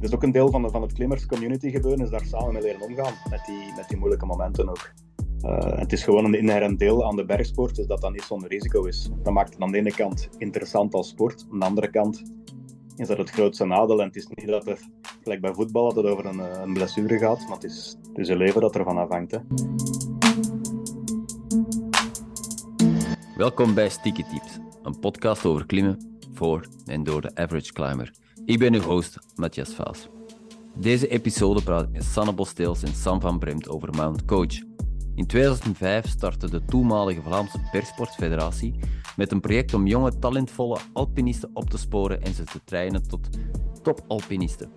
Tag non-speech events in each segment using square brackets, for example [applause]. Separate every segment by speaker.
Speaker 1: is ook een deel van, de, van het klimmers community gebeuren, is daar samen mee leren omgaan met die, met die moeilijke momenten ook. Uh, het is gewoon een inherent deel aan de bergsport, dus dat dat niet zonder risico is. Dat maakt het aan de ene kant interessant als sport, aan de andere kant is dat het grootste nadeel. En het is niet dat het, gelijk bij voetbal, dat het over een, eh, een blessure gaat, maar het is, het is een leven dat ervan afhangt. Hè.
Speaker 2: Welkom bij Sticky Tips, een podcast over klimmen voor en door de average climber. Ik ben uw host, Matthias Vaas. Deze episode praat ik met Sanne Bosteels en Sam van Bremt over Mount Coach. In 2005 startte de toenmalige Vlaamse Bergsportfederatie met een project om jonge, talentvolle alpinisten op te sporen en ze te trainen tot topalpinisten.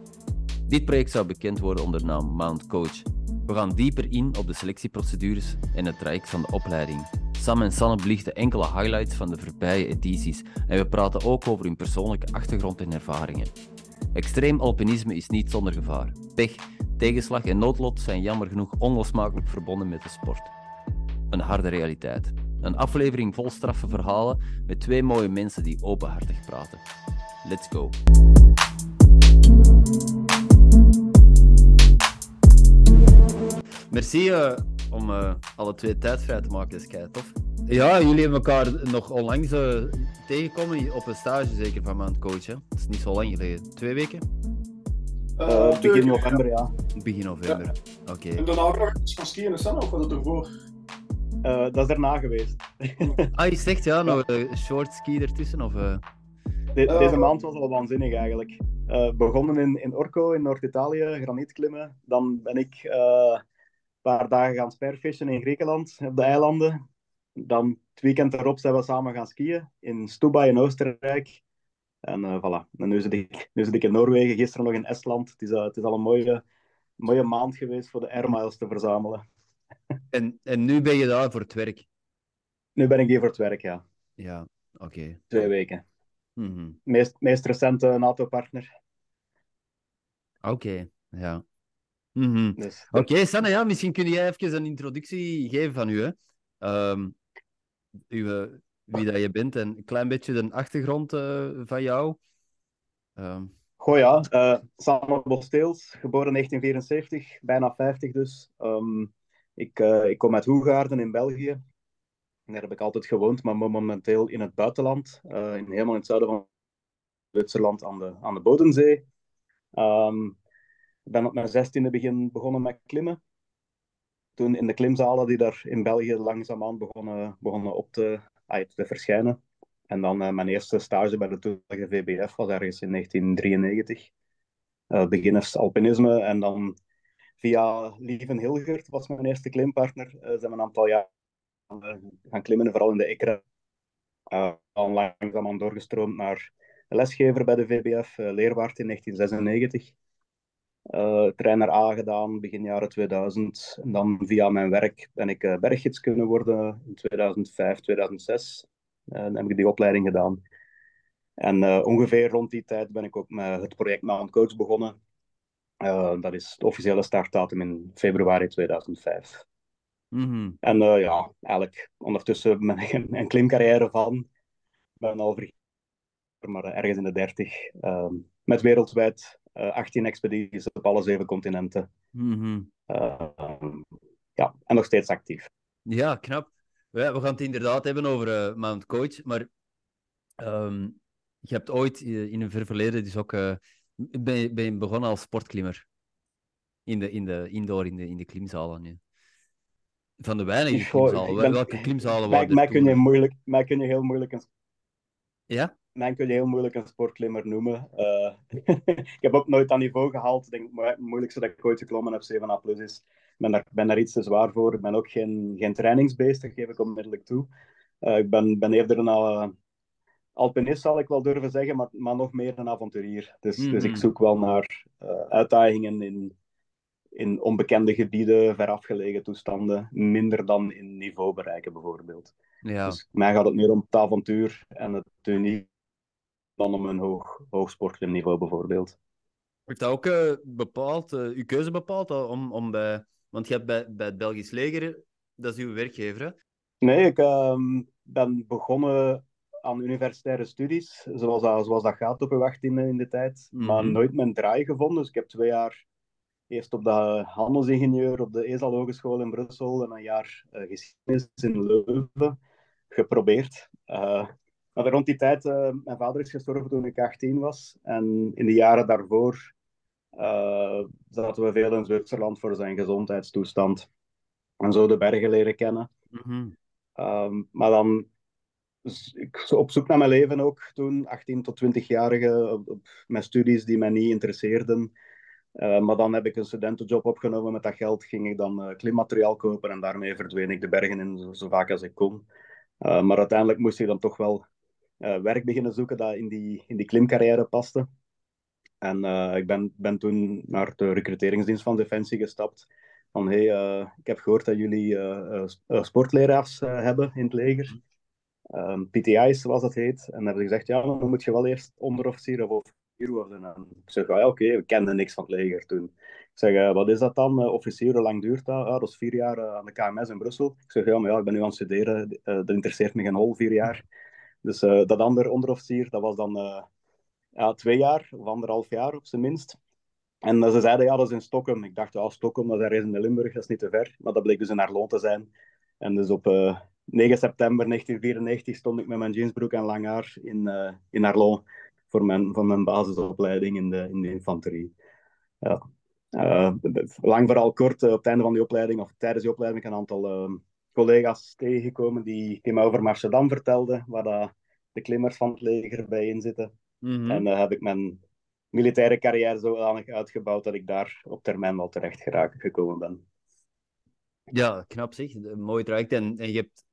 Speaker 2: Dit project zou bekend worden onder de naam Mount Coach. We gaan dieper in op de selectieprocedures en het traject van de opleiding. Sam en Sanne belichten enkele highlights van de voorbije edities en we praten ook over hun persoonlijke achtergrond en ervaringen. Extreem alpinisme is niet zonder gevaar. Pech, tegenslag en noodlot zijn jammer genoeg onlosmakelijk verbonden met de sport. Een harde realiteit. Een aflevering vol straffe verhalen met twee mooie mensen die openhartig praten. Let's go. Merci uh, om uh, alle twee tijd vrij te maken, is kei tof. Ja, jullie hebben elkaar nog onlangs uh, tegengekomen op een stage, zeker van mijn coach. Hè? Het is niet zo lang geleden. Twee weken?
Speaker 1: Uh, begin november, ja.
Speaker 2: Begin november, ja. oké. Okay.
Speaker 3: En daarna nog iets van skiën en of was het ervoor?
Speaker 1: Uh, dat is daarna geweest. [laughs]
Speaker 2: ah, je zegt ja, nog een short ski ertussen? Of, uh...
Speaker 1: De, deze maand was al waanzinnig eigenlijk. begonnen in, in Orco in Noord-Italië, granietklimmen. Dan ben ik paar dagen gaan sperfischen in Griekenland, op de eilanden. Dan het weekend erop zijn we samen gaan skiën in Stuba in Oostenrijk. En uh, voilà, en nu, zit ik, nu zit ik in Noorwegen, gisteren nog in Estland. Het is, uh, het is al een mooie, mooie maand geweest voor de air miles te verzamelen.
Speaker 2: En, en nu ben je daar voor het werk?
Speaker 1: Nu ben ik hier voor het werk, ja.
Speaker 2: Ja, oké.
Speaker 1: Twee weken.
Speaker 2: Mm -hmm.
Speaker 1: meest, meest recente NATO-partner.
Speaker 2: Oké, ja. Mm -hmm. dus, Oké, okay, Sanne, ja, misschien kun jij even een introductie geven van u. Hè? Um, uw, wie dat je bent en een klein beetje de achtergrond uh, van jou.
Speaker 1: Um... Goh ja, uh, Samuel Bosteels, geboren 1974, bijna 50 dus. Um, ik, uh, ik kom uit Hoegaarden in België. Daar heb ik altijd gewoond, maar momenteel in het buitenland. in, helemaal in het zuiden van Zwitserland aan de, aan de Bodensee. Um, ik ben op mijn zestiende begin begonnen met klimmen. Toen in de klimzalen die daar in België langzaamaan begonnen, begonnen op te, te verschijnen. En dan uh, mijn eerste stage bij de toenmalige VBF was ergens in 1993. Uh, eh, beginners alpinisme. En dan via Lieven Hilgert was mijn eerste klimpartner. Uh, zijn we een aantal jaar gaan klimmen, vooral in de Ikra. Dan langzaamaan doorgestroomd naar lesgever bij de VBF, leerwaard in 1996 uh, trainer A gedaan begin jaren 2000. En dan via mijn werk ben ik uh, berggids kunnen worden in 2005, 2006. En dan heb ik die opleiding gedaan. En uh, ongeveer rond die tijd ben ik ook met het project Mount Coach begonnen. dat is het officiële startdatum in februari 2005.
Speaker 2: Mm -hmm.
Speaker 1: En ja, eigenlijk ondertussen ben ik een, een klimcarrière van. Ik ben al maar ergens in de 30. met wereldwijd 18 eh, expedities op alle zeven continenten.
Speaker 2: Mm
Speaker 1: ja, en nog steeds actief.
Speaker 2: Ja, knap. We, we gaan het inderdaad hebben over uh, Mount Coach, maar um, je hebt ooit in een ver verleden dus ook ben, ben begonnen als sportklimmer. In de, in de indoor, in de, in de klimzalen. Ja. Van de weinige klimzalen. Ben, Welke klimzalen
Speaker 1: waren er mij, kun je moeilijk, mij kun je heel moeilijk een...
Speaker 2: Ja?
Speaker 1: Mij kun je heel moeilijk een sportklimmer noemen. Uh, [laughs] ik heb ook nooit dat niveau gehaald. Ik denk het moeilijkste dat ik ooit geklommen heb 7A plus is. Ik ben daar, ben daar iets te zwaar voor. Ik ben ook geen, geen trainingsbeest, dat geef ik onmiddellijk toe. Uh, ik ben, ben eerder een uh, alpinist, zal ik wel durven zeggen, maar, maar nog meer een avonturier. Dus, mm dus ik zoek wel naar uitdagingen in, in onbekende gebieden, verafgelegen toestanden, minder dan in niveau bereiken bijvoorbeeld.
Speaker 2: Ja.
Speaker 1: Dus mij gaat het meer om het avontuur en het uniek dan om een hoog, hoog sportklimniveau bijvoorbeeld.
Speaker 2: Heeft dat ook uh, bepaald, uh, uw keuze bepaald om, om bij... Want je hebt bij, bij het Belgisch leger Dat is uw werkgever, hè?
Speaker 1: Nee, ik ehm, ben begonnen aan universitaire studies, zoals dat, zoals dat gaat op een wacht in, in de tijd. Maar mhm. nooit mijn draai gevonden. Dus ik heb twee jaar eerst op de handelsingenieur op de ESAL Hogeschool in Brussel en een jaar uh, geschiedenis in Leuven geprobeerd. Uh, maar rond die tijd, uh, mijn vader is gestorven toen ik 18 was. En in de jaren daarvoor zaten we veel in Zwitserland voor zijn gezondheidstoestand. En zo de bergen leren kennen. Mhm. Ehm, maar dan ik op zoek naar mijn leven ook toen, 18 tot 20-jarige, op, op, met studies die mij niet interesseerden. Uh, maar dan heb ik een studentenjob opgenomen. Met dat geld ging ik dan uh, klimmateriaal kopen en daarmee verdween ik de bergen in zo, zo vaak als ik kon. Uh, maar uiteindelijk moest ik dan toch wel werk beginnen zoeken dat in die, in die klimcarrière paste. En ik ben, ben toen naar de recruteringsdienst van Defensie gestapt. Van hey, ik heb gehoord dat jullie sportleraars hebben in het leger. Um, PTI's, zoals dat heet. En dan hebben ze gezegd, ja, dan moet je wel eerst onderofficier of worden. En ik zeg, ah, ja, oké, we kenden niks van het leger toen. Ik zeg, wat is dat dan, officier, hoe lang duurt dat? Ah, dat is vier jaar aan de KMS in Brussel. Ik zeg, ja, maar ja, ik ben nu aan het studeren, dat interesseert me geen hol, vier jaar. Dus dat andere onderofficier, dat was dan ja, twee jaar, of anderhalf jaar op zijn minst. En ze zeiden, ja, dat is in Stockholm. Ik dacht, ja, Stockholm, dat is ergens in Limburg, dat is niet te ver. Maar dat bleek dus in Arloon te zijn. En dus op 9 september 1994 stond ik met mijn jeansbroek en lang haar in, in Arlon voor mijn, voor mijn basisopleiding in de, in de infanterie. Ja. Uh, lang vooral kort, uh, op het einde van die opleiding, of tijdens die opleiding, een aantal uh, collega's tegengekomen die, die mij over Marchedam vertelden, waar dat de klimmers van het leger bij in zitten. Mm -hmm. En heb ik mijn militaire carrière zo uitgebouwd dat ik daar op termijn wel terecht geraakt, gekomen ben.
Speaker 2: Ja, knap zeg. Een mooi traject. En, en je hebt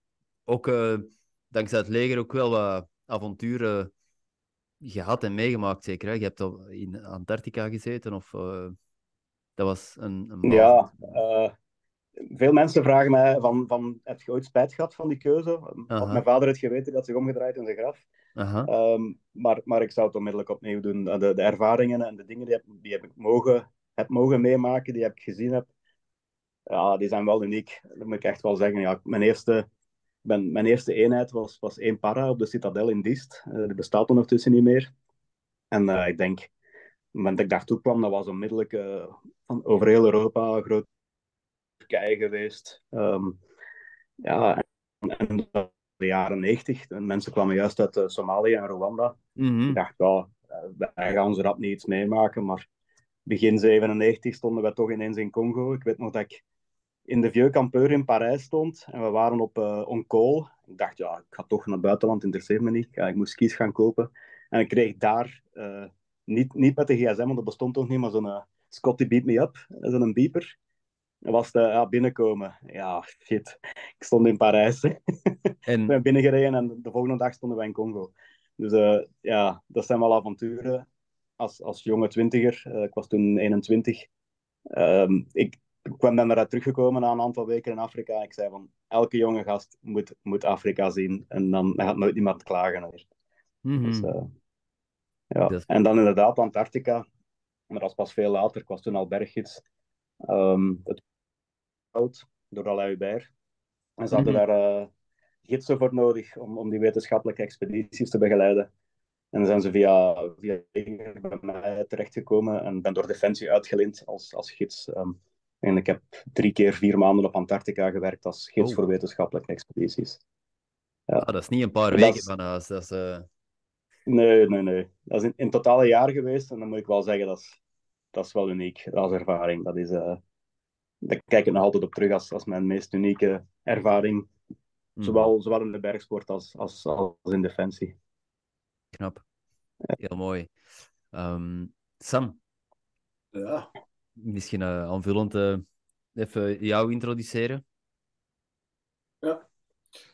Speaker 2: ook dankzij het leger ook wel wat avonturen gehad en meegemaakt, zeker. Hè? Je hebt al in Antarctica gezeten of uh, dat was een. een
Speaker 1: ja, veel mensen vragen mij: van, van, heb je ooit spijt gehad van die keuze? Had mijn vader het geweten, dat zich omgedraaid in zijn graf. Um, maar, maar ik zou het onmiddellijk opnieuw doen. De, de ervaringen en de dingen die, heb, die heb ik mogen, heb mogen meemaken, die heb ik gezien heb, ja, die zijn wel uniek. Dat moet ik echt wel zeggen. Ja, mijn eerste ben, mijn eerste eenheid was, was één para op de Citadel in Diest. Uh, die bestaat ondertussen niet meer. En uh, ik denk, op het moment dat ik daartoe kwam, dat was onmiddellijk uh, van over heel Europa groot Turkije geweest. Um, ja, en, en de jaren 90, mensen kwamen juist uit Somalië en Rwanda. Mm -hmm. Ik dacht, ja, wij gaan ze dat niet iets meemaken, maar begin 97 stonden we toch ineens in Congo. Ik weet nog dat ik in de Vieux Campeur in Parijs stond en we waren op uh, On Call. Ik dacht, ja, ik ga toch naar het buitenland, interesseert me niet. Ja, ik moest skis gaan kopen. En ik kreeg daar, uh, niet, niet met de gsm, want dat bestond toch niet, maar zo'n uh, Scotty Beat Me Up, zo'n beeper. Was de, ja, binnenkomen. Ja, shit. Ik stond in Parijs. [laughs] En... ik ben binnengereden en de volgende dag stonden wij in Congo. Dus ja, dat zijn wel avonturen. Als, als jonge twintiger, ik was toen 21. Um, ik, ik ben daaruit teruggekomen na een aantal weken in Afrika. Ik zei van, elke jonge gast moet, moet Afrika zien. En dan gaat nooit iemand klagen. Meer. Mm dus, uh, ja. En dan inderdaad Antarctica. Maar dat was pas veel later. Ik was toen al berggids. Um, het door Alain Hubert. En ze hadden mm -hmm. daar uh, gidsen voor nodig om, om die wetenschappelijke expedities te begeleiden. En dan zijn ze via, via bij mij terechtgekomen en ben door Defensie uitgeleend als, als gids. Um, en ik heb drie keer vier maanden op Antarctica gewerkt als gids oh. voor wetenschappelijke expedities.
Speaker 2: Ja. Ah, dat is niet een paar weken van huis. Dat is, uh...
Speaker 1: Nee, nee, nee. Dat is in, in totaal een jaar geweest. En dan moet ik wel zeggen, dat is, dat is wel uniek als ervaring. Dat is, uh, daar kijk ik nog altijd op terug als, als mijn meest unieke ervaring. Hmm. Zowel, zowel in de bergsport als, als, als in defensie.
Speaker 2: Knap. Heel mooi. Um, Sam?
Speaker 3: Ja
Speaker 2: misschien uh, aanvullend uh, even jou introduceren.
Speaker 3: Ja,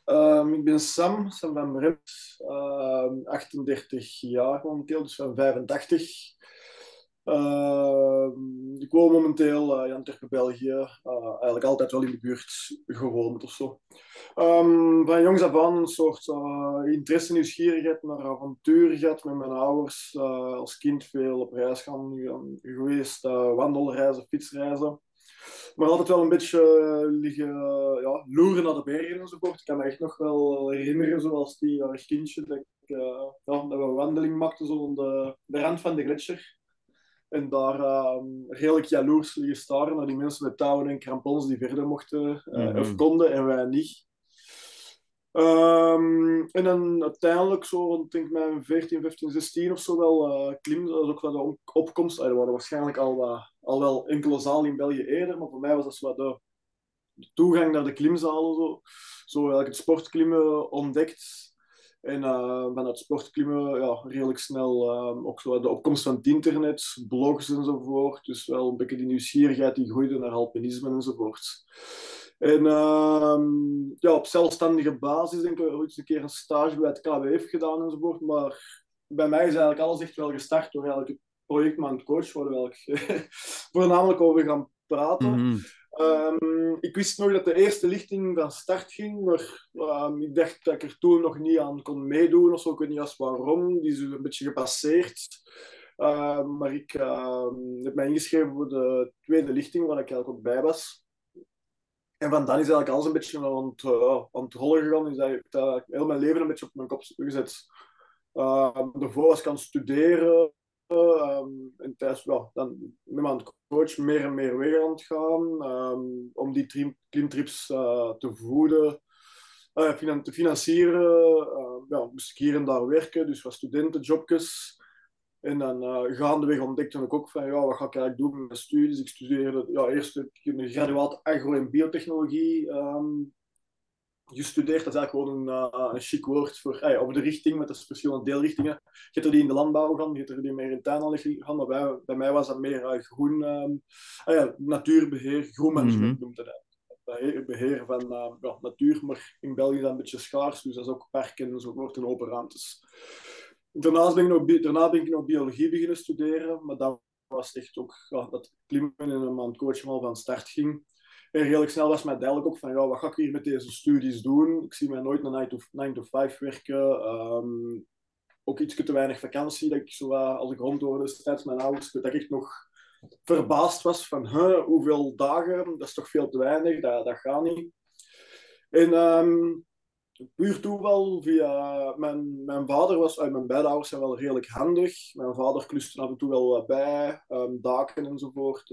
Speaker 3: um, ik ben Sam, Sam van Bremt, uh, 38 jaar momenteel, dus van 85. Uh, ik woon momenteel uh, Antwerpen, België. Uh, eigenlijk altijd wel in de buurt gewoond of zo. Um, van jongs af aan een soort uh, interesse, nieuwsgierigheid naar avonturen gehad met mijn ouders. als kind veel op reis gaan, geweest, wandelreizen, fietsreizen. Maar altijd wel een beetje liggen ja, loeren naar de bergen enzovoort. Ik kan me echt nog wel herinneren, zoals die als kindje, dat, ik, ja, dat we een wandeling maakten zo aan de, de rand van de gletsjer. En daar uh, redelijk jaloers liggen staren naar die mensen met touwen en krampons die verder mochten uh, of konden en wij niet. Um, en dan uiteindelijk, zo rond denk mijn 14, 15, 16 of zo, wel uh, klim. Dat is ook wel de opkomst. Er waren waarschijnlijk al, al wel enkele zalen in België eerder, maar voor mij was dat zo de, de toegang naar de klimzalen. Zo, zo eigenlijk het sportklimmen ontdekt. En uh, van het sportklimmen ja, redelijk snel uh, ook zo de opkomst van het internet, blogs enzovoort. Dus wel een beetje die nieuwsgierigheid die groeide naar alpinisme enzovoort. En uh, ja, op zelfstandige basis denk ik ooit een keer een stage bij het KWF gedaan enzovoort. Maar bij mij is eigenlijk alles echt wel gestart door eigenlijk het project Coach, waar we [laughs] voornamelijk over gaan praten. Mhm. Ehm, ik wist nog dat de eerste lichting van start ging, maar um, ik dacht dat ik er toen nog niet aan kon meedoen of zo. Ik weet niet eens waarom. Die is een beetje gepasseerd. Uh, maar ik heb mij ingeschreven voor de tweede lichting, waar ik eigenlijk ook bij was. En van dan is eigenlijk alles een beetje aan het, uh, rollen gegaan. Dat, dat heel mijn leven een beetje op mijn kop gezet. Daarvoor was ik aan studeren. Um, en thuis, dan met mijn coach meer en meer weer aan het gaan. Um, om die klimtrips uh, te voeden. Uh, te financieren. Uh, ja, moest ik hier en daar werken. Dus wat studentenjobjes. En dan uh, gaandeweg ontdekte ik ook van, ja, wat ga ik eigenlijk doen met mijn studies? Ik studeerde ja, eerst een graduaat agro- en biotechnologie gestudeerd. Dat is eigenlijk gewoon een, uh, een chic woord voor hey, op de richting, met de verschillende deelrichtingen. Je hebt er die in de landbouw gaan, je hebt er die meer in tuinaanleg gaan, maar bij, bij mij was dat meer uh, groen, um, ah, ja, natuurbeheer, groenmanagement mm -hmm. noemt dat beheer, van ja, natuur, maar in België is dat een beetje schaars, dus dat is ook parken enzovoort en open ruimtes. Daarnaast ben ik nog, daarna ben ik nog biologie beginnen studeren, maar dat was echt ook ja, dat klimmen in een maand coaching al van start ging. Redelijk snel was mij duidelijk ook van, ja, wat ga ik hier met deze studies doen? Ik zie mij nooit naar 9 to, 5 werken. Um, ook iets te weinig vakantie. Dat ik zo, uh, als ik rondhoorde tijdens mijn ouders, dat ik echt nog verbaasd was van, hoeveel dagen? Dat is toch veel te weinig, dat, dat gaat niet. En um, puur toeval via mijn, mijn vader was, uh, mijn beide ouders zijn wel redelijk handig. Mijn vader kluste af en toe wel bij, um, daken enzovoort,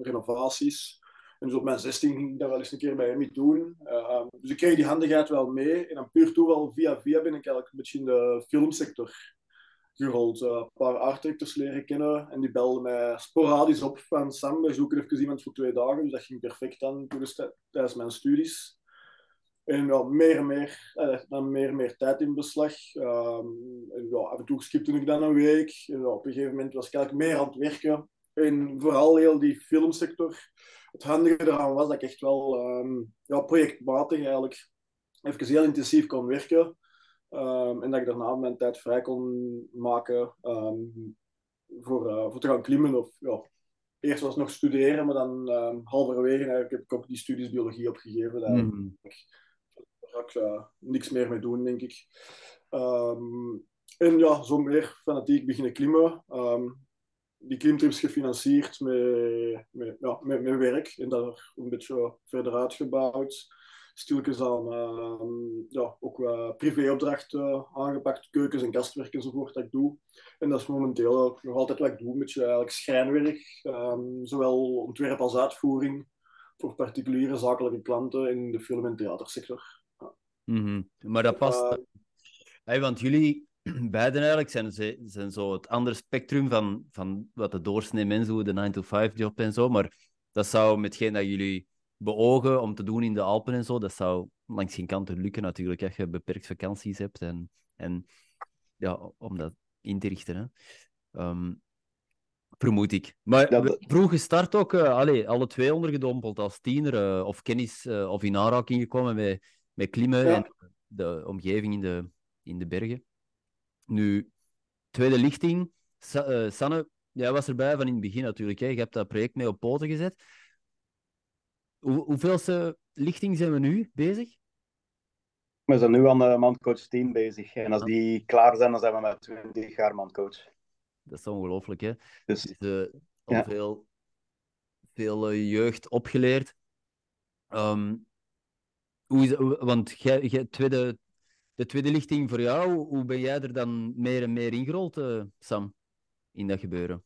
Speaker 3: renovaties. En dus op mijn 16 ging ik daar wel eens een keer bij hem doen. Uh, dus ik kreeg die handigheid wel mee. En dan puur toeval via via ben ik een beetje in de filmsector gerold. Uh, een paar artdirectors leren kennen en die belden mij sporadisch op van Sam, we zoeken even iemand voor twee dagen. Dus dat ging perfect dan tijdens mijn studies. En ja, meer en meer, eh, dan meer en meer tijd in beslag. Um, en ja, af en toe skipte ik dan een week. Op een gegeven moment was ik eigenlijk meer aan het werken. En vooral heel die filmsector. Het handige eraan was dat ik echt wel um, ja, projectmatig eigenlijk even heel intensief kon werken. Um, en dat ik daarna mijn tijd vrij kon maken voor, uh, voor te gaan klimmen. Of, ja, eerst was nog studeren, maar dan halverwege heb ik ook die studies biologie opgegeven. Mm ga ik uh, niks meer mee doen, denk ik. En ja, zo meer fanatiek beginnen klimmen. Die klimtrips gefinancierd met, met, ja, met, met werk en daar een beetje verder uitgebouwd. Stilletjes aan uh, ja, ook privéopdrachten aangepakt, keukens en kastwerk enzovoort dat ik doe. En dat is momenteel nog altijd wat ik doe, een beetje eigenlijk schrijnwerk, um, zowel ontwerp als uitvoering voor particuliere zakelijke klanten in de film- en theatersector.
Speaker 2: Mm Maar dat past. Uh, want jullie [clears throat] beiden eigenlijk zijn, zijn zo het andere spectrum van, van wat de doorsnee mensen doen, de 9-to-5-job en zo. Maar dat zou met hetgeen dat jullie beogen om te doen in de Alpen en zo, dat zou langs geen kant lukken natuurlijk, als je beperkt vakanties hebt en, en ja, om dat in te richten. Hè. Um, vermoed ik. Maar ja, vroeg gestart ook, uh, allee, alle twee ondergedompeld als tiener uh, of kennis uh, of in aanraking gekomen met met klimmen en de omgeving in de, in de bergen. Nu, tweede lichting. Sa uh, Sanne, jij was erbij van in het begin natuurlijk. Hè? Je hebt dat project mee op poten gezet. Hoe, hoeveelste lichting zijn we nu bezig?
Speaker 1: We zijn nu aan de Mandcoach 10 bezig. En als die klaar zijn, dan zijn we met 20 jaar Mandcoach.
Speaker 2: Dat is ongelooflijk, hè? Dus, dus uh, al veel, veel jeugd opgeleerd. Ehm, hoe is, want jij, jij, tweede, de tweede lichting voor jou, hoe ben jij er dan meer en meer ingerold, Sam, in dat gebeuren?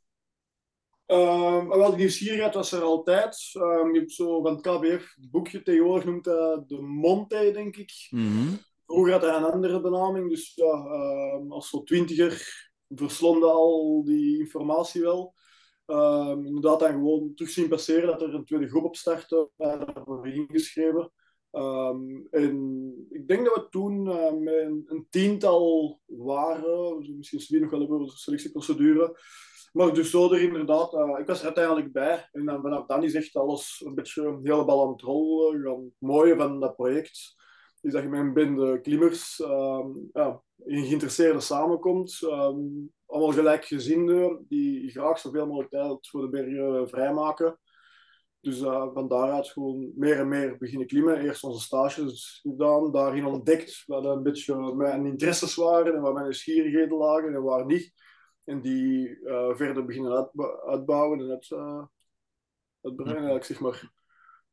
Speaker 3: Um, wel, de nieuwsgierigheid was er altijd. Um, je hebt zo van het KBF het boekje tegenwoordig noemt dat de Monte, denk ik.
Speaker 2: Mm
Speaker 3: Vroeger had hij een andere benaming, dus ja, um, als zo twintiger verslonde al die informatie wel. inderdaad, dan gewoon terug zien passeren dat er een tweede groep op startte, daarvoor ingeschreven. En ik denk dat we toen met een, een, tiental waren, misschien nog wel over de selectieprocedure. Maar dus zo er inderdaad, uh, ik was er uiteindelijk bij. En dan vanaf dan is echt alles een beetje helemaal aan het rollen. Het mooie van dat project is dat je met een bende klimmers, um, ja, geïnteresseerden samenkomt. Um, allemaal gelijkgezinden die graag zoveel mogelijk tijd voor de bergen vrijmaken. Dus uh, van daaruit gewoon meer en meer beginnen klimmen. Eerst onze stages gedaan, daarin ontdekt wat een beetje mijn interesses waren en waar mijn nieuwsgierigheden lagen en waar niet. En die uh, verder beginnen uitbouwen en uit, uh, uitbreiden, eigenlijk, zeg maar.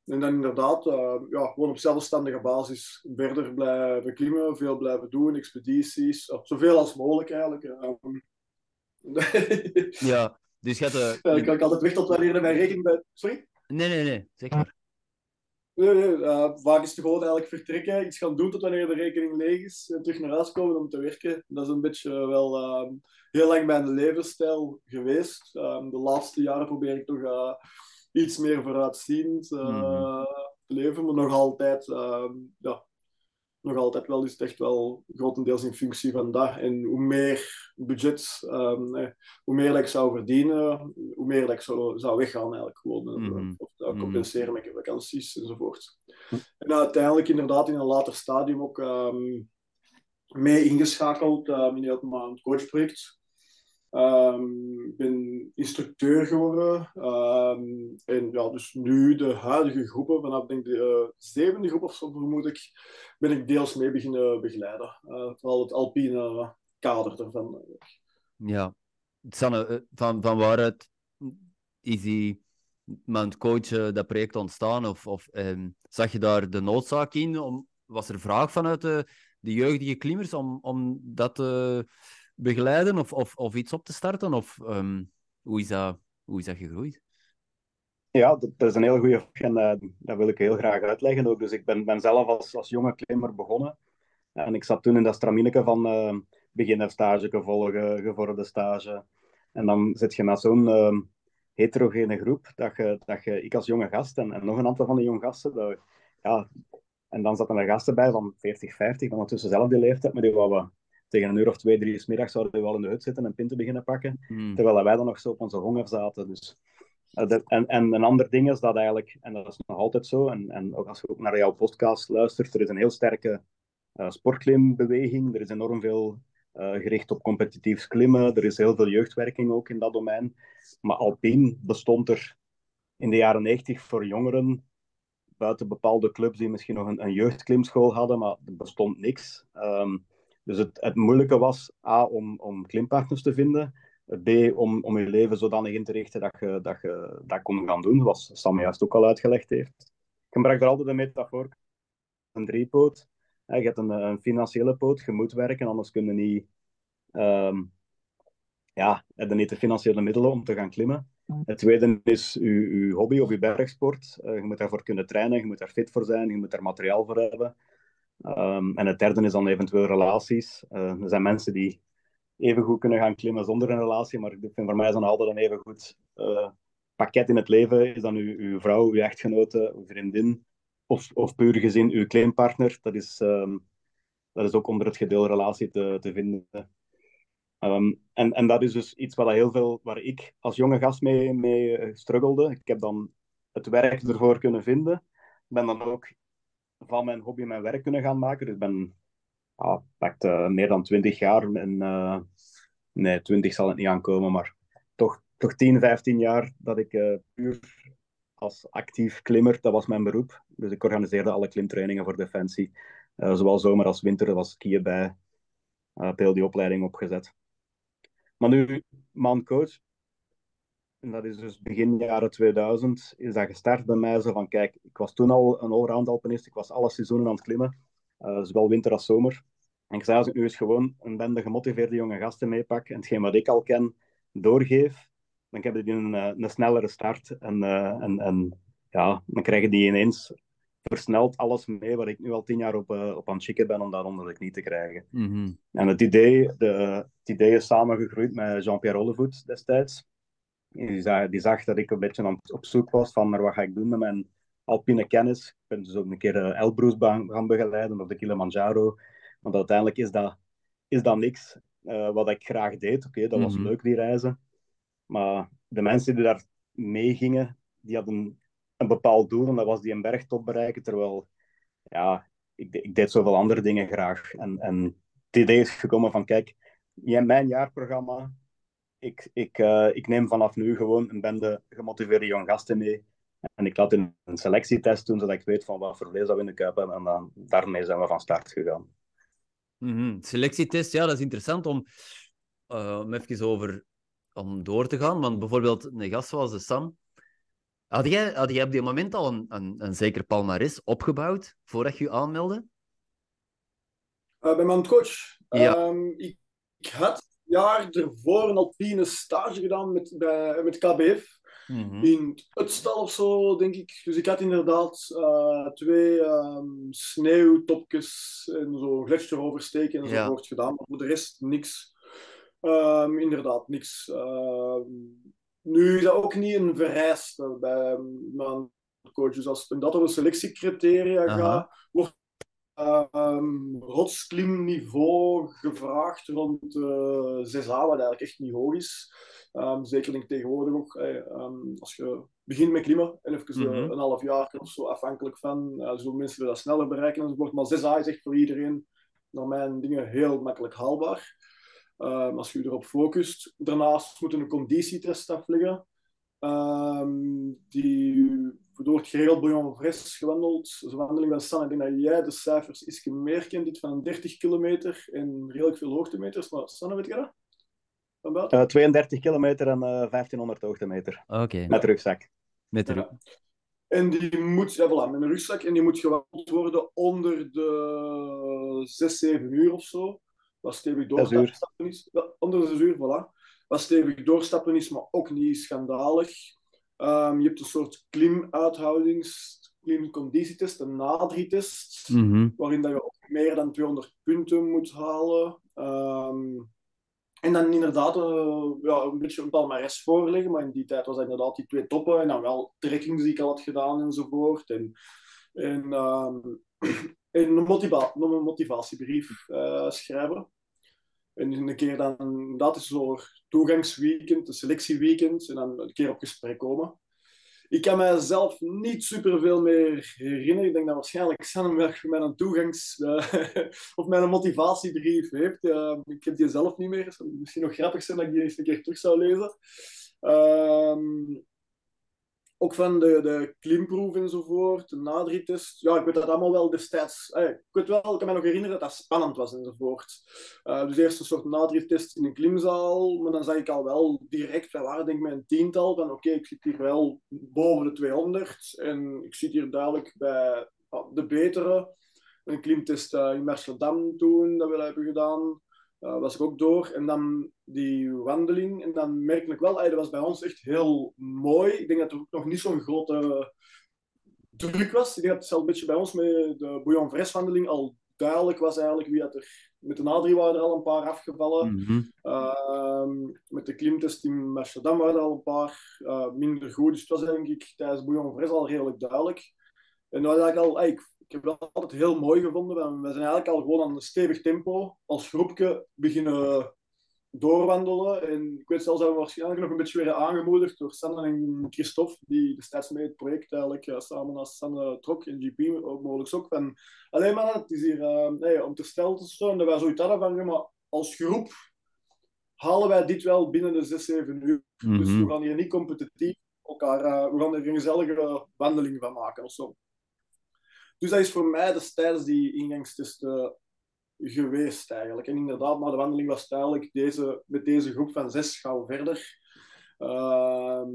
Speaker 3: En dan inderdaad, ja, gewoon op zelfstandige basis verder blijven klimmen, veel blijven doen, expedities, zoveel als mogelijk eigenlijk. Um, [laughs]
Speaker 2: ja, dus je hebt...
Speaker 3: Uh, ik kan altijd weg tot wanneer mijn rekening bij... Sorry?
Speaker 2: Nee, nee, nee, zeg maar.
Speaker 3: Nee, nee, uh, vaak is het gewoon eigenlijk vertrekken, iets gaan doen tot wanneer de rekening leeg is en terug naar huis komen om te werken. Dat is een beetje wel uh, heel lang mijn levensstijl geweest. Um, de laatste jaren probeer ik toch uh, iets meer vooruitziend mm te leven, maar nog altijd ehm, ja, nog altijd wel is het echt wel grotendeels in functie van dat. En hoe meer budget, um, hoe meer ik zou verdienen, hoe meer ik zou, zou weggaan eigenlijk gewoon. Mm Of uh, compenseren met vakanties enzovoort. Hm. En uiteindelijk inderdaad in een later stadium ook um, mee ingeschakeld um, in het coachproject. Um, ben instructeur geworden. Um, en ja, dus nu de huidige groepen, vanaf denk de uh, zevende groep of zo vermoed ik, ben ik deels mee beginnen begeleiden. Uh, vooral het alpine kader ervan.
Speaker 2: Ja, Sanne, eh, van, van waaruit is die mijn coach dat project ontstaan? Of, of um, zag je daar de noodzaak in? Om, was er vraag vanuit de, de jeugdige klimmers om, om dat te begeleiden of, of, of iets op te starten? Of um, hoe, is dat, hoe is dat gegroeid?
Speaker 1: Ja, dat, is een heel goede vraag en uh, dat wil ik heel graag uitleggen ook. Dus ik ben, ben zelf als, als jonge klimmer begonnen. En ik zat toen in dat stramineke van uh, beginnerstage volgen, gevorderde stage. En dan zit je met zo'n uh, heterogene groep, dat je, dat je, ik als jonge gast en, en nog een aantal van die jonge gasten, dat, ja, en dan zaten er gasten bij van 40, 50, dan ondertussen zelf die leeftijd, maar die we tegen een uur of twee, drie middag zouden we wel in de hut zitten en pinten beginnen pakken. Hmm. Terwijl wij dan nog zo op onze honger zaten. Dus, uh, en, en een ander ding is dat eigenlijk, en dat is nog altijd zo, en, en ook als je ook naar jouw podcast luistert, er is een heel sterke uh, sportklimbeweging. Er is enorm veel uh, gericht op competitief klimmen. Er is heel veel jeugdwerking ook in dat domein. Maar alpien bestond er in de jaren 90 voor jongeren buiten bepaalde clubs die misschien nog een, een jeugdklimschool hadden, maar er bestond niks. Um, dus het, het moeilijke was A, om, om klimpartners te vinden. B, om, om je leven zodanig in te richten dat je dat, je dat kon gaan doen, zoals Sam juist ook al uitgelegd heeft. Ik gebruik er altijd een metafoor, een driepoot. Je hebt een, een financiële poot, je moet werken, anders kun je niet, um, ja, heb niet de financiële middelen om te gaan klimmen. Het tweede is je, hobby of je bergsport. Uh, je moet daarvoor kunnen trainen, je moet daar fit voor zijn, je moet daar materiaal voor hebben. Um, en het derde is dan eventueel relaties. Uh, er zijn mensen die even goed kunnen gaan klimmen zonder een relatie, maar ik vind voor mij is dan altijd een even goed uh, pakket in het leven. Is dan uw, uw vrouw, uw echtgenote, uw vriendin of, of puur gezin uw klimpartner. Dat is, um, dat is ook onder het gedeel relatie te, te vinden. Um, en, en dat is dus iets waar, heel veel, waar ik als jonge gast mee, mee eh, struggelde. Ik heb dan het werk ervoor kunnen vinden. Ik ben dan ook van mijn hobby mijn werk kunnen gaan maken. Dus ik ben ja, uh, meer dan twintig jaar. En, uh, nee, twintig zal het niet aankomen, maar toch, toch 10, 15 jaar dat ik uh, puur als actief klimmer, dat was mijn beroep. Dus ik organiseerde alle klimtrainingen voor Defensie. zowel zomer als winter was skiën bij. Uh, heel die opleiding opgezet. Maar nu, man coach, en dat is dus begin jaren 2000, is dat gestart bij mij zo van, kijk, ik was toen al een allround alpinist, ik was alle seizoenen aan het klimmen, uh, zowel winter als zomer. En ik zei, als ik nu eens gewoon een bende gemotiveerde jonge gasten meepak en hetgeen wat ik al ken doorgeef, dan hebben die een, een snellere start en, en, en ja, dan krijgen die ineens versnelt alles mee waar ik nu al tien jaar op, uh, op aan het chicken ben om dat onder de knie te krijgen.
Speaker 2: Mm
Speaker 1: En het idee, de, het idee is samengegroeid met Jean-Pierre Ollevoet destijds. Die zag, die zag dat ik een beetje op zoek was van maar wat ga ik doen met mijn alpine kennis. Ik ben dus ook een keer de Elbrus gaan begeleiden of de Kilimanjaro. Want uiteindelijk is dat, is dat niks uh, wat ik graag deed. Oké, dat was
Speaker 2: Mhm.
Speaker 1: leuk, die reizen. Maar de mensen die daar mee gingen, die hadden een bepaald doel en dat was die een bergtop bereiken. Terwijl, ja, ik, ik deed zoveel andere dingen graag. En, en het idee is gekomen van, kijk, ja, mijn jaarprogramma, ik, ik, eh, ik neem vanaf nu gewoon een bende gemotiveerde jong gasten mee. En ik laat een, een selectietest doen, zodat ik weet van wat voor vlees dat we in de kuip hebben. En dan, daarmee zijn we van start gegaan.
Speaker 2: Mhm. Selectietest, ja, dat is interessant om, eh, om even over om door te gaan. Want bijvoorbeeld een gast zoals de Sam. Had jij, had jij op die moment al een, een, een zeker palmares opgebouwd voordat je je aanmeldde?
Speaker 3: Eh, bij mijn coach.
Speaker 2: Ja.
Speaker 3: Ehm, ik, ik had jaar ervoor een alpine stage gedaan met, bij, met KBF.
Speaker 2: Mhm.
Speaker 3: In het stal of zo, denk ik. Dus ik had inderdaad eh, twee ehm, sneeuwtopjes en zo gletsjer oversteken
Speaker 2: Ja.
Speaker 3: enzovoort gedaan. Maar voor de rest niks. Ehm, inderdaad, niks. Ehm, nu is dat ook niet een vereiste bij mijn coach. Dus als het dat op een selectiecriteria gaat, wordt ehm rotsklimniveau gevraagd rond eh 6A, wat eigenlijk echt niet hoog is. Ehm, zeker denk ik tegenwoordig ook, eh, ehm, als je begint met klimmen en even eh,
Speaker 2: Mhm.
Speaker 3: een half jaar of zo afhankelijk van, uh, zullen mensen dat sneller bereiken enzovoort. Maar 6A is echt voor iedereen, naar mijn dingen, heel makkelijk haalbaar. Als je erop focust. Daarnaast moet een conditietest afleggen. Ehm, die door het geregeld Bouillon Vres gewandeld. Zo'n wandeling van San. Ik denk dat jij de cijfers iets meer kent. Dit van 30 kilometer en redelijk veel hoogtemeters. Maar Sanne, weet je dat? Van buiten?
Speaker 1: Eh, 32 kilometer en eh 1500 hoogtemeter.
Speaker 2: Oké,
Speaker 1: Met rugzak.
Speaker 2: met de
Speaker 3: Ja. En die moet, ja, voilà, met een rugzak, en die moet gewandeld worden onder de 6, 7 uur of zo. Wat stevig doorstappen is. Ja, onder de 6 uur, voilà. Wat stevig doorstappen is, maar ook niet schandalig. Ehm, je hebt een soort klimuithoudings, klimconditietest, een NADRI-test,
Speaker 2: Mhm.
Speaker 3: waarin dat je ook meer dan 200 punten moet halen. Ehm, en dan inderdaad eh, ja, een beetje een palmares voorleggen, maar in die tijd was dat inderdaad die twee toppen en dan wel trekkings die ik al had gedaan enzovoort. En, en, ehm, [clears throat] en een, motiva een motivatiebrief eh, schrijven. En een keer dan, dat is zo'n toegangsweekend, een selectieweekend, en dan een keer op gesprek komen. Ik kan mijzelf niet superveel meer herinneren. Ik denk dat waarschijnlijk wel mijn toegangs- eh, [laughs] of mijn motivatiebrief heeft. Ik heb die zelf niet meer. Het misschien nog grappig zijn dat ik die eens een keer terug zou lezen. Ehm, ook van de, de klimproef enzovoort, de nadrietest. Ja, ik weet dat allemaal wel destijds. eh, ik weet wel, ik kan me nog herinneren dat dat spannend was enzovoort. Eh, dus eerst een soort nadrietest in een klimzaal, maar dan zag ik al wel direct, wij waren denk ik met een tiental, van oké, ik zit hier wel boven de 200 en ik zit hier duidelijk bij ja, de betere. Een klimtest eh, in Amsterdam toen, dat we hebben gedaan, eh, was ik ook door. En dan die wandeling, en dan merk ik wel, eh, dat was bij ons echt heel mooi. Ik denk dat er ook nog niet zo'n grote druk was. Ik denk dat het zelfs een beetje bij ons met de Bouillon wandeling al duidelijk was eigenlijk wie dat er... Met de Adrie waren er al een paar afgevallen.
Speaker 2: Mhm.
Speaker 3: Ehm, met de klimtest in Amsterdam waren er al een paar eh, minder goed. Dus het was denk ik tijdens Bouillon Vres al redelijk duidelijk. En dat was eigenlijk al, ik, ik heb dat altijd heel mooi gevonden. We, zijn eigenlijk al gewoon aan een stevig tempo als groepje beginnen doorwandelen. En ik weet zelfs dat we waarschijnlijk nog een beetje werden aangemoedigd door Sanne en Christophe, die destijds mee het project eigenlijk eh, samen als Sanne trok en GP ook mogelijk ook. Van, alleen maar, het is hier eh, hey, om te stellen te staan. Dat wij zoiets hadden van, maar als groep halen wij dit wel binnen de 6, 7 uur. Dus
Speaker 2: Mhm.
Speaker 3: we gaan hier niet competitief elkaar, eh, we gaan er een gezellige wandeling van maken of zo. Dus dat is voor mij destijds die ingangstest eh, geweest eigenlijk. En inderdaad, na de wandeling was het eigenlijk deze, met deze groep van zes gaan we verder. Ehm,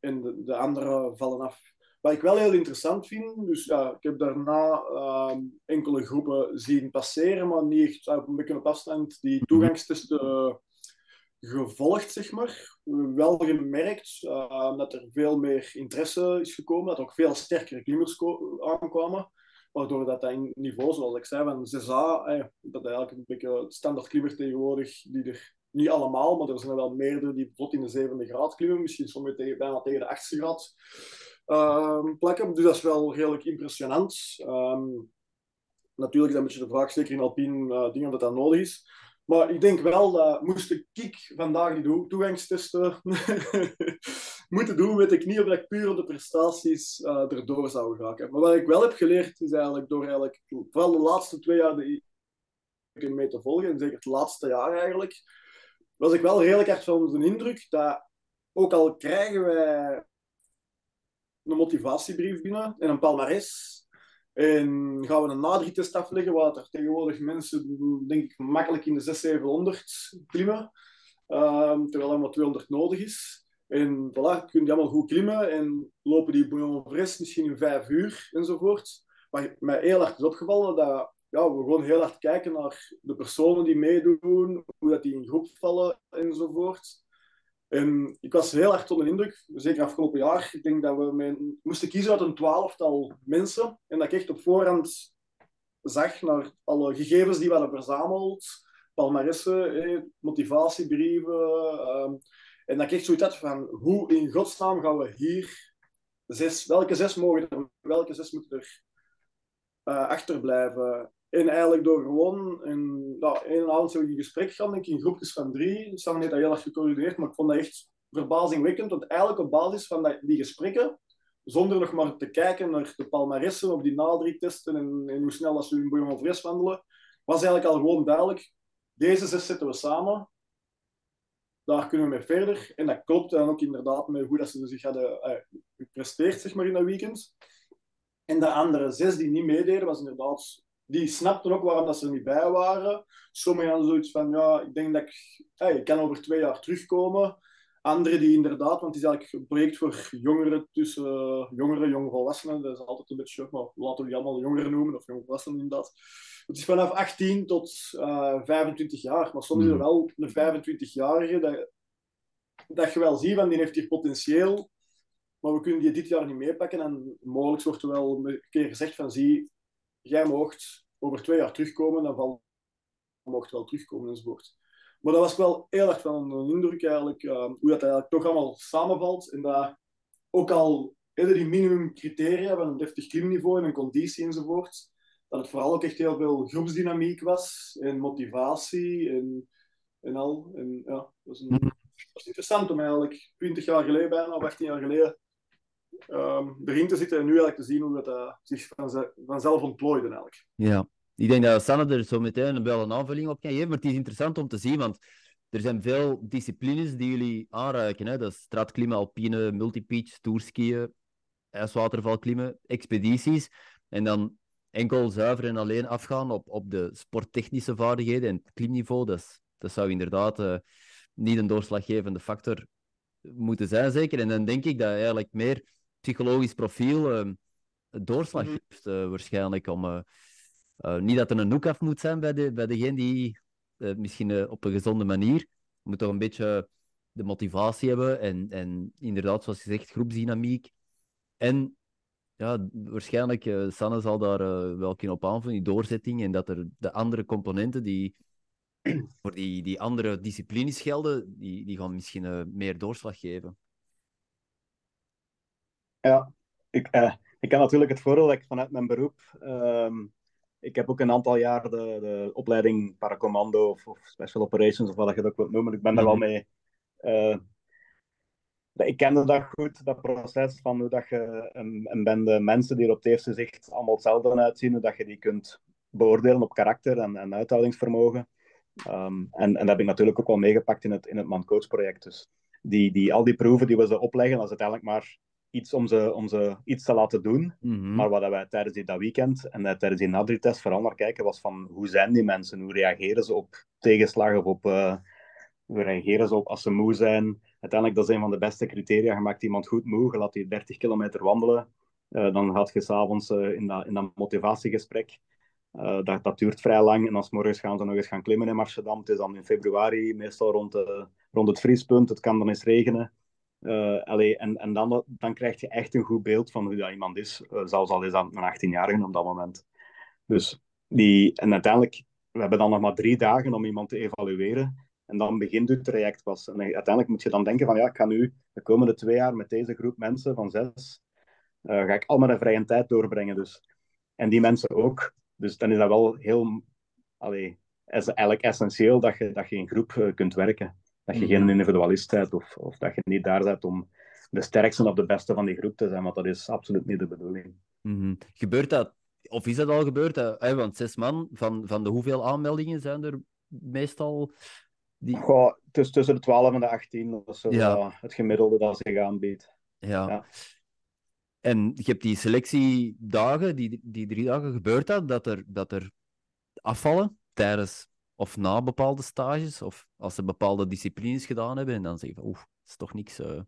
Speaker 3: en de, de andere vallen af. Wat ik wel heel interessant vind, dus ja, ik heb daarna ehm, enkele groepen zien passeren, maar niet echt op een beetje op afstand die mhm. toegangstesten gevolgd, zeg maar. Wel gemerkt uh, dat er veel meer interesse is gekomen, dat er ook veel sterkere klimmers aankwamen, waardoor dat, dat in niveau, zoals ik zei, van 6A, eh, dat eigenlijk een beetje standaard klimmer tegenwoordig, die er niet allemaal, maar er zijn er wel meerdere die tot in de zevende graad klimmen, misschien soms tegen, bijna tegen de achtste graad uh, plakken. Dus dat is wel redelijk impressionant. Um, natuurlijk is dat een beetje de vraag, zeker in alpine uh, dingen, dat dat nodig is. Maar ik denk wel dat moest ik vandaag die toegangstesten [laughs] moeten doen, weet ik niet of ik puur op de prestaties uh, erdoor zou geraken. Maar wat ik wel heb geleerd is eigenlijk door eigenlijk, vooral de laatste twee jaar die ik mee te volgen, en zeker het laatste jaar eigenlijk, was ik wel redelijk erg van de indruk dat ook al krijgen wij een motivatiebrief binnen en een palmarès, en gaan we een nadrietest afleggen, waar er tegenwoordig mensen, denk ik, makkelijk in de 600, 700 klimmen. Um, terwijl er maar 200 nodig is. En voilà, kun je allemaal goed klimmen en lopen die bouillon misschien in vijf uur enzovoort. Maar mij heel erg is opgevallen dat ja, we gewoon heel hard kijken naar de personen die meedoen, hoe dat die in groep vallen enzovoort. En ik was heel erg onder de indruk, zeker afgelopen jaar. Ik denk dat we moesten kiezen uit een twaalftal mensen. En dat ik echt op voorhand zag naar alle gegevens die we hadden verzameld. Palmaressen, motivatiebrieven. Ehm, en dat ik echt zoiets had van, hoe in godsnaam gaan we hier zes... Welke zes mogen er... Welke zes moeten er uh, achterblijven? En eigenlijk door gewoon een, nou, een avond zo in gesprek gaan, denk ik, in groepjes van drie. Sam heeft dat heel erg gecoördineerd, maar ik vond dat echt verbazingwekkend. Want eigenlijk op basis van die gesprekken, zonder nog maar te kijken naar de palmaressen op die nadruktesten en, hoe snel dat ze hun boeien of wandelen, was eigenlijk al gewoon duidelijk, deze zes zetten we samen, daar kunnen we mee verder. En dat klopt dan ook inderdaad met hoe dat ze zich hadden uh, gepresteerd zeg maar, in dat weekend. En de andere zes die niet meededen, was inderdaad die snapten ook waarom dat ze er niet bij waren. Sommigen hadden zoiets van, ja, ik denk dat ik, hey, ik kan over twee jaar terugkomen. Anderen die inderdaad, want het is eigenlijk een project voor jongeren tussen uh, jongeren, jongvolwassenen. Dat is altijd een beetje, maar laten we die allemaal jongeren noemen, of jongvolwassenen inderdaad. Het is vanaf 18 tot uh, eh, 25 jaar, maar soms is er hmm. wel een 25-jarige dat, dat je wel ziet, van die heeft hier potentieel, maar we kunnen die dit jaar niet meepakken. En mogelijk wordt er wel een keer gezegd van, zie, jij mocht over twee jaar terugkomen, dan val mocht wel terugkomen enzovoort. Maar dat was wel heel erg van een indruk eigenlijk, uh, hoe dat eigenlijk toch allemaal samenvalt. En dat ook al eerder die minimumcriteria van een deftig klimniveau en een conditie enzovoort, dat het vooral ook echt heel veel groepsdynamiek was en motivatie en, en al. En ja, dat was, een, dat was interessant om eigenlijk 20 jaar geleden bijna, of 18 jaar geleden, um, erin te zitten en nu eigenlijk te zien hoe dat uh, zich vanzelf ontplooide eigenlijk.
Speaker 2: Ja, ik denk dat Sanne er zo meteen wel een aanvulling op kan geven, maar het is interessant om te zien, want er zijn veel disciplines die jullie aanreiken. Hè? Dat is straatklimmen, alpine, multipitch, tourskiën, ijswatervalklimmen, expedities. En dan enkel zuiver en alleen afgaan op, op de sporttechnische vaardigheden en het klimniveau. Dat, dat zou inderdaad uh, niet een doorslaggevende factor moeten zijn, zeker. En dan denk ik dat eigenlijk meer psychologisch profiel uh, doorslag mhm. geeft, uh, waarschijnlijk. Om, uh, niet dat er een hoek af moet zijn bij, de, bij degene die misschien op een gezonde manier. Moet toch een beetje de motivatie hebben en, en inderdaad, zoals je zegt, groepsdynamiek. En ja, waarschijnlijk, uh, Sanne zal daar uh, wel kunnen op aanvullen, die doorzetting, en dat er de andere componenten die [clears throat] voor die, die andere disciplines gelden, die, die gaan misschien uh, meer doorslag geven.
Speaker 1: Ja, ik, uh, ik heb natuurlijk het voordeel dat ik vanuit mijn beroep. Um, ik heb ook een aantal jaar de, de opleiding paracommando of, of, special operations, of wat je dat ook wilt noemen. Ik ben daar wel mhm. mee. Uh, ik kende dat goed, dat proces van hoe dat je een, een bende mensen die er op het eerste zicht allemaal hetzelfde uitzien, hoe dat je die kunt beoordelen op karakter en, en uithoudingsvermogen. Um, en, en dat heb ik natuurlijk ook wel meegepakt in het, in het Man-Coach project. Dus die, die, al die proeven die we ze opleggen, dat is uiteindelijk maar iets om ze, om ze iets te laten doen. Mhm. Maar wat wij tijdens die, dat weekend en tijdens die nadri-test vooral naar kijken was van hoe zijn die mensen? Hoe reageren ze op tegenslagen of op... Uh, hoe reageren ze op als ze moe zijn? uiteindelijk dat is een van de beste criteria. Je maakt iemand goed moe, je laat die 30 kilometer wandelen. Uh, dan gaat je s'avonds uh, in, dat, in dat motivatiegesprek. Dat, dat duurt vrij lang. En dan morgens gaan ze nog eens gaan klimmen in Marchedam. Het is dan in februari, meestal rond, rond het vriespunt. Het kan dan eens regenen. Allee, en en dan, dan krijg je echt een goed beeld van hoe dat iemand is. zelfs al is dat een 18-jarige op dat moment. Dus die, en uiteindelijk, we hebben dan nog maar drie dagen om iemand te evalueren. En dan begint het traject pas. En uiteindelijk moet je dan denken van ja, ik ga nu de komende twee jaar met deze groep mensen van zes, uh, ga ik allemaal de vrije tijd doorbrengen. Dus. En die mensen ook. Dus dan is dat wel heel, allee, is eigenlijk essentieel dat je, dat je in groep uh, kunt werken. Dat je geen mhm. individualist bent of, of dat je niet daar bent om de sterkste of de beste van die groep te zijn, want dat is absoluut niet de bedoeling.
Speaker 2: Mm Gebeurt dat, of is dat al gebeurd? Uh, want zes man, van, van de hoeveel aanmeldingen zijn er meestal
Speaker 1: die... Goh, tussen, tussen de 12 en de 18, dat is ja. het gemiddelde dat zich aanbiedt.
Speaker 2: Ja. ja. En je hebt die selectiedagen, die, die drie dagen, gebeurt dat, dat er, dat er afvallen tijdens of na bepaalde stages, of als ze bepaalde disciplines gedaan hebben, en dan zeggen van, oeh, dat is toch niks uh,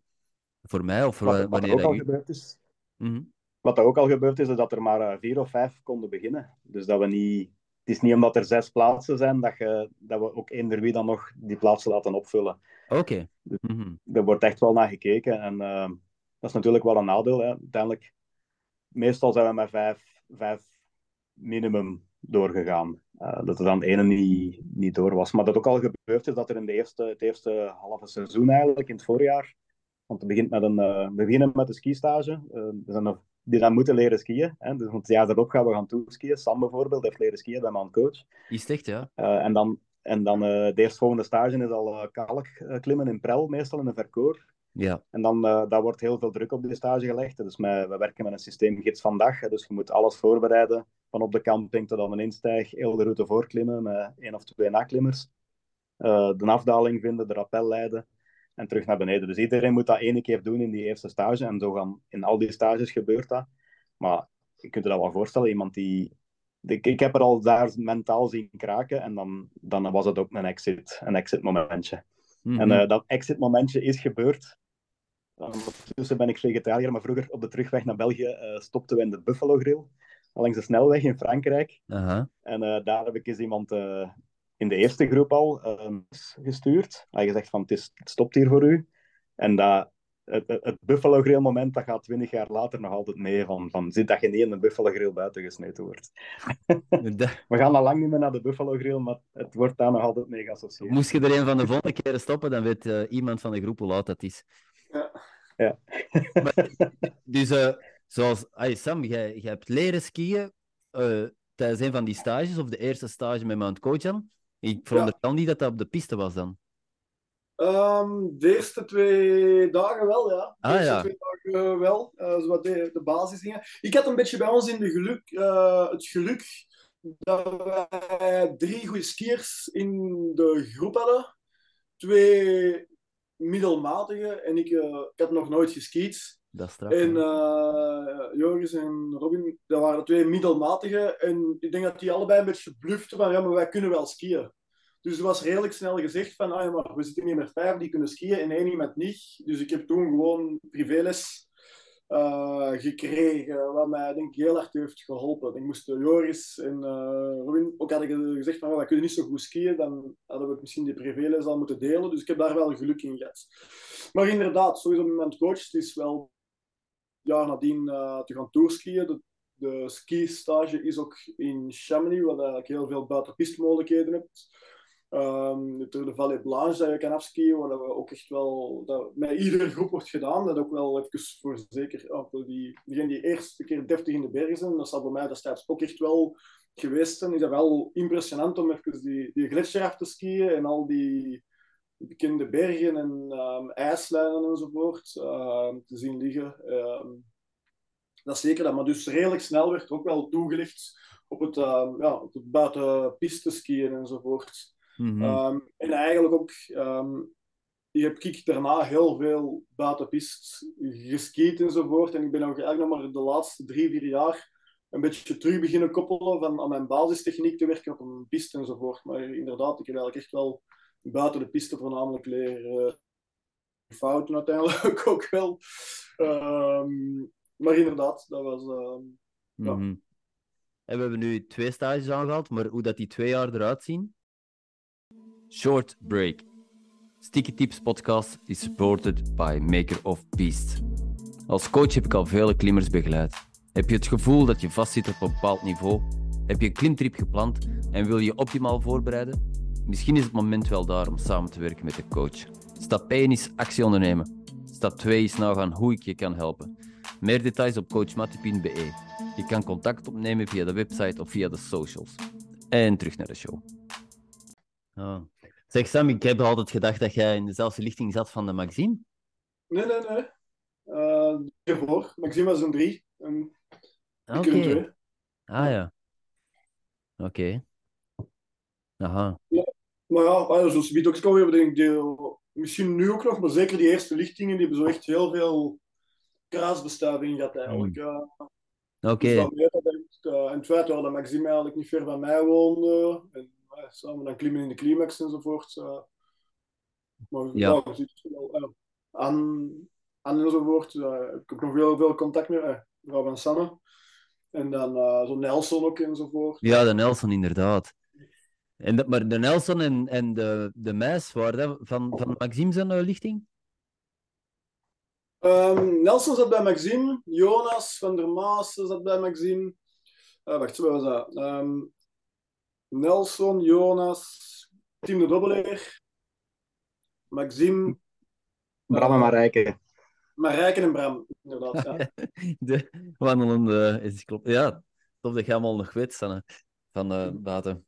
Speaker 2: voor mij, of
Speaker 1: wat, wanneer wat ook al gebeurd is. Mm -hmm. Wat er ook al gebeurd is, is dat er maar uh, vier of vijf konden beginnen. Dus dat we niet het is niet omdat er zes plaatsen zijn dat, je, dat we ook eender wie dan nog die plaatsen laten opvullen.
Speaker 2: Oké.
Speaker 1: Dus mm Er wordt echt wel naar gekeken. En uh, dat is natuurlijk wel een nadeel. Hè. Uiteindelijk, meestal zijn we met vijf, vijf minimum doorgegaan. Uh, dat er dan ene niet, niet door was. Maar dat ook al gebeurd is dat er in de eerste, het eerste halve seizoen eigenlijk, in het voorjaar, want het begint met een, uh, we beginnen met een skistage. Er zijn nog die dan moeten leren skiën. Hè. Dus het jaar daarop gaan we gaan toeskiën. Sam bijvoorbeeld heeft leren skiën bij mijn coach.
Speaker 2: Is echt, ja.
Speaker 1: En dan, en dan de eerstvolgende stage is al kalk klimmen in prel, meestal in een verkoor.
Speaker 2: Ja.
Speaker 1: En dan daar wordt heel veel druk op die stage gelegd. Dus we werken met een systeem gids vandaag. Dus je moet alles voorbereiden, van op de camping tot aan een instijg, heel de route voorklimmen met één of twee naklimmers. de afdaling vinden, de rappel leiden en terug naar beneden. Dus iedereen moet dat één keer doen in die eerste stage. En zo gaan, in al die stages gebeurt dat. Maar je kunt je dat wel voorstellen, iemand die... Ik, ik heb er al daar mentaal zien kraken en dan, dan was het ook een exit, een exit momentje. En uh, dat exit momentje is gebeurd. Ondertussen ben ik vegetariër, maar vroeger op de terugweg naar België uh, stopten we in de Buffalo Grill. Langs de snelweg in Frankrijk. En uh, daar heb ik eens iemand in de eerste groep al uh, gestuurd. Hij gezegd van, het, is, het stopt hier voor u. En dat, het, het, Buffalo Grill moment, dat gaat twintig jaar later nog altijd mee. Van, van zit dat je niet in een Buffalo Grill buiten gesneden wordt. [laughs] [laughs] We gaan al lang niet meer naar de Buffalo Grill, maar het wordt daar nog altijd mee geassocieerd.
Speaker 2: Moest je er een van de volgende keren stoppen, dan weet uh, iemand van de groep hoe laat dat is.
Speaker 3: Ja.
Speaker 1: ja.
Speaker 2: maar, dus, uh, zoals hey Sam, jij, jij hebt leren skiën uh, tijdens een van die stages, of de eerste stage met Mount Kochan. Ik veronderstel ja. niet dat dat op de piste was dan.
Speaker 3: Um, de eerste twee dagen wel, ja. De
Speaker 2: ah,
Speaker 3: eerste
Speaker 2: ja.
Speaker 3: twee dagen wel. Uh, de, de basisdingen. Ik had een beetje bij ons in de geluk, uh, het geluk dat wij drie goede skiers in de groep hadden. Twee middelmatige en ik, uh, ik had nog nooit geskiet.
Speaker 2: Dat straf,
Speaker 3: en uh, Joris en Robin, dat waren twee middelmatige. En ik denk dat die allebei een beetje bluften van ja, maar wij kunnen wel skiën. Dus er was redelijk snel gezegd van ah, ja, maar we zitten hier met vijf die kunnen skiën en één iemand niet. Dus ik heb toen gewoon privéles uh, gekregen, wat mij denk ik heel hard heeft geholpen. Ik moest Joris en uh, Robin, ook had ik gezegd van wij kunnen niet zo goed skiën, dan hadden we misschien die privéles al moeten delen. Dus ik heb daar wel geluk in gehad. Maar inderdaad, sowieso met mijn coach, het is wel jaar nadien uh, te gaan tourskiën. De, de ski-stage is ook in Chamonix, waar je eigenlijk heel veel buitenpiste hebt. Um, de Vallée Blanche dat je kan afskiën, waar we ook echt wel, dat met iedere groep wordt gedaan. Dat ook wel even voor zeker, oh, die, diegenen die eerste keer 30 in de bergen zijn, dat zal bij mij destijds ook echt wel geweest zijn. Is dat wel impressionant om even die, die gletsjer af te skiën en al die bekende bergen en um, ijslijnen enzovoort uh, te zien liggen. Uh, dat is zeker dat. Maar dus redelijk snel werd ook wel toegelicht op het, uh, ja, op het buitenpiste skiën enzovoort.
Speaker 2: Mm -hmm.
Speaker 3: en eigenlijk ook, je heb ik daarna heel veel buitenpist geskiet enzovoort. En ik ben ook eigenlijk nog maar de laatste drie, vier jaar een beetje terug beginnen koppelen van aan mijn basistechniek te werken op een piste enzovoort. Maar inderdaad, ik heb eigenlijk echt wel buiten de piste voornamelijk leren fouten uiteindelijk [laughs] ook wel. Ehm, maar inderdaad, dat was... Uh, ja.
Speaker 2: Mhm. En we hebben nu twee stages aangehaald, maar hoe dat die twee jaar eruit zien? Short Break. Sticky Tips podcast is supported by Maker of Beast. Als coach heb ik al vele klimmers begeleid. Heb je het gevoel dat je vastzit op een bepaald niveau? Heb je een klimtrip gepland en wil je optimaal voorbereiden? Misschien is het moment wel daar om samen te werken met de coach. Stap 1 is actie ondernemen. Stap 2 is nagaan hoe ik je kan helpen. Meer details op coachmatti.be. Je kan contact opnemen via de website of via de socials. En terug naar de show. Oh. Zeg Sam, ik heb altijd gedacht dat jij in dezelfde lichting zat van de Maxime.
Speaker 3: Nee, nee, nee. Uh, hiervoor. Maxime was een 3. Oké.
Speaker 2: Okay. Ah ja. Oké. Okay. Aha.
Speaker 3: Ja, maar ja, ah, zoals Wiet ook hebben, denk ik, misschien nu ook nog, maar zeker die eerste lichtingen, die hebben zo echt heel veel kraasbestuiving gehad eigenlijk. Mm.
Speaker 2: Oké. Okay.
Speaker 3: Dus uh, en het feit dat Maxime eigenlijk niet ver van mij woonde, en uh, samen dan klimmen in de climax enzovoort. Uh, maar ja, wel aan, aan enzovoort. ik heb nog heel veel contact met uh, van Sanne. En dan zo Nelson ook enzovoort.
Speaker 2: Ja, de Nelson inderdaad. En de, maar de Nelson en, en de, de Meis, waren van, van Maxime zijn uh, lichting?
Speaker 3: Um, Nelson zat bij Maxime, Jonas van der Maas zat bij Maxime. Uh, wacht, wat was dat? Um, Nelson, Jonas, Tim de Dobbeleer, Maxime.
Speaker 1: Bram en Marijke.
Speaker 3: Marijke en Bram, inderdaad. Ja. [laughs]
Speaker 2: de wandelende is klopt. Ja, tof dat je allemaal nog weet, Sanne, van uh, buiten.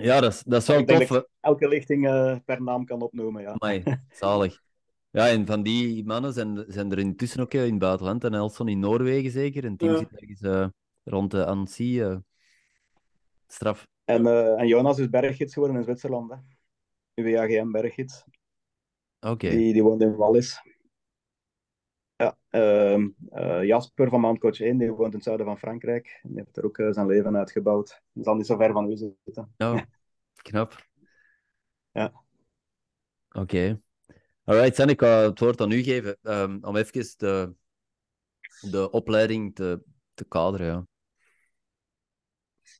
Speaker 2: Ja, dat is, dat is wel tof.
Speaker 1: elke lichting uh, per naam kan opnoemen, ja.
Speaker 2: Amai, [laughs] zalig. Ja, en van die mannen zijn, zijn er intussen ook in het buitenland. En Elson in Noorwegen zeker. En Tim ja. zit ergens uh, rond de Annecy. Uh, straf.
Speaker 1: En, en Jonas is berggids geworden in Zwitserland. Hè. UWAGM berggids.
Speaker 2: Oké. Okay.
Speaker 1: Die, die woont in Wallis. Ja, ehm, Jasper van Mountcoach 1, die woont in het zuiden van Frankrijk. Die heeft er ook zijn leven uitgebouwd. Die zal niet zo ver van u zitten.
Speaker 2: Oh, [laughs] knap.
Speaker 1: Ja.
Speaker 2: Oké. Okay. Alright, Sen, ik ga het woord aan u geven um, om even de, de opleiding te, te kaderen. Ja.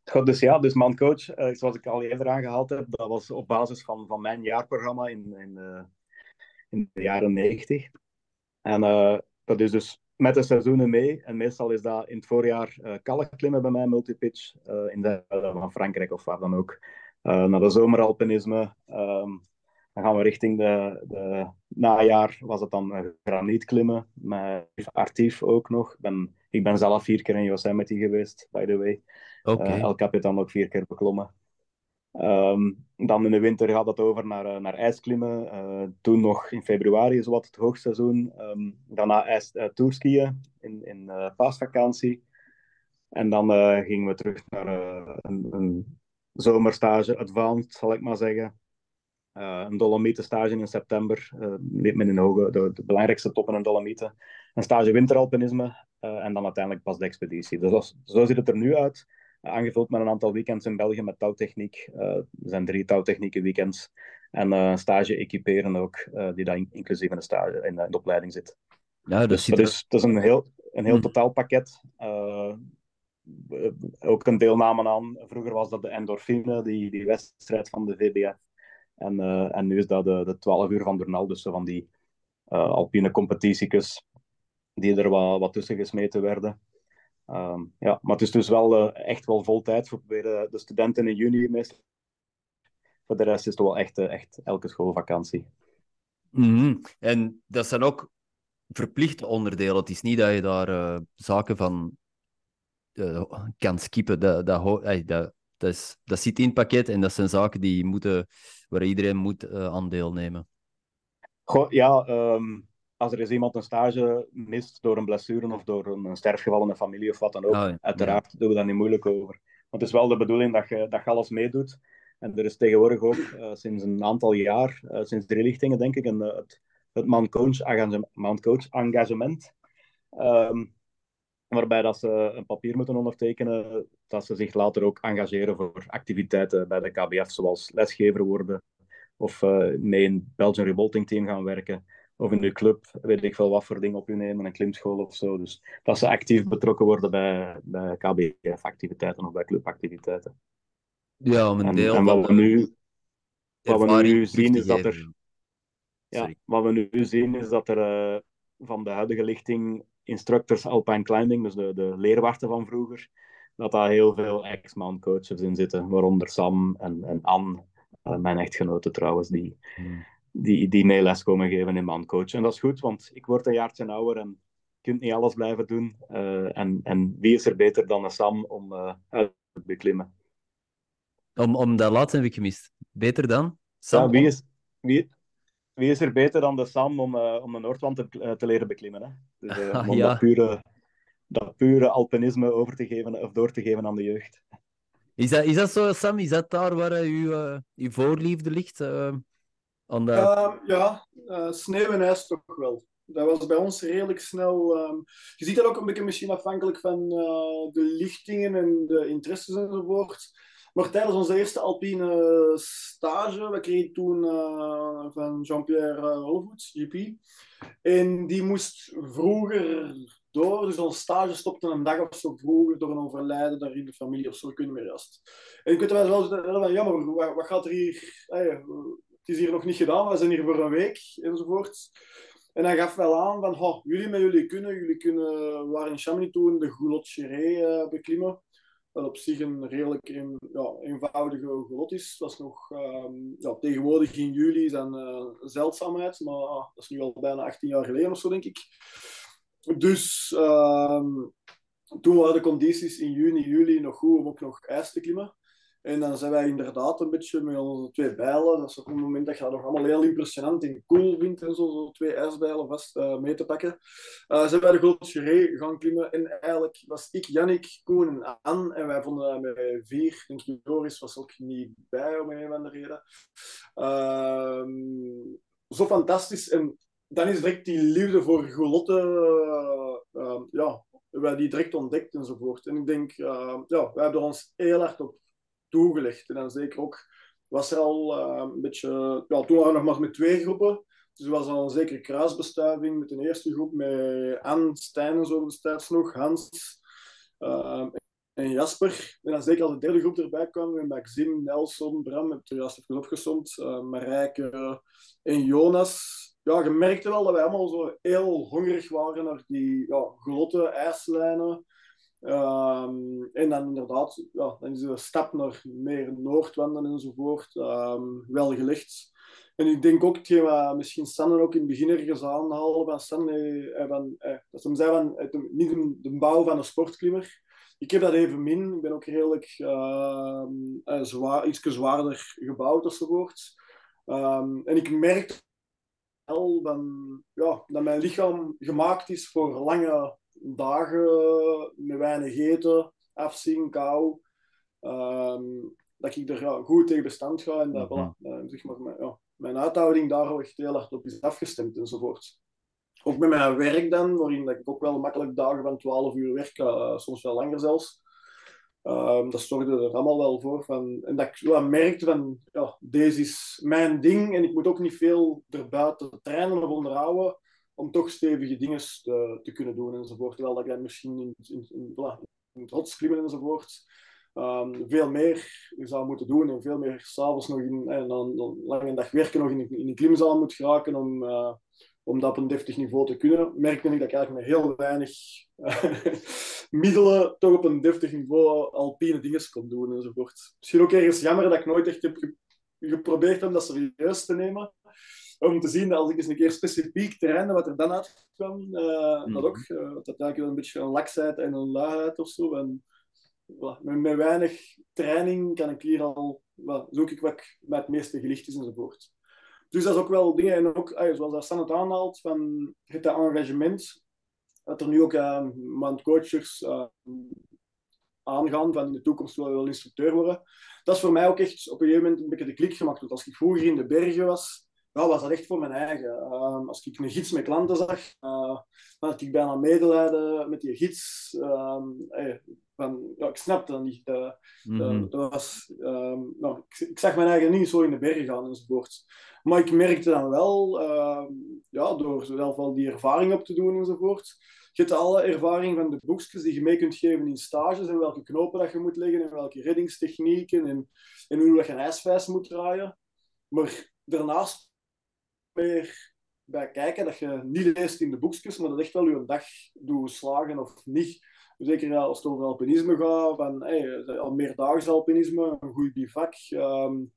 Speaker 1: Goed, dus ja, dus mancoach, uh, zoals ik al eerder aangehaald heb, dat was op basis van, van mijn jaarprogramma in, in, uh, in de jaren 90. En uh, dat is dus met de seizoenen mee. En meestal is dat in het voorjaar uh, kalkklimmen bij mij, multipitch, in de van Frankrijk of waar dan ook. naar de zomeralpinisme, um, dan gaan we richting de, de najaar, was het dan graniet klimmen, met Artief ook nog. Ben, ik ben zelf vier keer in Yosemite geweest, by the way.
Speaker 2: Okay.
Speaker 1: Uh, El Capitan ook vier keer beklommen. Um, dan in de winter gaat het over naar, uh, naar ijsklimmen. Toen nog in februari is wat het hoogseizoen. Um, daarna ijs, uh, tourskiën in, in paasvakantie. En dan gingen we terug naar een, een zomerstage, advanced zal ik maar zeggen. Een Dolomietensstage in september, uh, men in hoge, de, de, belangrijkste toppen in Dolomieten. Een stage winteralpinisme en dan uiteindelijk pas de expeditie. Dus zo ziet het er nu uit. Aangevuld met een aantal weekends in België met touwtechniek. er zijn drie touwtechnieken weekends. En een stage equiperen ook, die daar in, inclusief in de, stage, in, de opleiding zit.
Speaker 2: Ja,
Speaker 1: dus dat is, is een heel, een heel hmm. totaalpakket. ook een deelname aan, vroeger was dat de endorfine, die, die wedstrijd van de VBF. En, uh, en nu is dat de, de 12 uur van Bernal, dus van die uh, alpine competitiekes die er wat, wat tussen gesmeten werden. Um, ja, maar het is dus wel uh, echt wel vol tijd voor de, de studenten in juni meestal. Voor de rest is het wel echt, echt elke schoolvakantie.
Speaker 2: Mm -hmm. En dat zijn ook verplichte onderdelen. Het is niet dat je daar zaken van kan skippen. Dat, dat, dat, dat, is, dat zit in het pakket en dat zijn zaken die moeten, waar iedereen moet aan deelnemen.
Speaker 1: Goh, ja, um, als er eens iemand een stage mist door een blessure of door een sterfgeval in de familie of wat dan ook, oh, ja. uiteraard ja. doen we daar niet moeilijk over. Want het is wel de bedoeling dat je, dat je alles meedoet. En er is tegenwoordig ook uh, sinds een aantal jaar, uh, sinds drie lichtingen denk ik, een, het, het Mount Coach, Mount Coach engagement. Um, waarbij dat ze een papier moeten ondertekenen dat ze zich later ook engageren voor activiteiten bij de KBF, zoals lesgever worden of uh, mee in het Belgian Revolting Team gaan werken, of in je club, weet ik veel wat voor dingen op je nemen, een klimschool of zo. Dus dat ze actief betrokken worden bij, bij KBF-activiteiten of bij clubactiviteiten.
Speaker 2: Ja, om een deel
Speaker 1: en, wat we nu, wat we nu zien is dat er... Ja, wat we nu zien is dat er uh, van de huidige lichting instructors alpine climbing, dus de, de leerwarten van vroeger, dat daar heel veel ex-man coaches in zitten, waaronder Sam en, en Anne, uh, mijn echtgenote trouwens, die, hmm. Die, die mee les komen geven in mancoach. En dat is goed, want ik word een jaartje ouder en kunt niet alles blijven doen. Uh, en, en wie is er beter dan Sam om uh, uit te beklimmen?
Speaker 2: Om, om dat laatste heb ik gemist. Beter dan? Sam,
Speaker 1: ja, wie, is, wie, wie is er beter dan de Sam om, uh, om de Noordwand te, te leren beklimmen? Hè? Dus, uh, [laughs] om ja. dat, pure, dat pure alpinisme over te geven of door te geven aan de jeugd.
Speaker 2: Is dat, is dat zo, Sam? Is dat daar waar uw, uw voorliefde ligt? Uh,
Speaker 3: ja, sneeuw en ijs toch wel. Dat was bij ons redelijk snel. Um, je ziet dat ook een beetje misschien afhankelijk van de lichtingen en de interesses enzovoort. Maar tijdens onze eerste alpine stage, we kregen toen uh, van Jean-Pierre Holvoets, GP. En die moest vroeger door, dus onze stage stopte een dag of zo vroeger door een overlijden daar in de familie of zo, kunnen we juist. En ik weet wel, wel jammer, wat, wat gaat er hier... het is hier nog niet gedaan, we zijn hier voor een week, enzovoort. En hij gaf wel aan van, jullie met jullie kunnen, jullie kunnen, we waren in Chamonix toen de Goulotte uh, beklimmen wat op zich een redelijk een, ja, eenvoudige gelot is. Dat is nog um, ja, tegenwoordig in juli zijn uh, zeldzaamheid, maar uh, dat is nu al bijna 18 jaar geleden of zo, denk ik. Dus um, toen waren de condities in juni, juli nog goed om ook nog ijs te klimmen. En dan zijn wij inderdaad een beetje met onze twee bijlen. Dat is op een moment dat je dat nog allemaal heel impressionant in cool vindt en zo, zo twee ijsbijlen vast uh, mee te pakken. Uh, zijn wij de grote gaan klimmen. En eigenlijk was ik, Jannik, Koen en. En wij vonden dat met vier. Denk ik, Doris was ook niet bij om een van de reden. Uh, zo fantastisch. En dan is direct die liefde voor golotte, uh, ja, wij die direct ontdekt enzovoort. En ik denk, ja, wij hebben ons heel hard op toegelegd. En dan zeker ook was er al uh, een beetje... Ja, toen waren we nog maar met twee groepen. Dus er was al een zekere kruisbestuiving met de eerste groep, met Anne, Stijn en zo destijds nog, Hans uh, en Jasper. En dan zeker als de derde groep erbij kwam, met Maxime, Nelson, Bram, heb ik er juist even opgezond, uh, Marijke en Jonas. Ja, je merkte wel dat wij allemaal zo heel hongerig waren naar die ja, grote ijslijnen. Um, en dan inderdaad, ja, dan is de stap naar meer noordwanden enzovoort um, wel gelegd. En ik denk ook, hetgeen wat misschien Sanne ook in het begin ergens aanhaalde van eh, van, eh, dat ze zei van, niet de, bouw van een sportklimmer. Ik heb dat even min. Ik ben ook redelijk uh, zwaar, iets zwaarder gebouwd enzovoort. Um, en ik merk wel ja, dat mijn lichaam gemaakt is voor lange dagen met weinig eten, afzien, kou. Um, dat ik er ja, goed tegen bestand ga en dat mm -hmm. zeg maar, mijn, ja, mijn uithouding daar echt heel hard op is afgestemd enzovoort. Ook met mijn werk dan, waarin dat ik ook wel makkelijk dagen van 12 uur werk, uh, soms wel langer zelfs. Um, dat zorgde er allemaal wel voor. Van, en dat ik ja, merkte van, ja, deze is mijn ding en ik moet ook niet veel erbuiten trainen of onderhouden om toch stevige dingen te, te kunnen doen enzovoort. Terwijl dat jij misschien in, in, in, klimmen enzovoort um, veel meer zou moeten doen en veel meer s'avonds nog in, en dan, dan lang een dag werken nog in, in de klimzaal moet geraken om, uh, om dat op een deftig niveau te kunnen, merkte ik dat ik eigenlijk met heel weinig [laughs] middelen toch op een deftig niveau alpine dingen kon doen enzovoort. Misschien ook ergens jammer dat ik nooit echt heb geprobeerd om dat serieus te nemen om te zien dat als ik eens een keer specifiek trainde, wat er dan uitkwam, uh, mm. dat ook, uh, dat eigenlijk wel een beetje een laksheid en een luiheid of zo. En, voilà, met, met, weinig training kan ik hier al, well, zoek ik wat met het meeste gelicht is enzovoort. Dus dat is ook wel dingen, en ook, ah, zoals Stan het aanhaalt, van het engagement, dat er nu ook uh, coaches uh, aangaan van in de toekomst wil wel instructeur worden. Dat is voor mij ook echt op een gegeven moment een beetje de klik gemaakt. Want als ik vroeger in de bergen was, ja, was dat echt voor mijn eigen. Ehm, als ik een gids met klanten zag, uh, had ik bijna medelijden met die gids. Um, van, ja, ik snapte dat niet. Uh, mm dat was, um, nou, ik, ik, zag mijn eigen niet zo in de berg gaan enzovoort. Maar ik merkte dan wel, ja, door zelf wel die ervaring op te doen enzovoort, je hebt alle ervaring van de boekjes die je mee kunt geven in stages en welke knopen dat je moet leggen en welke reddingstechnieken en, en hoe je een ijsvijs moet draaien. Maar daarnaast bij kijken dat je niet leest in de boekjes, maar dat echt wel je dag doet slagen of niet. Zeker als het over alpinisme gaat, van hey, al meerdaags alpinisme, een goed bivak. Um,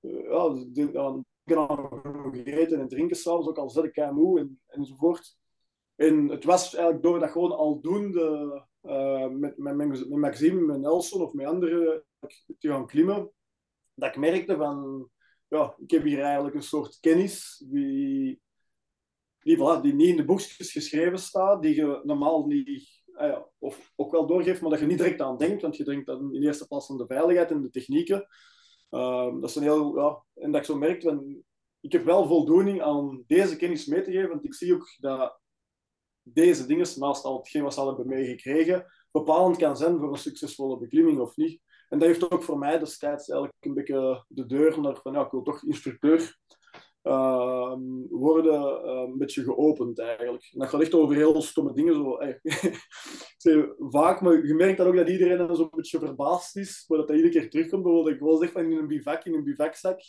Speaker 3: ja, dan kan eten en drinken s'avonds, ook al zet ik moe en, enzovoort. En het was eigenlijk door dat gewoon aldoende uh, met, met, met Maxime, met Nelson of met anderen te gaan klimmen, dat ik merkte van, ja, ik heb hier eigenlijk een soort kennis die, die, die niet in de boekjes geschreven staat, die je normaal niet, ah ja, of ook wel doorgeeft, maar dat je niet direct aan denkt, want je denkt dan in eerste plaats aan de veiligheid en de technieken. Uh, dat is een heel, ja, en dat ik zo merk, ik heb wel voldoening aan deze kennis mee te geven, want ik zie ook dat deze dingen, naast al hetgeen wat ze hebben meegekregen, bepalend kan zijn voor een succesvolle beklimming of niet. En dat heeft ook voor mij destijds eigenlijk een beetje de deur naar van ja, ik wil toch instructeur uh, worden uh, een beetje geopend eigenlijk. En dat gaat echt over heel stomme dingen. Zo, [laughs] hey. vaak, maar je merkt ook dat iedereen dan zo'n beetje verbaasd is, maar dat iedere keer terugkomt. Bijvoorbeeld, ik zeg van in een bivak, in een bivakzak.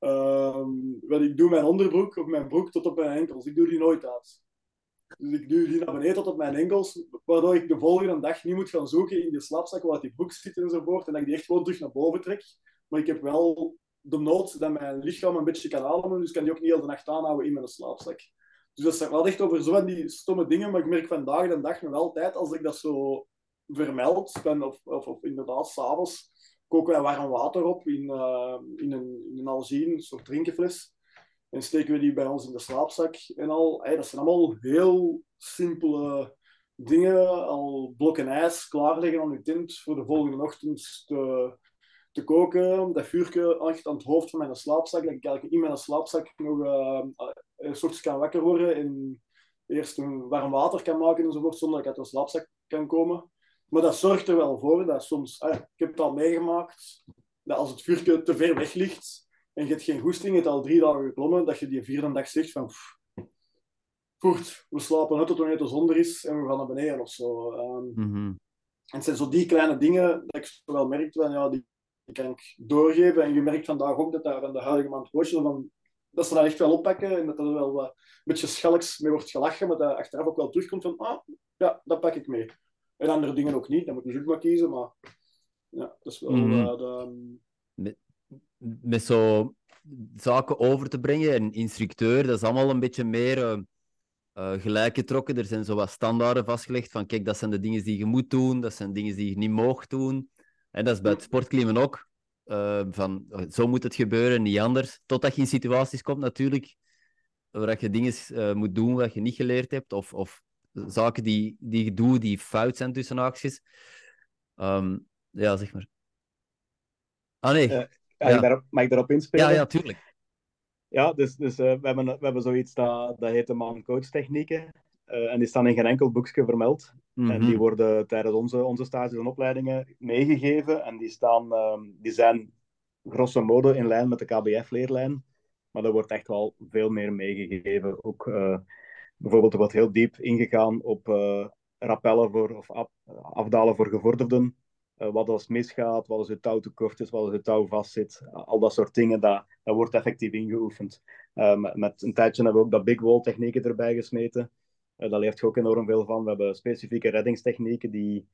Speaker 3: Uh, ik doe mijn onderbroek of mijn broek tot op mijn enkels. Ik doe die nooit uit. Dus ik duw die naar beneden tot op mijn enkels, waardoor ik de volgende dag niet moet gaan zoeken in die slaapzak waar die broek zit enzovoort. En dat ik die echt gewoon terug naar boven trek. Maar ik heb wel de nood dat mijn lichaam een beetje kan ademen, dus kan die ook niet heel de nacht aanhouden in mijn slaapzak. Dus dat staat wel echt over zo die stomme dingen, maar ik merk vandaag de dag nog altijd, als ik dat zo vermeld, ben, of, of, of inderdaad s'avonds, koken wij warm water op in, uh, in een, in een algine, een soort drinkenfles. En steken we die bij ons in de slaapzak en al. Dat zijn allemaal heel simpele dingen. Al blokken ijs klaarleggen aan je tent voor de volgende ochtend te, te koken. Dat echt aan het hoofd van mijn slaapzak. Dat ik eigenlijk in mijn slaapzak nog een soort kan wakker worden. En eerst een warm water kan maken enzovoort, zonder dat ik uit de slaapzak kan komen. Maar dat zorgt er wel voor dat soms, ah, ik heb het al meegemaakt, dat als het vuurtje te ver weg ligt, en je hebt geen goesting, je hebt al drie dagen geklommen, dat je die vierde dag zegt van voert, we slapen uit tot wanneer de zon er is en we gaan naar beneden of zo. Um, En het zijn zo die kleine dingen dat ik wel merk, van, ja, die, kan ik doorgeven. En je merkt vandaag ook dat daar aan de huidige man van dat ze dat echt wel oppakken en dat er wel een beetje schalks mee wordt gelachen, maar dat achteraf ook wel terugkomt van, ah, ja, dat pak ik mee. En andere dingen ook niet, dan moet je natuurlijk maar kiezen, maar ja, dat is wel mm -hmm. uh,
Speaker 2: de, met zo zaken over te brengen. Een instructeur, dat is allemaal een beetje meer uh, uh, gelijk getrokken. Er zijn zo wat standaarden vastgelegd van kijk, dat zijn de dingen die je moet doen, dat zijn dingen die je niet mag doen. En dat is bij het sportklimmen ook. Uh, van, zo moet het gebeuren, niet anders. Totdat je in situaties komt natuurlijk waar je dingen moet doen wat je niet geleerd hebt, of, of zaken die, die je doet die fout zijn tussen haakjes. Um, ja, zeg maar. Ah nee,
Speaker 1: ja. Daarop, mag ik daarop inspelen?
Speaker 2: Ja, ja, tuurlijk.
Speaker 1: Ja, dus, dus uh, we, hebben, we hebben zoiets dat, dat heet de man-coach technieken. Uh, en die staan in geen enkel boekje vermeld. Mm -hmm. En die worden tijdens onze, onze stages en opleidingen meegegeven. En die, staan, uh, die zijn grosso modo in lijn met de KBF-leerlijn. Maar er wordt echt wel veel meer meegegeven. Ook uh, bijvoorbeeld er wordt heel diep ingegaan op rappellen voor, of af, afdalen voor gevorderden. Uh, wat als misgaat, wat als het touw te kort is, wat als het touw vastzit. al dat soort dingen, dat, dat wordt effectief ingeoefend. Met, met, een tijdje hebben we ook dat big wall technieken erbij gesmeten. Uh, daar leert je ook enorm veel van. We hebben specifieke reddingstechnieken die,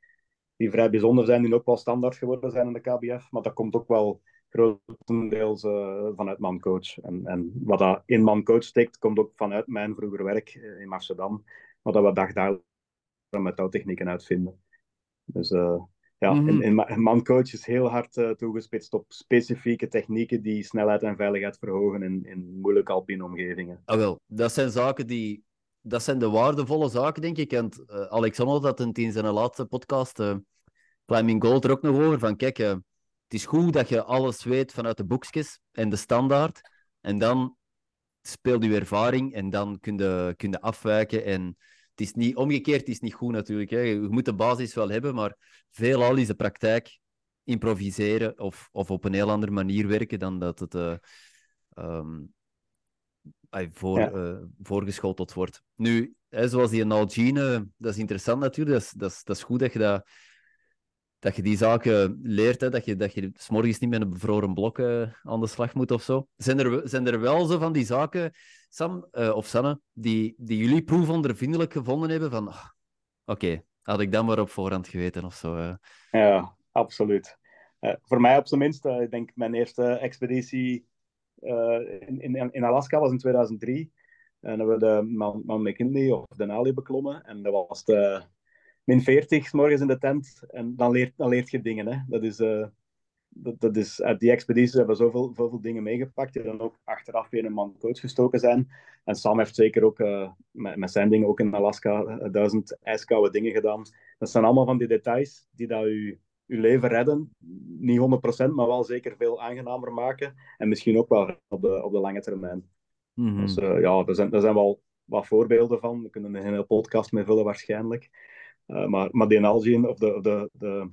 Speaker 1: die vrij bijzonder zijn, die ook wel standaard geworden zijn in de KBF. Maar dat komt ook wel grotendeels vanuit mancoach. En, en wat dat in mancoach steekt, komt ook vanuit mijn vroeger werk in Amsterdam. Wat dat we dagdagelijks met touwtechnieken uitvinden. Dus ja, mm -hmm. en, en mancoach is heel hard uh, toegespitst op specifieke technieken die snelheid en veiligheid verhogen in, in moeilijke alpine omgevingen.
Speaker 2: Ah, wel, dat zijn zaken die... Dat zijn de waardevolle zaken, denk ik. En uh, Alexander had het in zijn laatste podcast, uh, Climbing Gold, er ook nog over. Van kijk, het is goed dat je alles weet vanuit de boekjes en de standaard. En dan speelt je ervaring en dan kun je, kun je afwijken. En het is niet omgekeerd, het is niet goed natuurlijk. Hè. Je moet de basis wel hebben, maar veelal is de praktijk improviseren of, of op een heel andere manier werken dan dat het uh, um, voor, ja. uh, voorgeschoteld wordt. Nu, hè, zoals die Nalgene, dat is interessant natuurlijk. Dat is, dat, is, dat is goed dat je, dat, dat je die zaken leert. Hè, dat je, dat je s morgens niet met een bevroren blok uh, aan de slag moet of zo. Zijn er, zijn er wel zo van die zaken, Sam of Sanne, die, die jullie proefondervindelijk gevonden hebben? Van, oh, oké, had ik dan maar op voorhand geweten of zo.
Speaker 1: Ja, absoluut. Voor mij op zijn minst, ik denk mijn eerste expeditie in, in, in, Alaska was in 2003. En hebben we de Mount, Mount McKinley of Denali beklommen. En dat was de min 40 s morgens in de tent. En dan leert, dan leert je dingen. Hè. Dat is, dat, dat is, uit die expedities hebben we zoveel, zoveel dingen meegepakt. Die dan ook achteraf weer een man coach gestoken zijn. En Sam heeft zeker ook met, met, zijn dingen ook in Alaska duizend ijskoude dingen gedaan. Dat zijn allemaal van die details die dat u je leven redden. Niet 100%, maar wel zeker veel aangenamer maken. En misschien ook wel op de, op de lange termijn. Mm Dus uh, ja, er zijn, er zijn wel wat voorbeelden van. We kunnen een hele podcast mee vullen waarschijnlijk. Uh, maar, maar die Nalgene, of de, de, de,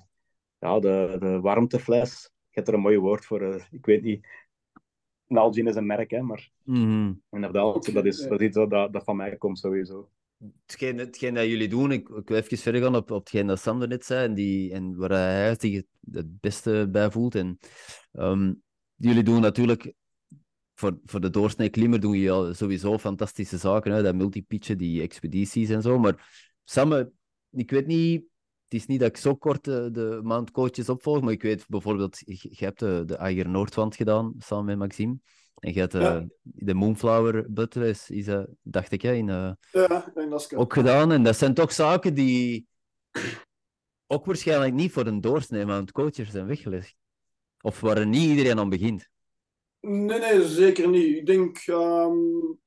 Speaker 1: ja, de, de warmtefles, ik heb er een mooi woord voor. Uh, ik weet niet. Nalgene is een merk, hè, maar mm inderdaad, dat is, dat is iets dat, dat van mij komt sowieso
Speaker 2: hetgeen, hetgeen dat jullie doen, ik, ik wil even verder gaan op, op hetgeen dat Sander net zei en, die, en waar hij zich het beste bij voelt. En, um, jullie doen natuurlijk, voor, voor de doorsnee klimmer doen je sowieso fantastische zaken, hè? dat multipitchen, die expedities en zo. Maar Sam, ik weet niet, het is niet dat ik zo kort de, de maand coaches opvolg, maar ik weet bijvoorbeeld, je, hebt de, de Eiger Noordwand gedaan, samen met Maxime. En je hebt uh, de Moonflower Butler, is, uh, dacht ik, hè, in, uh,
Speaker 3: ja, in
Speaker 2: ook gedaan. En dat zijn toch zaken die ook waarschijnlijk niet voor een doorsnee aan coachen zijn weggelegd. Of waar niet iedereen aan begint.
Speaker 3: Nee, nee, zeker niet. Ik denk um,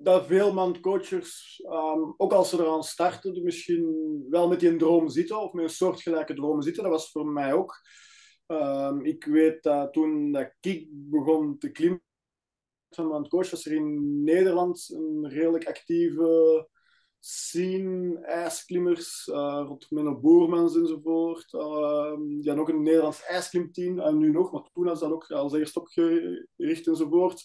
Speaker 3: dat veel mandcoachers, um, ehm, ook als ze eraan starten, misschien wel met die droom zitten, of met een soortgelijke droom zitten. Dat was voor mij ook. Um, ik weet dat toen dat ik begon te klimmen van was er in Nederland een redelijk actieve scene, ijsklimmers, uh, rond Menno Boermans enzovoort. Uh, die hadden ook een Nederlands ijsklimteam, en nu nog, maar toen was dat ook als eerst opgericht enzovoort.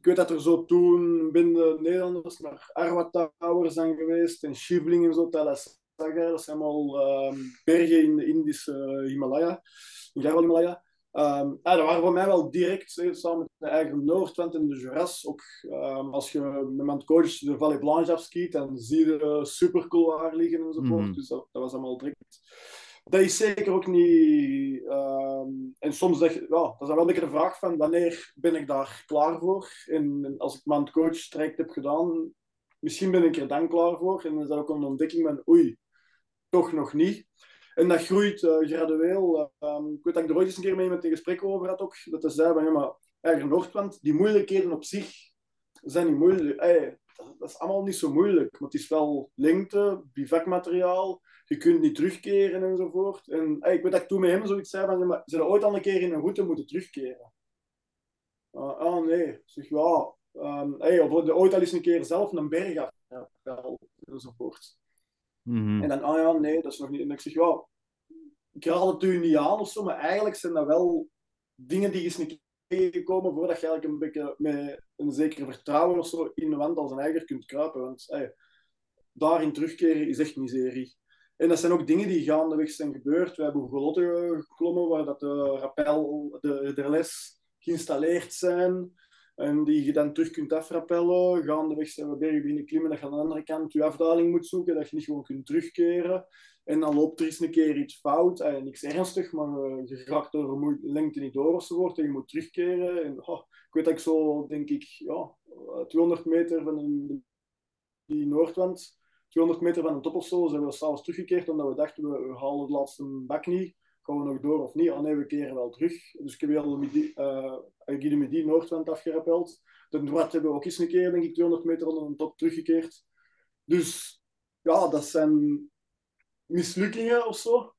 Speaker 3: Ik weet dat er zo toen binnen Nederlanders naar Arwa Tower zijn geweest en Shivling en zo, Talas dat zijn allemaal uh, bergen in de Indische Himalaya in Himalaya. Um, ja, dat waren voor mij wel direct, samen met de eigen Noordwend en de Juras. Ook um, als je met mijn coach de Vallée Blanche afskiet, dan zie je super cool liggen enzovoort. Mm. Dus dat, dat, was allemaal direct. Dat is zeker ook niet. Um, en soms zeg je, ja, dat is wel een beetje de vraag van wanneer ben ik daar klaar voor? En, als ik mijn coach traject heb gedaan, misschien ben ik er dan klaar voor. En dan is dat ook een ontdekking van oei, toch nog niet. En dat groeit uh, gradueel. Um, ik weet dat ik er ooit eens een keer mee met een gesprek over had ook. Dat hij zei van, ja, maar eigen Noordwand, die moeilijkheden op zich zijn niet moeilijk. Hey, dat, is allemaal niet zo moeilijk. Maar het is wel lengte, bivakmateriaal. Je kunt niet terugkeren enzovoort. En hey, ik weet dat ik toen met hem zoiets zei van, maar ze ooit al een keer in een route moeten terugkeren. Uh, ah nee, zeg ja. Um, hey, of ooit al eens een keer zelf een berg af. Ja, enzovoort. Mm En dan, oh ja, nee, dat is nog niet. En ik zeg, ja, ik raad het u niet aan of zo, maar eigenlijk zijn dat wel dingen die je niet tegenkomen voordat je eigenlijk een beetje met een zeker vertrouwen of zo in de wand als een eiger kunt kruipen. Want hey, daarin terugkeren is echt miserie. En dat zijn ook dingen die gaandeweg zijn gebeurd. We hebben grote geklommen waar dat de rappel, de, de les geïnstalleerd zijn. En die je dan terug kunt afrappellen. Gaandeweg zijn we bergen binnen klimmen, dat je aan de andere kant je afdaling moet zoeken, dat je niet gewoon kunt terugkeren. En dan loopt er eens een keer iets fout, eh, niks ernstig, maar uh, je raakt door lengte niet door enzovoort en je moet terugkeren. En, oh, ik weet dat ik zo, denk ik, ja, 200 meter van die Noordwand, 200 meter van een top of zo, zijn we s'avonds teruggekeerd omdat we dachten, we, halen de laatste bak niet gaan we nog door of niet? Ah nee, we keren wel terug. Dus ik heb weer Midi, uh, Guide Midi Noordwand afgerappeld. De Noord hebben we ook eens een keer, denk ik, 200 meter onder een top teruggekeerd. Dus ja, dat zijn mislukkingen of zo.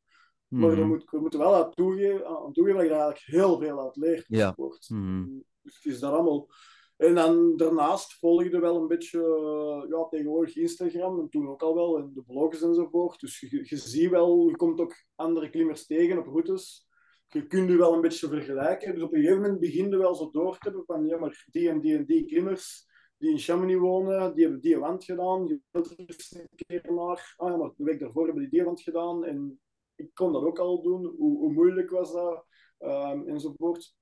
Speaker 3: Maar moet, we moeten wel aan toegeven, aan toegeven dat je er eigenlijk heel veel uit leert.
Speaker 2: Ja. Mm
Speaker 3: Dus het is daar allemaal... En dan daarnaast volgde wel een beetje ja, tegenwoordig Instagram en toen ook al wel en de blogs enzovoort. Dus je, ziet wel, je komt ook andere klimmers tegen op routes. Je kunt je wel een beetje vergelijken. Dus op een gegeven moment begin wel zo door te hebben van ja, maar die en die en die klimmers die in Chamonix wonen, die hebben die wand gedaan. Je wilt er eens een keer naar. Ah ja, maar de week daarvoor hebben die die wand gedaan. En ik kon dat ook al doen. Hoe, hoe moeilijk was dat? Um, enzovoort.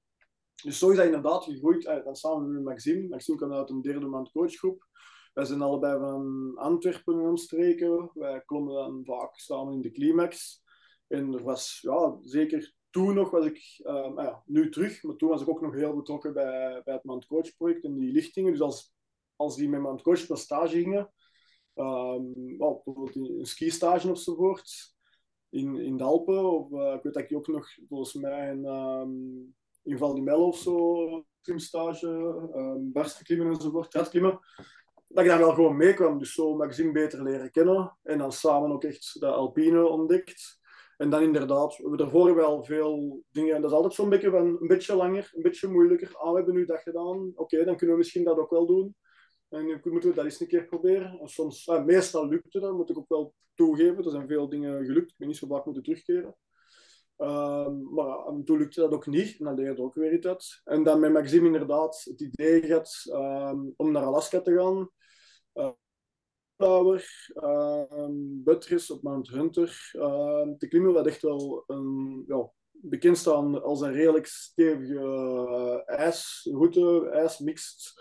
Speaker 3: Dus zo is dat inderdaad gegroeid. Uh, dan samen met Maxime. Maxime kwam uit een derde maand coachgroep. Wij zijn allebei van Antwerpen en omstreken. Wij klommen dan vaak samen in de climax. En er was, ja, zeker toen nog was ik, um, ja, nu terug, maar toen was ik ook nog heel betrokken bij, bij het Mount Coach project en die lichtingen. Dus als als die met mijn coach stage gingen, um, bijvoorbeeld een skistage enzovoort, in, in de Alpen, of uh, ik weet dat ik ook nog volgens mij in, um, in Val di Mello of zo, klimstage, um, barsten klimmen enzovoort, klimmen, dat ik daar wel gewoon meekwam. Dus zo magazine beter leren kennen en dan samen ook echt de Alpine ontdekt. En dan inderdaad, we daarvoor wel veel dingen. En dat is altijd zo'n beetje, van, een beetje langer, een beetje moeilijker. Ah, we hebben nu dat gedaan. Oké, dan kunnen we misschien dat ook wel doen. En nu moeten we dat eens een keer proberen. En soms, ja, meestal lukt het, dat moet ik ook wel toegeven. Er zijn veel dingen gelukt. Ik ben niet zo vaak moeten terugkeren. Um, maar en toen lukte dat ook niet. En dan leerde ook weer iets uit. En dan met Maxime inderdaad het idee gehad um, om naar Alaska te gaan. Uh, Tower, um, Buttress op Mount Hunter te klimmen. Wat echt wel een, ja, bekend staan als een redelijk stevige uh, ijsroute, ijsmixed.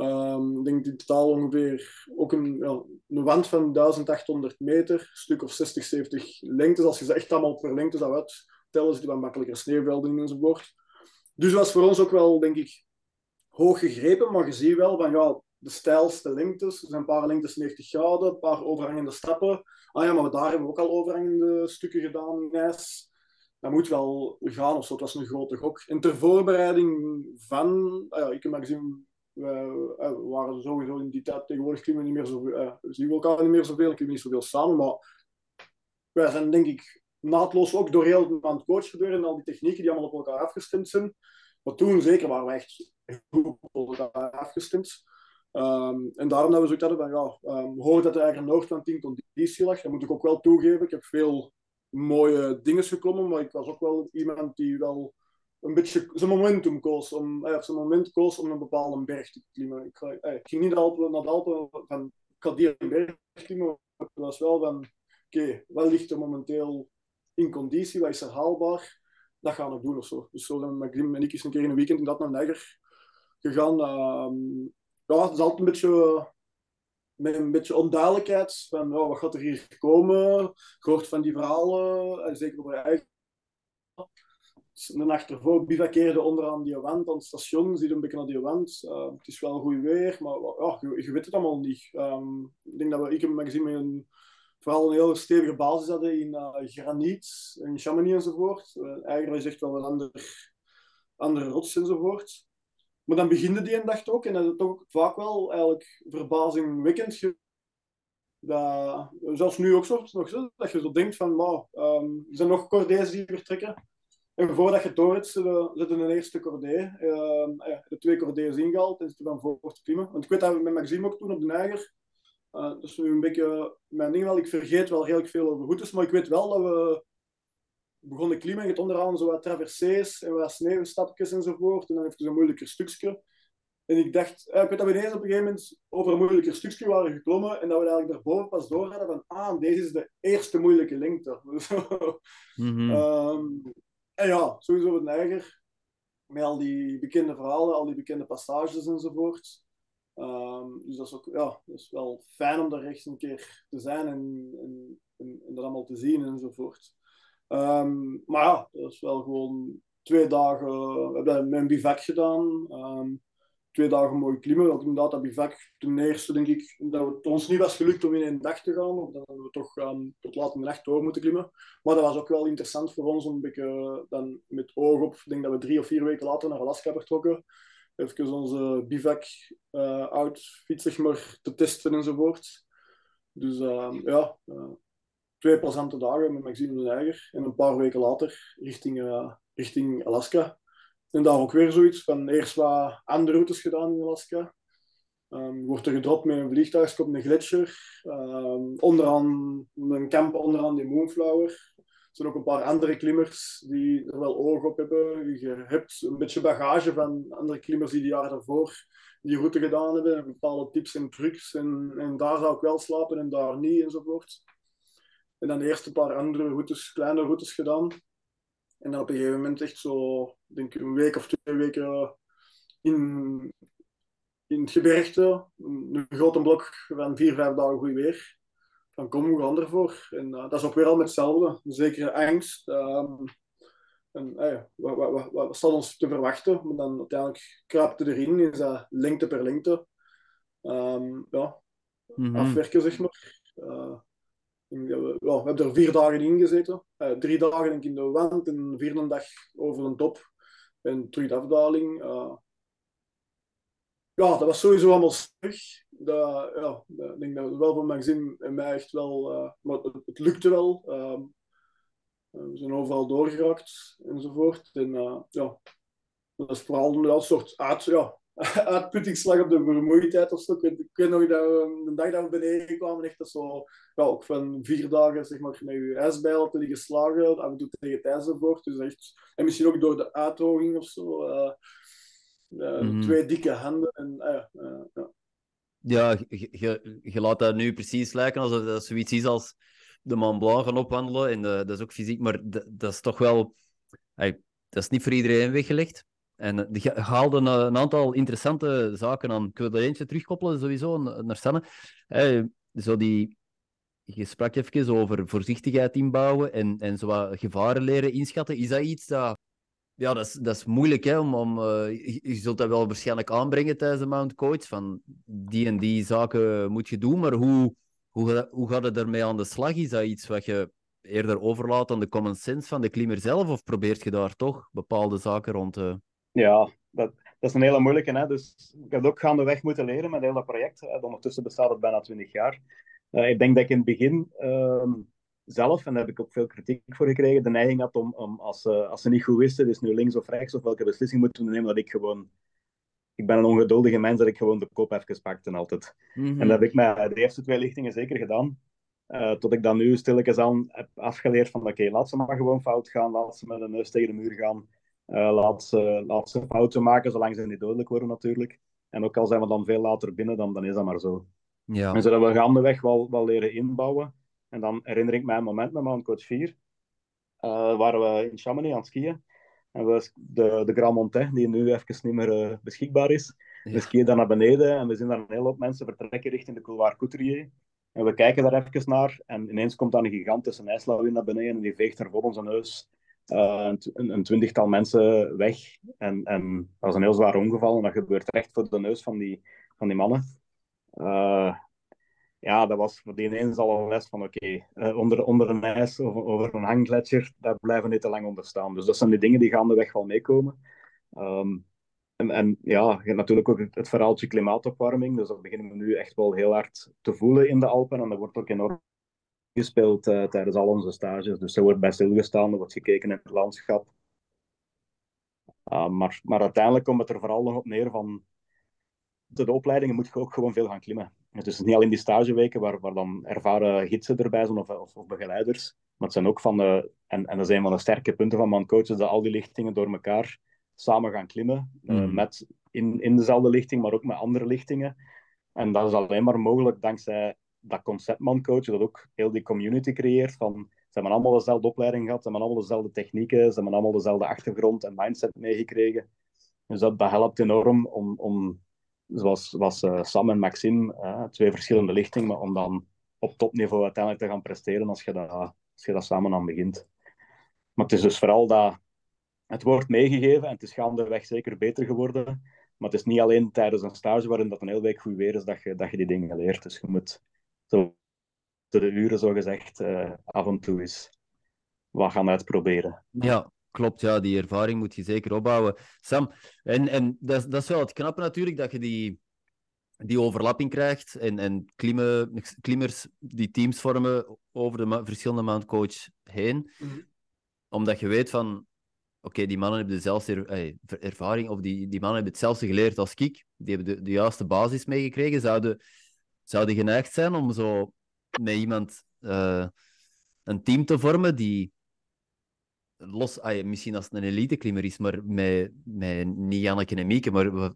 Speaker 3: Um, ik denk in totaal ongeveer ook een, een wand van 1800 meter, een stuk of 60, 70 lengtes. Als je ze echt allemaal per lengte zou uittellen, je wat makkelijker sneeuwvelden in enzovoort. Dus was voor ons ook wel, denk ik, hoog gegrepen, maar je ziet wel van ja, de stijlste lengtes. Er zijn een paar lengtes 90 graden, een paar overhangende stappen. Ah ja, maar daar hebben we ook al overhangende stukken gedaan in ijs. Dat moet wel gaan of zo. Het was een grote gok. En ter voorbereiding van, ah ja, ik heb maar gezien we, uh, we, waren sowieso in die tijd, tegenwoordig klimmen we niet meer zo zien we elkaar niet meer zoveel, klimmen niet zoveel samen, maar wij zijn denk ik naadloos ook door heel aan het coach gebeuren en al die technieken die allemaal op elkaar afgestemd zijn. Maar toen zeker waren we echt goed op elkaar afgestemd. Um, en daarom dat we zoiets hadden van, ja, um, hoor dat er eigenlijk een van 10 conditie lag. Dat moet ik ook wel toegeven. Ik heb veel mooie dingen geklommen, maar ik was ook wel iemand die wel een beetje zijn momentum koos om, eh, zijn moment koos om een bepaalde berg te klimmen. Ik, eh, ik ging niet Alpen, naar de Alpen van ik die berg klimmen. Het was wel van oké, okay, wat ligt er momenteel in conditie, wat is er haalbaar? Dat gaan we doen of zo. Dus zo zijn met Grim en ik eens een keer in een weekend in dat naar Niger gegaan. Uh, ja, het is altijd een beetje met een beetje onduidelijkheid van oh, wat gaat er hier komen. Gehoord van die verhalen, en zeker over eigen de nacht ervoor bivakkeerde onderaan die wand aan het station. Zie een beetje naar die wand. Uh, het is wel goed weer, maar ja, je, weet het allemaal niet. Um, ik denk dat we, ik gezien met een, vooral een heel stevige basis hadden in uh, graniet, in Chamonix enzovoort. Uh, eigenlijk is echt wel een ander, andere rots enzovoort. Maar dan beginde die een dag ook, en dat is toch vaak wel eigenlijk verbazingwekkend. Dat, zelfs nu ook zo, nog zo, dat je zo denkt van, wow, um, er zijn nog cordees die vertrekken. En voordat je door hebt, zitten een eerste cordé. Uh, de twee cordées ingehaald en zitten dan voor te klimmen. Want ik weet dat we met Maxime ook toen op de Niger. Uh, dat is nu een beetje mijn ding wel. Ik vergeet wel redelijk veel over routes, maar ik weet wel dat we begonnen klimmen. Je onderaan zo wat traversées en wat sneeuwstapjes enzovoort. En dan heeft het een moeilijker stukje. En ik dacht, uh, ik weet dat we ineens op een gegeven moment over een moeilijker stukje waren geklommen en dat we eigenlijk daarboven pas door hadden van, ah, deze is de eerste moeilijke lengte. [laughs] mm -hmm. En ja, sowieso het Niger. Met al die bekende verhalen, al die bekende passages enzovoort. Um, dus dat is ook ja, dat is wel fijn om daar rechts een keer te zijn en, en, dat allemaal te zien enzovoort. Um, maar ja, dat is wel gewoon twee dagen. We hebben mijn bivak gedaan. Um, twee dagen mooi klimmen. Want inderdaad, dat bivak, ten eerste denk ik dat het ons niet was gelukt om in één dag te gaan. Of dat we toch um, tot laat in de nacht door moeten klimmen. Maar dat was ook wel interessant voor ons om een beetje uh, dan met oog op, ik denk dat we drie of vier weken later naar Alaska vertrokken. Even onze bivak uh, outfit maar, te testen enzovoort. Dus uh, ja, uh, twee plezante dagen met Maxime de Eiger. En een paar weken later richting, richting Alaska. En daar ook weer zoiets van eerst wat andere routes gedaan in Alaska. Um, wordt er gedropt met een vliegtuig, op een gletsjer. Um, onderaan een camp onderaan die Moonflower. Er zijn ook een paar andere klimmers die er wel oog op hebben. Je hebt een beetje bagage van andere klimmers die de jaren daarvoor die route gedaan hebben. Bepaalde tips en trucs. En, en daar zou ik wel slapen en daar niet enzovoort. En dan eerst een paar andere routes, kleine routes gedaan. En dan op een gegeven moment echt zo, denk een week of twee weken in, in het gebergte. Een grote blok van vier, vijf dagen goed weer. Dan kom we gaan ervoor. En uh, dat is ook weer al met hetzelfde. Een zekere angst. Um, en hey, wat, wat, wat, staat ons te verwachten? Maar dan uiteindelijk kraapt erin, is dat lengte per lengte. Um, ja, mm -hmm. afwerken, zeg maar. Uh, we, we hebben er vier dagen in gezeten. Drie dagen denk ik in de wand en vierde dag over een top. En terug de afdaling. Uh, ja, dat was sowieso allemaal terug. Dat, ja, ik denk dat wel van Maxime en mij echt wel... Uh, maar het, het, lukte wel. Ehm, we zijn overal doorgeraakt enzovoort. En ja, dat is vooral een soort uit... Ja, [laughs] uitputtingsslag op de vermoeidheid of zo. Ik weet, ik weet nog dat we de dag dat we beneden kwamen, echt dat zo, ja, ook van vier dagen zeg maar, met je ijsbijl die geslagen, af en toe tegen het enzovoort. Dus echt, en misschien ook door de uitdroging of zo. Uh, uh, mm. Twee dikke handen. En, uh, ja,
Speaker 2: ja je, je, laat dat nu precies lijken alsof dat zoiets is als de Mont Blanc gaan opwandelen. En dat is ook fysiek, maar dat, dat is toch wel... Hey, dat is niet voor iedereen weggelegd. En die haalde een, aantal interessante zaken aan. Ik wil er eentje terugkoppelen, sowieso, naar Sanne. zo die, je sprak even over voorzichtigheid inbouwen en, en zo gevaren leren inschatten. Is dat iets dat... Ja, dat is, dat is moeilijk, hè, om, om, uh, je, zult dat wel waarschijnlijk aanbrengen tijdens de Mount Coach, van die en die zaken moet je doen, maar hoe, hoe, hoe gaat het ermee aan de slag? Is dat iets wat je eerder overlaat aan de common sense van de klimmer zelf, of probeert je daar toch bepaalde zaken rond te
Speaker 1: ja, dat, dat is een hele moeilijke. Hè? Dus ik heb het ook gaandeweg moeten leren met heel dat project. Ondertussen bestaat het bijna 20 jaar. Uh, ik denk dat ik in het begin uh, zelf, en daar heb ik ook veel kritiek voor gekregen, de neiging had om, om als, uh, als ze niet goed wisten, dus nu links of rechts, of welke beslissing moeten nemen, dat ik gewoon... Ik ben een ongeduldige mens dat ik gewoon de kop even pakte altijd. Mm -hmm. En dat heb ik met de eerste twee lichtingen zeker gedaan. Uh, tot ik dan nu stilletjes aan heb afgeleerd van oké, okay, laat ze maar gewoon fout gaan, laat ze met een neus tegen de muur gaan. Uh, laat, ze, laat ze fouten maken, zolang ze niet dodelijk worden natuurlijk. En ook al zijn we dan veel later binnen, dan, dan is dat maar zo. Ja. En zodat we gaandeweg wel, wel leren inbouwen. En dan herinner ik mij een moment met mijn coach 4. Uh, waren we in Chamonix aan het skiën. En we, de, de Grand Montais, die nu even niet meer uh, beschikbaar is. Ja. We skiën daar naar beneden en we zien daar een hele hoop mensen vertrekken richting de couloir Couturier. En we kijken daar even naar en ineens komt dan een gigantische ijslawin naar beneden en die veegt er voor onze neus uh, een, twintigtal mensen weg. En, en dat was een heel zwaar ongeval en dat gebeurt recht voor de neus van die, van die mannen. Uh, ja, dat was voor die ineens al een les van oké, uh, onder, onder een ijs of over een hanggletsjer, daar blijven we niet te lang onder staan. Dus dat zijn die dingen die gaandeweg wel meekomen. Um, en, en ja, je hebt natuurlijk ook het, het verhaaltje klimaatopwarming. Dus dat beginnen we nu echt wel heel hard te voelen in de Alpen. En dat wordt ook enorm gespeeld uh, tijdens al onze stages. Dus er wordt bij stilgestaan, er wordt gekeken in het landschap. Uh, maar, maar uiteindelijk komt het er vooral nog op neer van de, de opleidingen moet je ook gewoon veel gaan klimmen. Het is niet alleen die stageweken waar, waar dan ervaren gidsen erbij zijn of, of, of, begeleiders, maar het zijn ook van de, en, en dat is een van de sterke punten van mijn coaches, dat al die lichtingen door elkaar samen gaan klimmen, mm. met in, in dezelfde lichting, maar ook met andere lichtingen. En dat is alleen maar mogelijk dankzij dat conceptman coachen, dat ook heel die community creëert. Van, ze hebben allemaal dezelfde opleiding gehad, ze hebben allemaal dezelfde technieken, ze hebben allemaal dezelfde achtergrond en mindset meegekregen. Dus dat, dat helpt enorm om, om zoals, zoals uh, Sam en Maxime, uh, twee verschillende lichtingen, maar om dan op topniveau uiteindelijk te gaan presteren als je dat, als je dat samen aan begint. Maar het is dus vooral dat het wordt meegegeven en het is gaandeweg zeker beter geworden. Maar het is niet alleen tijdens een stage waarin dat een hele week goed weer is dat je, dat je die dingen leert. Dus je moet zo de uren zo gezegd uh, af en toe is wat gaan uitproberen.
Speaker 2: Ja, klopt. Ja, die ervaring moet je zeker opbouwen. Sam, en, en dat, dat is wel het knappe natuurlijk, dat je die, die overlapping krijgt en, en klimmen, klimmers die teams vormen over de verschillende Mount Coach heen. Mm -hmm. Omdat je weet van, oké, die mannen hebben dezelfde ervaring, of die, die mannen hebben hetzelfde geleerd als ik, die hebben de, de juiste basis meegekregen, zouden, zouden geneigd zijn om zo met iemand uh, een team te vormen die los, ay, misschien als het een elite-klimmer is, maar met, met niet Janneke en Mieke, maar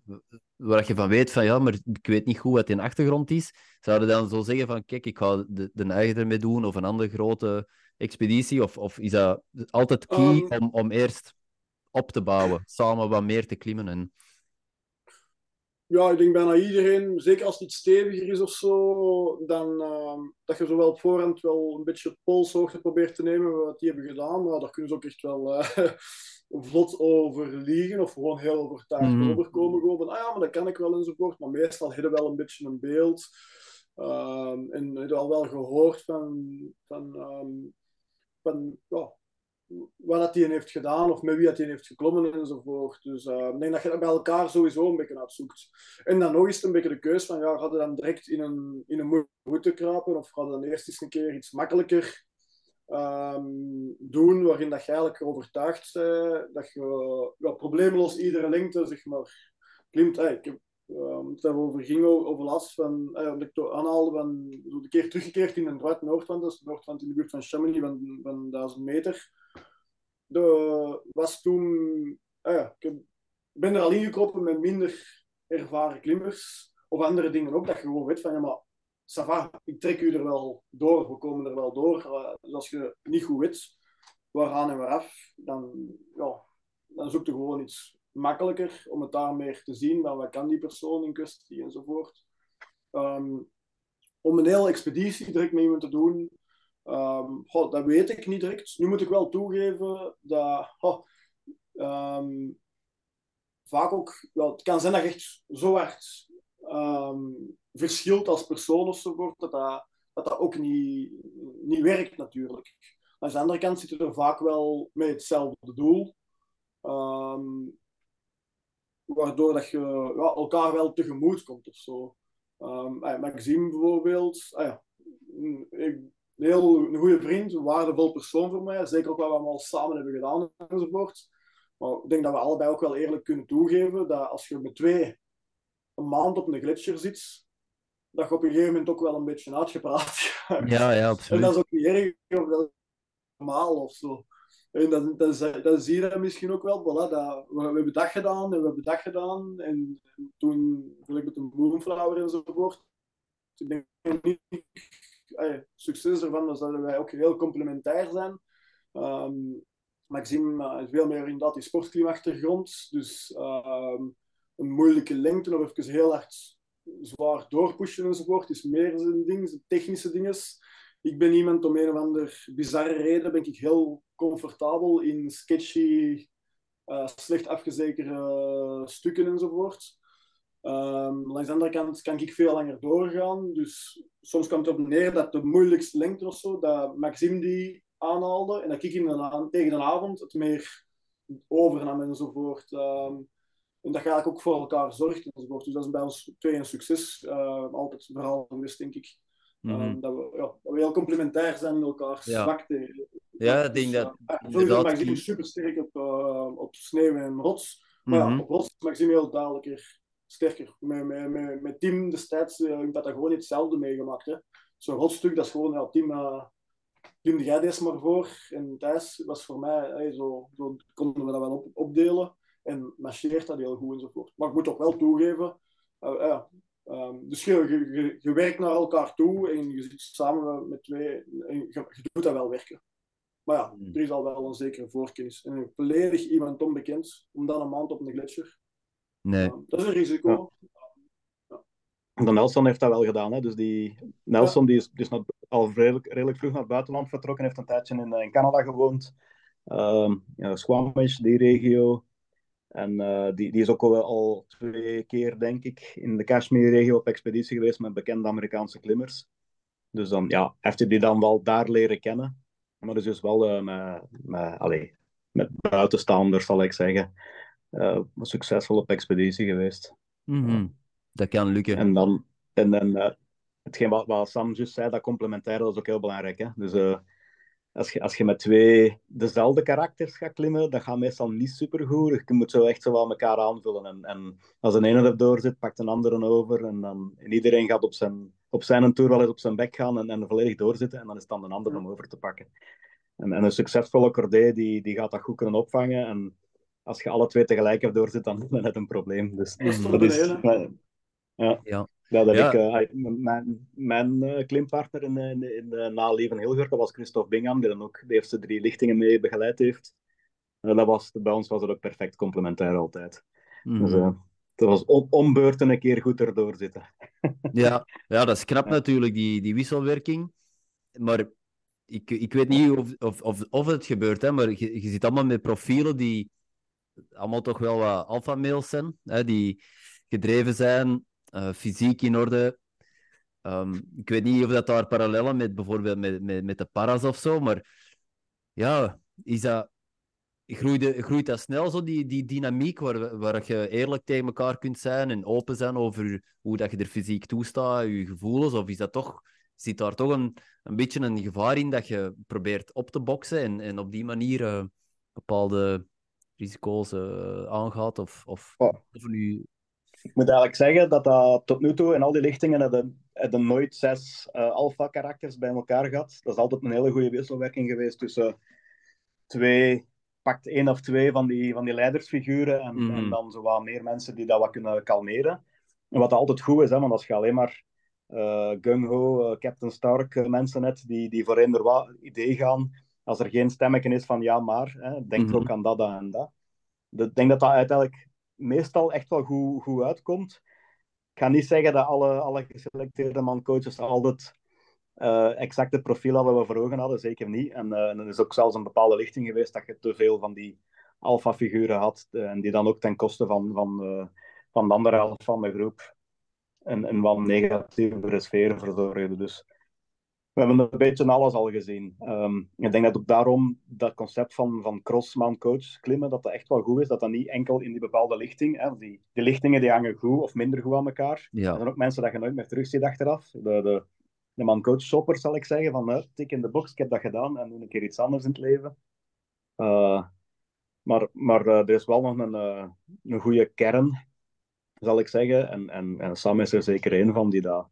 Speaker 2: waar je van weet van ja, maar ik weet niet goed wat in achtergrond is, zouden dan zo zeggen van kijk, ik ga de, de eigen ermee doen of een andere grote expeditie? Of, of is dat altijd key um, om, om eerst op te bouwen, samen wat meer te klimmen? En...
Speaker 3: Ja, ik denk bijna iedereen, zeker als het iets steviger is of zo, dan uh, dat je zowel op voorhand wel een beetje polshoogte probeert te nemen, wat die hebben gedaan. Maar daar kunnen ze ook echt wel uh, [laughs] vlot over liegen of gewoon heel overtuigd mm -hmm. overkomen. Gewoon van, ah ja, maar dat kan ik wel enzovoort. Maar meestal hebben wel een beetje een beeld. Um, en heb al wel gehoord van, van um, van ja, wat dat hij heeft gedaan of met wie dat hij heeft geklommen enzovoort. Dus uh, ik denk dat je dat bij elkaar sowieso een beetje uitzoekt. En dan nog eens een beetje de keus van, ja, ga je dan direct in een, in een route kruipen of ga je dan eerst eens een keer iets makkelijker um, doen, waarin dat je eigenlijk overtuigd bent dat je ja, probleemloos iedere lengte, zeg maar, klimt. Hey, ik heb um, het over ging over last van, uh, dat ik van de keer teruggekeerd in een droit Noordwand, dat is Noordwand in de buurt van Chamonix van, van 1000 meter. De, was toen, uh, ik ben er al ingekropen met minder ervaren klimmers of andere dingen ook, dat je gewoon weet van ja, maar Sava, ik trek u er wel door, we komen er wel door. Uh, dus als je niet goed weet waaraan en waaraf, dan, ja, dan zoek je gewoon iets makkelijker om het daar meer te zien, van wat kan die persoon in kwestie enzovoort. Um, om een hele expeditie direct met iemand te doen, um, goh, dat weet ik niet direct. Nu moet ik wel toegeven dat um, vaak ook, het kan zijn dat je echt zo hard verschilt als persoon enzovoort, dat dat, dat, dat ook niet, niet werkt natuurlijk. Aan de andere kant zitten er vaak wel met hetzelfde doel. Waardoor dat je ja, elkaar wel tegemoet komt of zo. Um, Maxime bijvoorbeeld, ah, ja, een, een heel een goede vriend, een waardevol persoon voor mij. Zeker ook wat we allemaal samen hebben gedaan enzovoort. Maar ik denk dat we allebei ook wel eerlijk kunnen toegeven dat als je met twee een maand op een gletsjer zit, dat je op een gegeven moment ook wel een beetje uitgepraat
Speaker 2: Ja, ja, absoluut.
Speaker 3: En dat is ook niet erg of dat normaal of zo. En dan, dan, dan zie je dat misschien ook wel. Voilà, dat, we, we, hebben dat gedaan en we hebben dat gedaan. En, en toen wil ik met een Moonflower enzovoort. Ik denk niet, ay, succes ervan is dat wij ook heel complementair zijn. Um, Maxime is veel meer inderdaad die sportklimachtergrond. Dus um, een moeilijke lengte of even heel hard zwaar doorpushen enzovoort is meer zijn ding, zijn technische dingen. Ik ben iemand om een of ander bizarre reden ben ik heel comfortabel in sketchy, uh, slecht afgezekerde stukken enzovoort. Um, langs de andere kant kan ik veel langer doorgaan. Dus soms komt het op neer dat de moeilijkste lengte of zo, dat Maxime die aanhaalde en dat ik in de, tegen de avond het meer overnam enzovoort. Um, en dat ga ik ook voor elkaar zorgt enzovoort. Dus dat is bij ons twee een succes. Uh, altijd verhaal geweest, denk ik. Mm -hmm. dat, we, ja, dat we heel complementair zijn in elkaar ja. zwakte.
Speaker 2: Ja, ik denk dat...
Speaker 3: Uh, sowieso Maxime super sterk op, uh, op sneeuw en rots. Maar mm -hmm. ja, op rots is Maxime heel duidelijker sterker. Met, met, met, met team destijds uh, in Patagonie hetzelfde meegemaakt. Hè. Zo'n rotstuk, dat is gewoon ja, team... Uh, Team jij deze maar voor. En Thijs was voor mij, hey, zo, zo konden we dat wel op, opdelen. En marcheert dat heel goed enzovoort. Maar ik moet toch wel toegeven, uh, Um, dus je, je, je, werkt naar elkaar toe en je zit samen met twee en je, je doet dat wel werken. Maar ja, hmm. er is al wel een zekere voorkennis. En volledig iemand onbekend, om dan een maand op een gletsjer.
Speaker 2: Nee.
Speaker 3: Dat is een risico.
Speaker 1: Ja. De Nelson heeft dat wel gedaan. Hè? Dus die Nelson ja. die is, is al redelijk, redelijk vroeg naar het buitenland vertrokken, heeft een tijdje in, in Canada gewoond. Um, ja, Squamish, die regio. En uh, die, die is ook al, al, twee keer, denk ik, in de Kashmir-regio op expeditie geweest met bekende Amerikaanse klimmers. Dus dan ja, heeft hij die dan wel daar leren kennen. Maar dus is wel uh, met, met, allez, met buitenstaanders, zal ik zeggen, uh, succesvol op expeditie geweest.
Speaker 2: Mm -hmm. Dat kan lukken.
Speaker 1: En dan, en dan hetgeen wat, wat Sam juist zei, dat complementair, dat is ook heel belangrijk. Hè? Dus als je, als je met twee dezelfde karakters gaat klimmen, dat gaat meestal niet supergoed. Je moet zo echt zo wel elkaar aanvullen. En, en als een ene erdoor zit, pakt een andere over. En, dan, en iedereen gaat op zijn, op zijn tour wel eens op zijn bek gaan en, en volledig doorzitten. En dan is het dan een ander om over te pakken. En, en een succesvolle cordé die, die gaat dat goed kunnen opvangen. En als je alle twee tegelijk hebt doorzit, dan, [laughs] dan heb je een probleem. Dus dat is, ja. ja. Ja, dat Ik, uh, mijn mijn uh, klimpartner in, in, in uh, Naleven Hilgert, dat was Christophe Bingham, die dan ook de eerste drie lichtingen mee begeleid heeft. Uh, dat was, bij ons was het ook perfect complementair altijd. Mm. Dus het was om, om beurten een keer goed erdoor zitten. [laughs]
Speaker 2: ja, ja, dat is knap natuurlijk, die, die wisselwerking. Maar ik, ik weet niet of, of, of, of het gebeurt, hè, maar je, je zit allemaal met profielen die allemaal toch wel wat alpha-mails zijn, hè, die gedreven zijn uh, fysiek in orde. Um, ik weet niet of dat daar parallellen met bijvoorbeeld met, met, met de paras of zo, maar ja, is dat, groeit, groeit dat snel zo, die, die dynamiek waar, waar je eerlijk tegen elkaar kunt zijn en open zijn over hoe dat je er fysiek toestaat, je gevoelens, of is dat toch, zit daar toch een, een beetje een gevaar in dat je probeert op te boksen en, en op die manier uh, bepaalde risico's uh, aangaat? Of, of, oh. of nu
Speaker 1: ik moet eigenlijk zeggen dat dat tot nu toe in al die lichtingen hebben, hebben nooit zes uh, alpha-karakters bij elkaar gehad. Dat is altijd een hele goede wisselwerking geweest tussen twee, pakt één of twee van die, van die leidersfiguren en, mm. en dan zo wat meer mensen die dat wat kunnen kalmeren. En wat altijd goed is, hè, want als je alleen maar uh, gung-ho, uh, Captain Stark mensen hebt die, die voor eender wat idee gaan, als er geen stemmetje is van ja maar, hè, denk mm ook aan dat, dat en dat. Ik denk dat dat uiteindelijk meestal echt wel goed, goed uitkomt. Ik ga niet zeggen dat alle, alle geselecteerde mancoaches altijd uh, exacte profiel hadden we voor ogen hadden, zeker niet. En, uh, en er is ook zelfs een bepaalde lichting geweest dat je te veel van die alpha-figuren had, uh, en die dan ook ten koste van, van, van de andere helft van de groep een, een wat negatievere sfeer verzorgde. Dus we hebben een beetje alles al gezien. Um, ik denk dat ook daarom dat concept van, van crossman coach klimmen, dat dat echt wel goed is. Dat dat niet enkel in die bepaalde lichting, hè, die, die lichtingen die hangen goed of minder goed aan elkaar. Ja. Er zijn ook mensen dat je nooit meer terugziet achteraf. De, de, de man coach shopper zal ik zeggen, van uh, tik in de box, ik heb dat gedaan en doe een keer iets anders in het leven. Uh, maar maar uh, er is wel nog een, uh, een goede kern, zal ik zeggen. En, en, en Sam is er zeker een van die dat...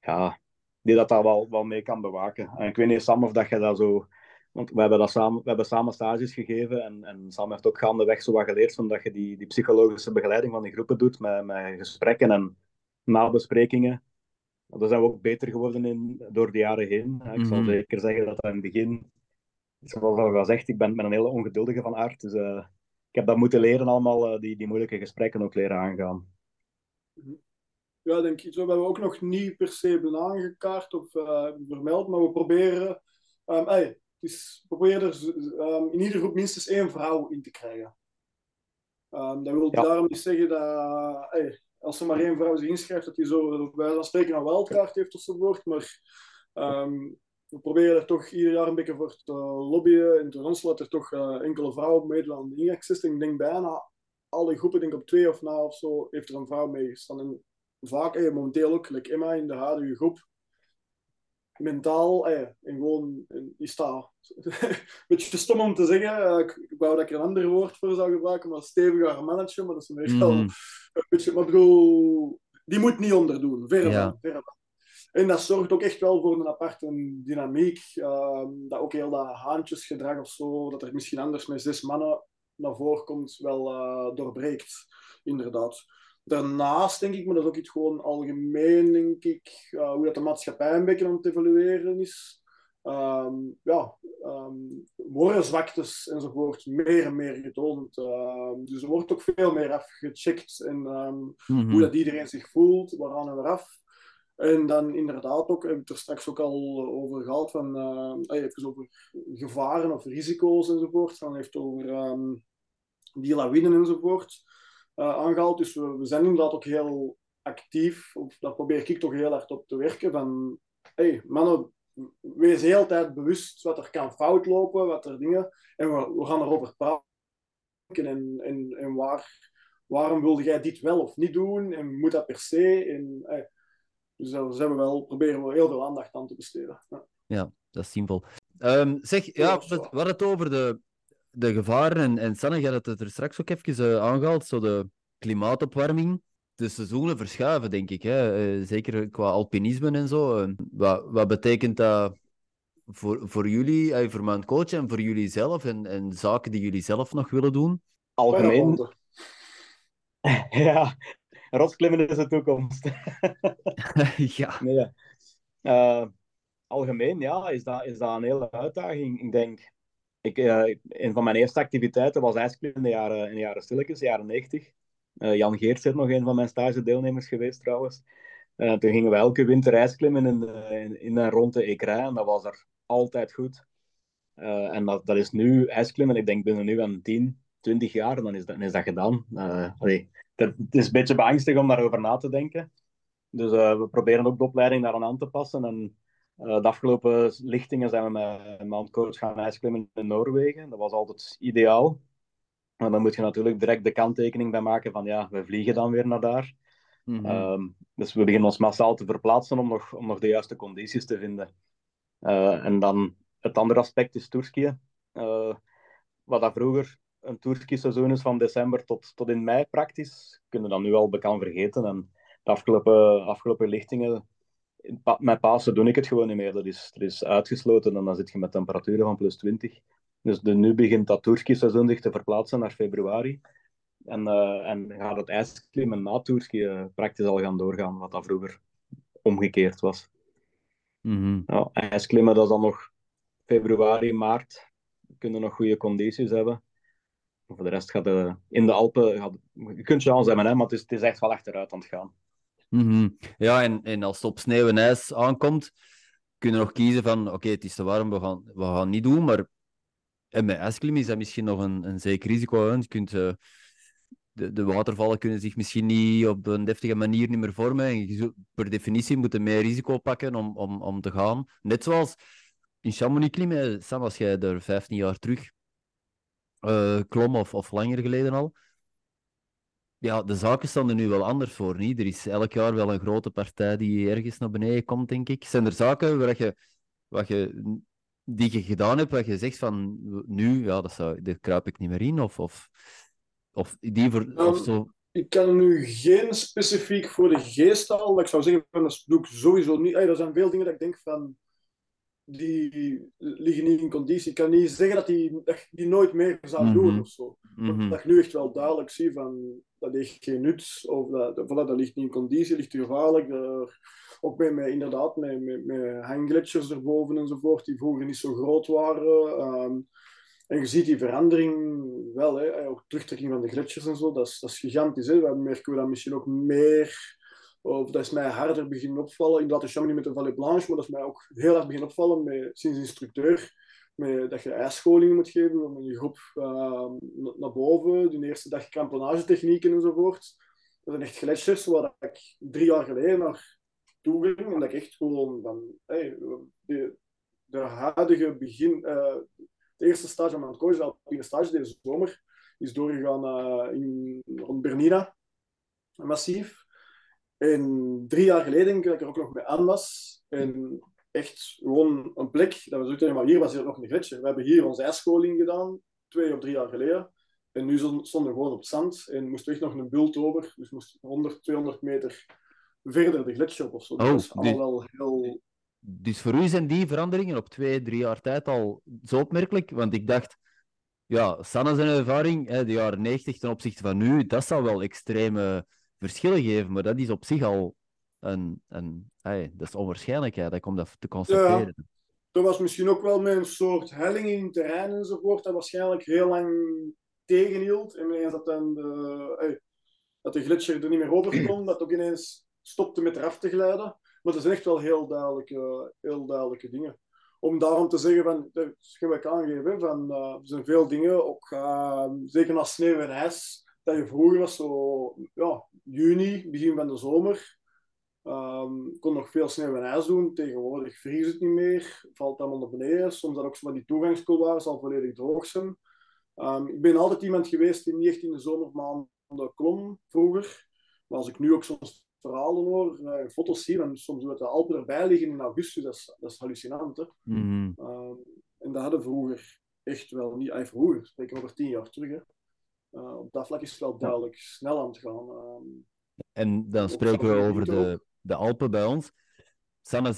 Speaker 1: Ja, die dat daar wel, wel mee kan bewaken. En ik weet niet, Sam, of dat je dat zo... Want we hebben, dat samen, we hebben samen stages gegeven en, en Sam heeft ook gaandeweg zo wat geleerd, omdat je die, die psychologische begeleiding van die groepen doet met, met gesprekken en nabesprekingen. Daar zijn we ook beter geworden in door de jaren heen. Ik zal mhm. zeker zeggen dat dat in het begin, zoals al gezegd, ik ben, ben een hele ongeduldige van aard. Dus uh, ik heb dat moeten leren allemaal, uh, die, die moeilijke gesprekken ook leren aangaan.
Speaker 3: Ja, denk ik, zo hebben we ook nog niet per se hebben aangekaart of uh, vermeld, maar we proberen, um, hey, dus proberen er um, in ieder groep minstens één vrouw in te krijgen. Um, dat wil daarom niet zeggen dat hey, als er maar één vrouw zich inschrijft, dat die zo bij dan spreken een wildcard heeft enzovoort, maar we proberen er toch ieder jaar een beetje voor te lobbyen en ronselen dat er toch uh, enkele vrouwen meedoen aan de ingangssysteem. Ik denk bijna alle groepen, denk op twee of na of zo, heeft er een vrouw meegestaan vaak, eh, momenteel ook, gelijk Emma in de huidige groep, mentaal, eh, en gewoon, is dat een beetje te stom om te zeggen, uh, ik, ik wou dat ik er een ander woord voor zou gebruiken, maar steviger manager, maar dat is meestal mm. een beetje, maar bedoel, die moet niet onderdoen, verre ja. van, En dat zorgt ook echt wel voor een aparte dynamiek, uh, dat ook heel dat haantjesgedrag of zo, dat er misschien anders met zes mannen naar voren komt, wel uh, doorbreekt, inderdaad. Daarnaast denk ik, maar dat is ook iets gewoon algemeen, denk ik, uh, hoe dat de maatschappij een beetje aan het evalueren is. Um, ja, um, worden zwaktes enzovoort meer en meer getoond. Um, dus er wordt ook veel meer afgecheckt en mm -hmm. hoe dat iedereen zich voelt, waaraan en waaraf. En dan inderdaad ook, heb ik er straks ook al over gehad, van, uh, even over gevaren of risico's enzovoort. Dan heeft over um, die lawinen enzovoort aangehaald. Dus we, we, zijn inderdaad ook heel actief, of daar probeer ik toch heel hard op te werken. Van, hey, mannen, wees de hele tijd bewust wat er kan fout lopen, wat er dingen. En we, we gaan erover praten. En, en, en waar, waarom wilde jij dit wel of niet doen? En moet dat per se? En, hey, dus daar we wel, proberen we heel veel aandacht aan te besteden.
Speaker 2: Ja. ja, dat is simpel. Um, zeg, ja, hadden het over de, de gevaren. En, en Sanne, je had het er straks ook even uh, aangehaald. Zo de klimaatopwarming. De seizoenen verschuiven, denk ik. Hè? Uh, zeker qua alpinisme en zo. Uh, wat, wat betekent dat voor, voor jullie, voor mijn coach en voor jullie zelf? En, en zaken die jullie zelf nog willen doen?
Speaker 1: Algemeen. [laughs] ja, rotsklimmen is de toekomst. [laughs]
Speaker 2: ja.
Speaker 1: Nee, uh, algemeen, ja, is dat, is dat een hele uitdaging. Ik denk, ik, uh, een van mijn eerste activiteiten was ijsklimmen in de jaren, in de jaren jaren 90. Uh, Jan Geerts is nog een van mijn stage-deelnemers geweest trouwens. Uh, toen gingen we elke winter ijsklimmen in, in, en rond de Écrin en dat was er altijd goed. en dat, dat is nu ijsklimmen, ik denk binnen nu aan 10, 20 jaar, dan is dat, dan is dat gedaan. Allee, het is een beetje beangstigend om daarover na te denken. Dus we proberen ook de opleiding daaraan aan te passen. En de afgelopen lichtingen zijn we met mijn coach gaan ijsklimmen in Noorwegen. Dat was altijd ideaal. Maar dan moet je natuurlijk direct de kanttekening bij maken van ja, we vliegen dan weer naar daar. Mm -hmm. dus we beginnen ons massaal te verplaatsen om nog, om nog de juiste condities te vinden. Uh, en dan het andere aspect is toerskiën. Uh, wat dat vroeger een toerski-seizoen is van december tot, tot in mei praktisch, kunnen we dan nu al bekend vergeten. En de afgelopen, afgelopen lichtingen met Pasen doe ik het gewoon niet meer. Dat is, dat is uitgesloten en dan zit je met temperaturen van plus 20. Dus de, nu begint dat Tourski-seizoen zich te verplaatsen naar februari. En, uh, en gaat het ijsklimmen na Tourski uh, praktisch al gaan doorgaan, wat dat vroeger omgekeerd was.
Speaker 2: Mm -hmm.
Speaker 1: ja, ijsklimmen, dat is dan nog februari, maart. Kunnen nog goede condities hebben. Voor de rest gaat de, in de Alpen, gaat, je kunt chance hebben, hè, maar het is, het is echt wel achteruit aan het gaan.
Speaker 2: Mhm. Ja, en, en als het op sneeuw en ijs aankomt, kunnen we nog kiezen van oké, het is te warm, we gaan, we gaan niet doen. Maar en met ijsklim is dat misschien nog een, een zeker risico. Je kunt, uh, de, de watervallen kunnen zich misschien niet op een deftige manier niet meer vormen. En je zult per definitie moeten meer risico pakken om, om, om te gaan. Net zoals in Chamonix klimmen, Sam, als jij er 15 jaar terug uh, klom of, of langer geleden al ja, de zaken staan er nu wel anders voor. Niet? Er is elk jaar wel een grote partij die ergens naar beneden komt, denk ik. Zijn er zaken waar je, wat je, die je gedaan hebt, waar je zegt van nu, ja, dat zou, daar kruip ik niet meer in? Of, of, of die voor, um, of zo.
Speaker 3: Ik kan nu geen specifiek voor de geest al, maar ik zou zeggen, dat doe ik sowieso niet. Hey, er zijn veel dingen dat ik denk van die liggen niet in conditie. Ik kan niet zeggen dat die, dat die nooit meer zou doen mm -hmm. of zo. Mm -hmm. Dat ik nu echt wel duidelijk zie van dat heeft geen nut, of dat, voilà, dat ligt niet in conditie, ligt gevaarlijk. Er, ook bij mij inderdaad met, met, met hanggletsjers erboven enzovoort, die vroeger niet zo groot waren. Um, en je ziet die verandering wel, hè, ook terugtrekking van de gletsjers en zo, dat is, dat is gigantisch. Hè. Merken we dat misschien ook meer of dat is mij harder beginnen opvallen. Inderdaad, de Chamonix met de Vallée Blanche, maar dat is mij ook heel erg beginnen opvallen met, sinds instructeur. Met, dat je ijsscholingen moet geven om je groep uh, naar boven. De eerste dag kramponagetechnieken enzovoort. Dat zijn echt gletsjers waar ik drie jaar geleden naar toe ging. En dat ik echt gewoon hey, de, de huidige begin, uh, de eerste stage van mijn coach, de stage deze zomer, is doorgegaan uh, in, rond Bernina. Massief. En drie jaar geleden denk ik dat ik er ook nog bij aan was. En echt gewoon een plek, dat we zoiets maar hier was hier nog een gletsjer. We hebben hier onze ijsscholing gedaan, twee of drie jaar geleden. En nu stonden we gewoon op het zand en moesten we echt nog een bult over. Dus moesten 100, 200 meter verder de gletsjer op of zo. Oh, dat is wel heel...
Speaker 2: Dus voor u zijn die veranderingen op twee, drie jaar tijd al zo opmerkelijk? Want ik dacht, ja, Sanne zijn ervaring, hè, de jaren 90 ten opzichte van nu, dat zou wel extreme verschillen geven, maar dat is op zich al een, een hey, dat is onwaarschijnlijkheid dat om dat te constateren. Ja,
Speaker 3: dat was misschien ook wel met een soort helling in het terrein enzovoort, dat waarschijnlijk heel lang tegenhield. En ineens dat, dan de, hey, dat de gletsjer er niet meer over kon, dat ook ineens stopte met eraf te glijden. Maar dat zijn echt wel heel duidelijke, heel duidelijke dingen. Om daarom te zeggen, van, dat ga ik aangeven, van, uh, er zijn veel dingen, ook uh, zeker als sneeuw en ijs, dat je vroeger was zo, ja, juni, begin van de zomer, um, kon nog veel sneeuw en ijs doen. Tegenwoordig vriest het niet meer, valt allemaal naar beneden. Soms dat ook zo die toegangscouloirs al volledig droog zijn. Um, ik ben altijd iemand geweest die niet echt in de zomermaanden klom vroeger. Maar als ik nu ook soms verhalen hoor, uh, foto's zie, en soms dat de Alpen erbij liggen in augustus, dat is, dat is hallucinant. Hè?
Speaker 2: Mhm.
Speaker 3: Ehm, en dat hadden vroeger echt wel niet, even vroeger, spreken over tien jaar terug. Hè? Uh, op dat vlak is het wel duidelijk snel aan het gaan. Ehm.
Speaker 2: en dan spreken we over de, de Alpen bij ons. Sanne,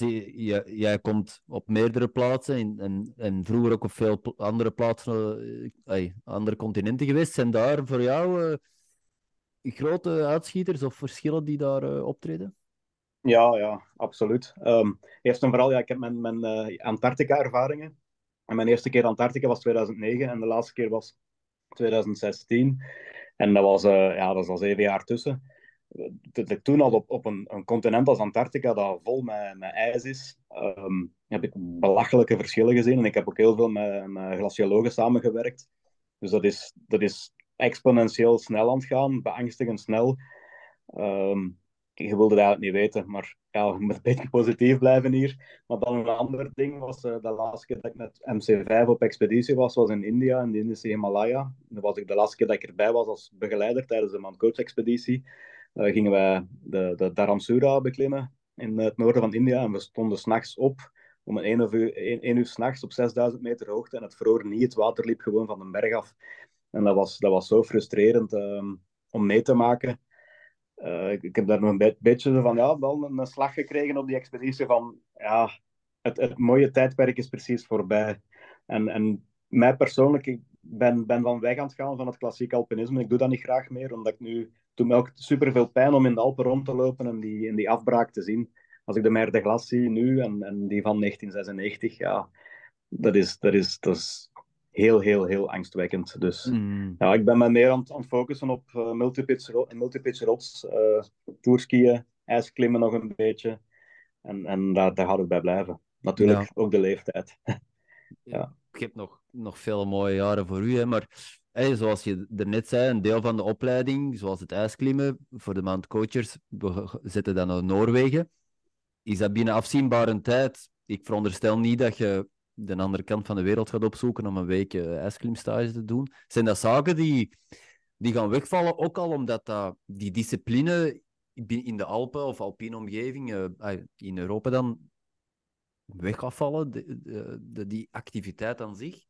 Speaker 2: jij, jij komt op meerdere plaatsen en, en, en vroeger ook op veel andere plaatsen, uh, andere continenten geweest. Zijn daar voor jou uh, grote uitschieters of verschillen die daar uh, optreden?
Speaker 1: Ja, ja, absoluut. Um, eerst en vooral, ja, ik heb mijn, mijn Antarctica-ervaringen. En mijn eerste keer Antarctica was 2009 en de laatste keer was 2016. En dat was, ja, dat is al zeven jaar tussen toen al op, op een, een, continent als Antarctica, dat vol met, met ijs is, um, heb ik belachelijke verschillen gezien. En ik heb ook heel veel met, met glaciologen samengewerkt. Dus dat is, dat is exponentieel snel aan het gaan, beangstigend snel. Um, je wilde het eigenlijk niet weten, maar ja, we een beetje positief blijven hier. Maar dan een ander ding was, uh, de laatste keer dat ik met MC5 op expeditie was, was in India, in de Indische Himalaya. Dat was ik de laatste keer dat ik erbij was als begeleider tijdens de Mount Coach-expeditie. Uh, gingen wij de, de Dharamsura beklimmen in het noorden van India. En we stonden s'nachts op, om een 1 uur, 1 uur s'nachts op 6000 meter hoogte. En het vroor niet, het water liep gewoon van de berg af. En dat was, dat was zo frustrerend um, om mee te maken. Uh, ik, heb daar nog een be beetje van, ja, wel een, slag gekregen op die expeditie van, ja, het, het mooie tijdperk is precies voorbij. En, en mij persoonlijk, ik ben, ben van weg aan het gaan van het klassiek alpinisme. Ik doe dat niet graag meer, omdat ik nu doet me ook super veel pijn om in de Alpen rond te lopen en die, in die afbraak te zien. Als ik de Mer de Glas zie nu en, en die van 1996, ja, dat is, dat is, dat is heel, heel, heel angstwekkend. Dus
Speaker 2: mm.
Speaker 1: ja, ik ben me meer aan, aan het focussen op uh, multipitch, multipitch rots, uh, tourskiën, ijsklimmen nog een beetje. En, en daar, daar gaat het bij blijven. Natuurlijk ja. ook de leeftijd. [laughs] ja.
Speaker 2: Ik heb nog, nog veel mooie jaren voor u, hè, maar zoals je er net zei, een deel van de opleiding, zoals het ijsklimmen voor de Mount Coachers, we zetten dan naar Noorwegen. Is dat binnen afzienbare tijd? Ik veronderstel niet dat je de andere kant van de wereld gaat opzoeken om een week uh, ijsklimstage te doen. Zijn dat zaken die, die gaan wegvallen, ook al omdat dat, die discipline in de Alpen of alpine omgeving, uh, in Europa dan, weg vallen, de, de, die activiteit aan zich?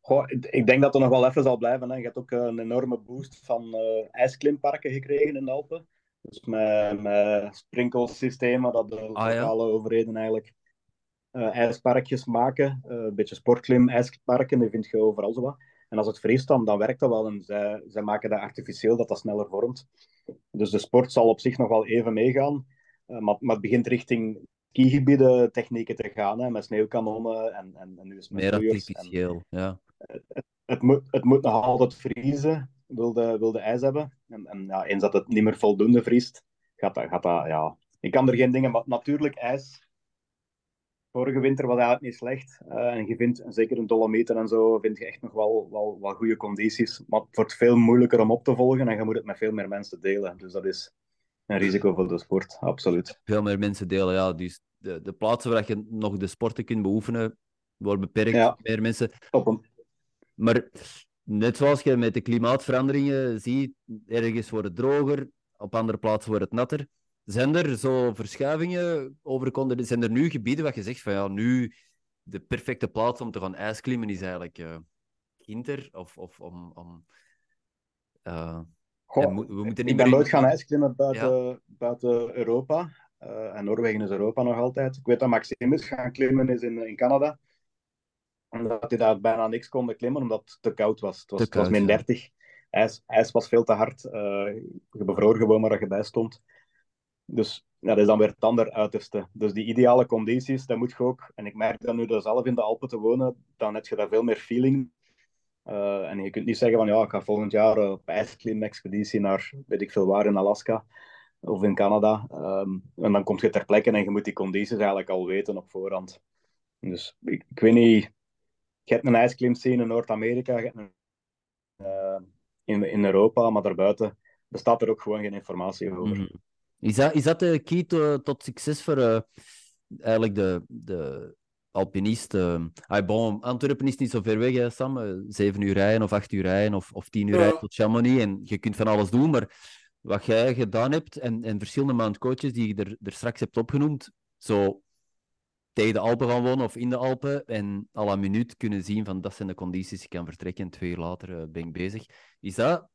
Speaker 1: Goh, ik denk dat er nog wel even zal blijven. Hè. Je hebt ook een enorme boost van uh, ijsklimparken gekregen in de Alpen. Dus met, met sprinkelsystemen, dat de
Speaker 2: ah,
Speaker 1: lokale overheden eigenlijk uh, ijsparkjes maken. Uh, een beetje sportklim, ijsparken, die vind je overal zo wat. En als het vriest, dan, dan werkt dat wel. En zij, zij maken dat artificieel, dat dat sneller vormt. Dus de sport zal op zich nog wel even meegaan. maar, maar het begint richting skigebieden technieken te gaan, hè, met sneeuwkanonnen en, en, en nu is het
Speaker 2: Meer artificieel, ja
Speaker 1: het, het, moet, het moet nog altijd vriezen, wil de, wil de ijs hebben. En, en ja, eens dat het niet meer voldoende vriest, gaat dat, gaat dat ja... Ik kan er geen dingen... Maar natuurlijk, ijs... Vorige winter was eigenlijk niet slecht. Uh, en je vindt, zeker in Dolomieten en zo, vind je echt nog wel, wel, wel goede condities. Maar het wordt veel moeilijker om op te volgen en je moet het met veel meer mensen delen. Dus dat is een risico voor de sport, absoluut.
Speaker 2: Veel meer mensen delen, ja. Dus de, de plaatsen waar je nog de sporten kunt beoefenen, worden beperkt. Ja. Meer mensen.
Speaker 1: Op een,
Speaker 2: maar net zoals je met de klimaatveranderingen ziet, ergens wordt het droger, op andere plaatsen wordt het natter. Zijn er zo verschuivingen over Zijn er nu gebieden waar je zegt van ja, nu de perfecte plaats om te gaan ijsklimmen is eigenlijk uh, Ginter of, of om. om uh,
Speaker 1: Goh, we moeten niet ik ben nooit gaan ijsklimmen buiten, buiten Europa. Uh, en Noorwegen is Europa nog altijd. Ik weet dat Maximus gaan klimmen is in, in Canada omdat hij daar bijna niks konden klimmen, omdat het te koud was. Het was, het was min 30. IJs, ijs was veel te hard. Je bevroor gewoon maar dat je bij stond. Dus ja, dat is dan weer het andere uiterste. Dus die ideale condities, dat moet je ook... En ik merk dat nu zelf in de Alpen te wonen, dan heb je daar veel meer feeling. Uh, en je kunt niet zeggen van, ja, ik ga volgend jaar op ijsklim-expeditie naar, weet ik veel waar, in Alaska of in Canada. Um, en dan kom je ter plekke en je moet die condities eigenlijk al weten op voorhand. Dus ik, ik weet niet je hebt een ijsklimscene in Noord-Amerika, een, uh, in, in Europa, maar daarbuiten bestaat er ook gewoon geen informatie over. Mm.
Speaker 2: Is, dat, is dat de key to, tot succes voor uh, eigenlijk de, de alpinist? Uh, bon, Antwerpen is niet zo ver weg, hè, Sam. Zeven uur rijden of acht uur rijden of, of tien uur rijden tot Chamonix. En je kunt van alles doen, maar wat jij gedaan hebt en, en verschillende mount coaches die je er, er straks hebt opgenoemd, zo tegen de Alpen van wonen of in de Alpen en al een minuut kunnen zien van dat zijn de condities, ik kan vertrekken en twee uur later uh, ben ik bezig. Is dat,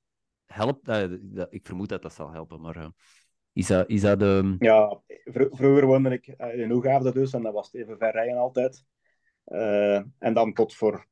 Speaker 2: helpt, uh, ik vermoed dat dat zal helpen, maar is, dat, is dat de...
Speaker 1: Ja, vr vroeger woonde ik in Hoegaarde dus en dat was het even ver rijden altijd. en dan tot voor,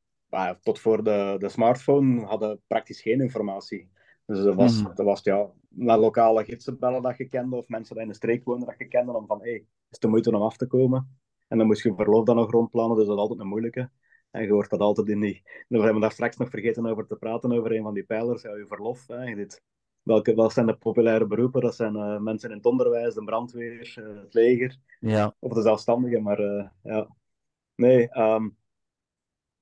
Speaker 1: tot voor de, de smartphone hadden praktisch geen informatie. Dus dat was, mm. dat was ja, naar lokale gidsen bellen dat je kende, of mensen die in de streek woonden dat je kende, om van, hé, hey, is het de moeite om af te komen? En dan moest je verlof dan nog rondplannen, dus dat is altijd een moeilijke. En je hoort dat altijd in die... We hebben daar straks nog vergeten over te praten, over een van die pijlers, ja, je verlof. Hè. Dit... Welke, wat zijn de populaire beroepen? Dat zijn uh, mensen in het onderwijs, de brandweer, uh, het leger,
Speaker 2: ja.
Speaker 1: of de zelfstandigen. Maar uh, ja, nee, um,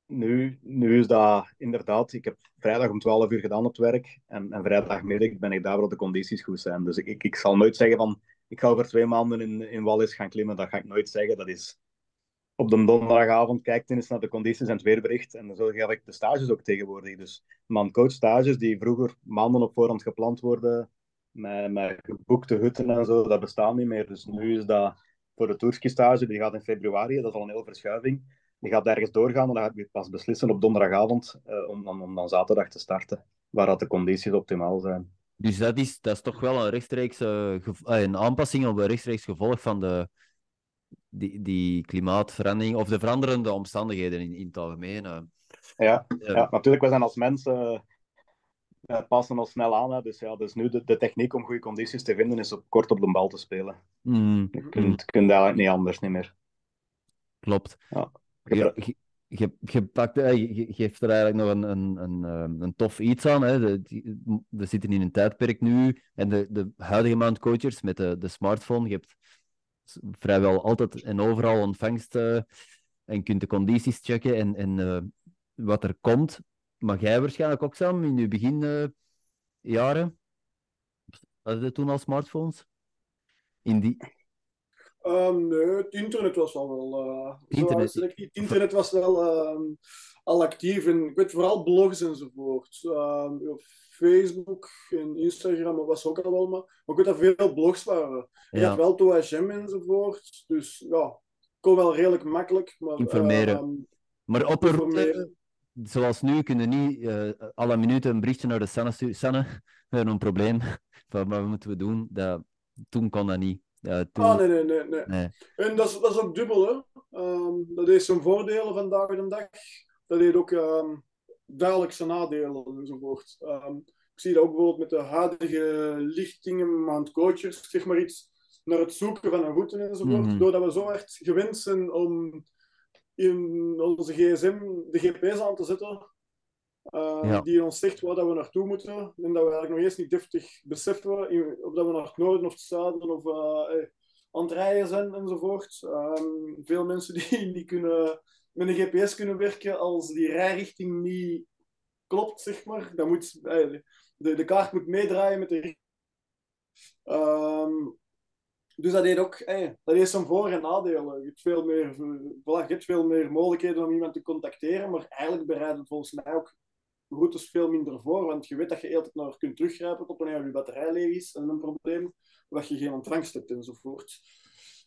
Speaker 1: nu, nu is dat inderdaad... Ik heb vrijdag om 12 uur gedaan op het werk, en, en vrijdagmiddag ben ik daar waar de condities goed zijn. Dus ik, ik, ik zal nooit zeggen van ik ga over twee maanden in, in Wallis gaan klimmen. Dat ga ik nooit zeggen. Dat is op de donderdagavond kijkt eens naar de condities en het weerbericht. En zo geef ik de stages ook tegenwoordig. Dus man coach stages die vroeger maanden op voorhand gepland worden, met, met geboekte hutten en zo, dat bestaat niet meer. Dus nu is dat voor de tourski stage, die gaat in februari, dat is al een hele verschuiving. Die gaat ergens doorgaan en dan ga ik pas beslissen op donderdagavond uh, om, om, om dan zaterdag te starten, waar dat de condities optimaal zijn.
Speaker 2: Dus dat is, dat is toch wel een rechtstreeks uh, een aanpassing op een rechtstreeks gevolg van de, die, die klimaatverandering of de veranderende omstandigheden in, in het algemeen. Uh.
Speaker 1: Ja, ja, natuurlijk, we zijn als mensen uh, passen ons snel aan. Hè. Dus ja, dus nu de, de techniek om goede condities te vinden is op, kort op de bal te spelen.
Speaker 2: Mm.
Speaker 1: Je kunt, kunt eigenlijk niet anders niet meer.
Speaker 2: Klopt.
Speaker 1: Ja
Speaker 2: je, je, pakt, eh, je, geeft er eigenlijk nog een, een, een, ehm, een tof iets aan. Hè. we zitten in een tijdperk nu en de, de huidige maandcoachers met de, de smartphone, je hebt vrijwel altijd en overal ontvangst en kunt de condities checken en, en uh, wat er komt. Maar jij waarschijnlijk ook, Sam, in je beginjaren? Had je toen al smartphones? In die...
Speaker 3: Um, nee, het internet was al wel. Uh, internet. Het internet was wel uh, al actief en ik weet vooral blogs enzovoort. Uh, Facebook en Instagram was ook al wel, maar, maar ik weet dat veel blogs waren. Je ja. had wel TOHM enzovoort, dus ja, kon wel redelijk makkelijk. Maar,
Speaker 2: informeren. Ehm, maar op een route, zoals nu, kunnen niet uh, alle minuten een berichtje naar de Sanne sturen. Sanne, [laughs] we hebben een probleem. [laughs] Wat moeten we doen? Dat, toen kon dat niet. Toen...
Speaker 3: Ah, nee, nee, nee, nee, nee. En dat is, dat is ook dubbel, hè. Um, dat heeft zijn voordelen vandaag de dag. Dat heeft ook um, duidelijk zijn nadelen enzovoort. Um, ik zie dat ook bijvoorbeeld met de huidige lichtingen, maandcoaches, zeg maar iets, naar het zoeken van een route enzovoort. Mm -hmm. Doordat we zo hard gewend zijn om in onze gsm de gps aan te zetten, uh, ja. die ons zegt waar dat we naartoe moeten. En dat we eigenlijk nog eens niet deftig beseffen of dat we naar het noorden of het zuiden of uh, aan het rijden zijn enzovoort. Um, veel mensen [laughs] die, die kunnen met een GPS kunnen werken als die rijrichting niet klopt, zeg maar. Dan moet, uh, de, de kaart moet meedraaien met de. Um, dus dat deed ook, hey, dat heeft zijn voor- en nadelen. Je hebt, veel meer, voilà, veel meer mogelijkheden om iemand te contacteren, maar eigenlijk bereidt het volgens mij ook routes veel minder voor, want je weet dat je altijd naar kunt teruggrijpen tot wanneer je batterij leeg is en een probleem, dat je geen ontvangst hebt enzovoort.